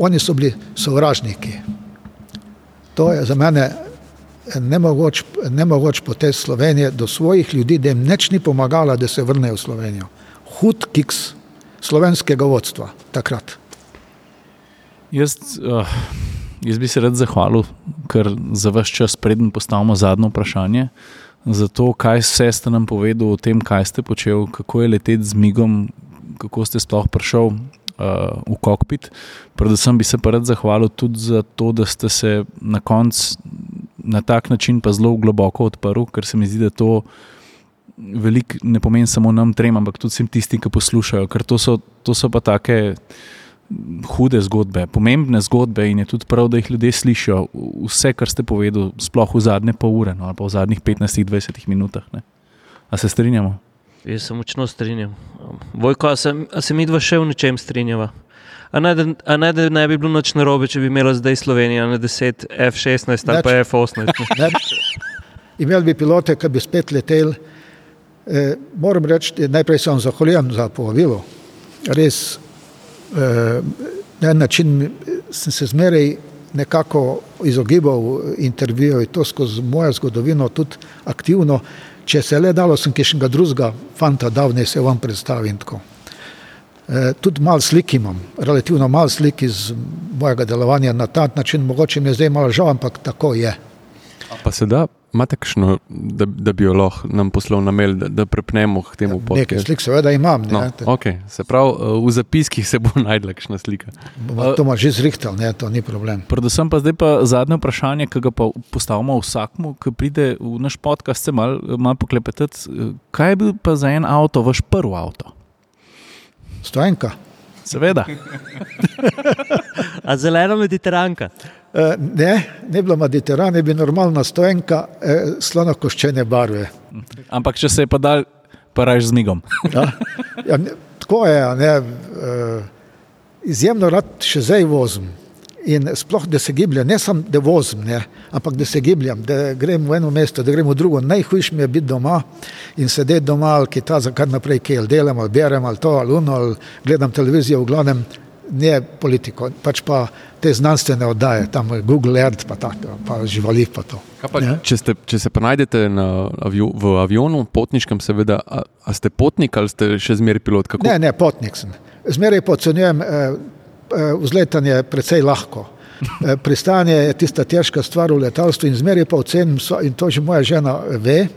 oni so bili sovražniki. To je za mene nemogoč, nemogoč potez Slovenije do svojih ljudi, da jim neč ni pomagala, da se vrnejo v Slovenijo. Hud kiks slovenskega vodstva takrat. jaz, uh, jaz bi se rad zahvalil, ker za vaš čas, preden postavimo zadnje vprašanje, za to, kaj vse ste nam povedali o tem, kaj ste počeli, kako je leteti z migom, kako ste sploh prišel. Uh, v kokpit. Predvsem bi se pa rad zahvalil tudi za to, da ste se na koncu na tak način pa zelo globoko odprl, ker se mi zdi, da to veliko ne pomeni samo nam trem, ampak tudi vsem tistim, ki poslušajo, ker to so, to so pa take hude zgodbe, pomembne zgodbe in je tudi prav, da jih ljudje slišijo. Vse, kar ste povedali, sploh v zadnje pol ure no, ali pa v zadnjih 15-20 minutah. Ne. A se strinjamo? jaz se močno strinjam. Vojko, a se, a se mi dva še v nečem strinjava? A ne, da, a ne, da ne bi bilo noč narobe, če bi imela zdaj Slovenija na 10 F-16 ali pa Nič. F-18. Ne? Imeli bi pilote, ki bi spet leteli. E, moram reči, najprej se vam zahvaljujem za povabilo. Res, e, na en način sem se zmeraj nekako izogibal intervjuju in to skozi mojo zgodovino tudi aktivno. Če se je le dalo, sem kišnega drugega fanta dal, ne se vam predstavim tako. E, tudi malo slik imam, relativno malo slik iz mojega delovanja na ta način, mogoče mi je zdaj malo žal, ampak tako je. Pa se da, imate kakšno, da, da bi jo lahko nam poslal na mail, da, da prepnemo k temu Nekaj podkastu? slik seveda imam, ne, No, okay. Se pravi, eh, v zapiskih se bo najdla kakšna slika. bomo to ima že zrihtal, ne, to ni problem. Predvsem pa zdaj pa zadnje vprašanje, ki ga pa postavimo vsakmu, ki pride v naš podcast, se malo mal poklepetati. Kaj je bil pa za en avto, vaš prvi avto? Stojenka. Seveda. A zelena mediteranka. E, ne, ne bila Mediteran, je bila normalna stojenka, e, slonokoščene barve. Ampak če se je pa dal, pa raje z migom. Ja. Ja, tako je, a ne, e, izjemno rad še zdaj vozim. In sploh, da se gibljem, ne samo da vozim, ne, ampak da se gibljem, da grem v eno mesto, da grem v drugo. Najhujše mi je biti doma in sedeti doma, ali kaj ta za kar naprej, kaj ali delam, ali berem, ali to, ali uno, ali gledam televizijo, v glavnem ne politiko, pač pa te znanstvene oddaje, tam Google Earth, pa, ta, pa živali pa to. Pa, Ja. če, ste, če se pa najdete na, avio, v avionu, potniškem, seveda, a, a ste potnik ali ste še zmeraj pilot? Kako? Ne, ne, potnik sem. Zmeraj podcenjujem, eh, vzletanje je precej lahko. Eh, Pristanje je tista težka stvar v letalstvu in zmeraj pa ocenim, in to že moja žena ve,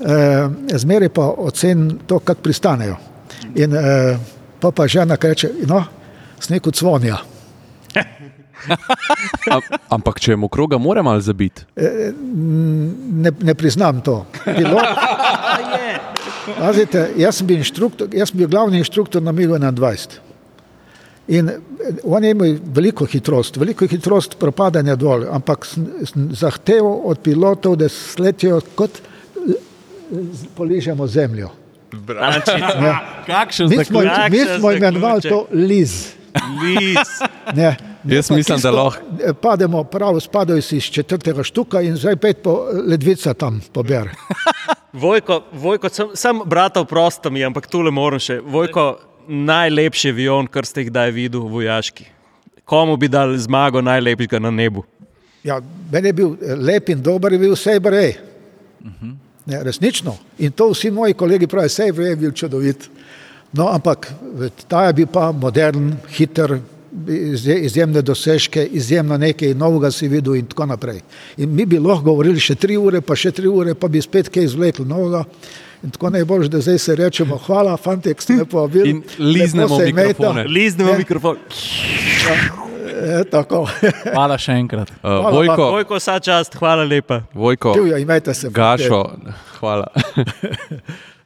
eh, zmeraj pa ocenim to, kako pristanejo. In eh, pa pa žena reče, no, sneg od zvonja. Am, ampak če je mokroga, mora malo zabiti. Ne, ne priznam to. Pilot, Pazite, jaz sem bil, inštruktor, jaz sem bil glavni inštruktor na Migu 21. In eh, on je imel veliko hitrost, veliko hitrost propadanja dol, ampak zahteval od pilotov, da sletijo kot eh, poližemo zemljo. Ja. Kakšen Mi smo, zaključek. mi smo Kakšen imenovali to liz. Liz. Ne, ne Jaz pa mislim, da lahko- eh, Pademo, prav spadajo si iz četrtega štuka in zdaj pet po ledvica tam pobere. Vojko, Vojko sem, sem brata vprosta mi, ampak tule moram še. Vojko, najlepši avion, kar ste jih kdaj videl, vojaški. Komu bi dal zmago najlepšega na nebu? Ja, meni je bil eh, lep in dober, je bil Saber A. Ne, resnično. In to vsi moji kolegi pravijo, Saber A je bil čudovit. No, ampak ta je bil pa modern, hiter, izje- izjemne dosežke, izjemno nekaj novega si videl in tako naprej. In mi bi lahko govorili še tri ure, pa še tri ure, pa bi spet kaj izvlekli novega. In tako najbolj, da zdaj se rečemo, hvala, fanti, ki ste me povabili. In liznemo Lepo se imejte. mikrofone. Liznemo Ne. mikrofon. E, tako. Hvala še enkrat. Uh, Hvala, Vojko, Vojko, vsa čast, hvala lepa. Vojko, Divja, imejte se. Gašo, hvala.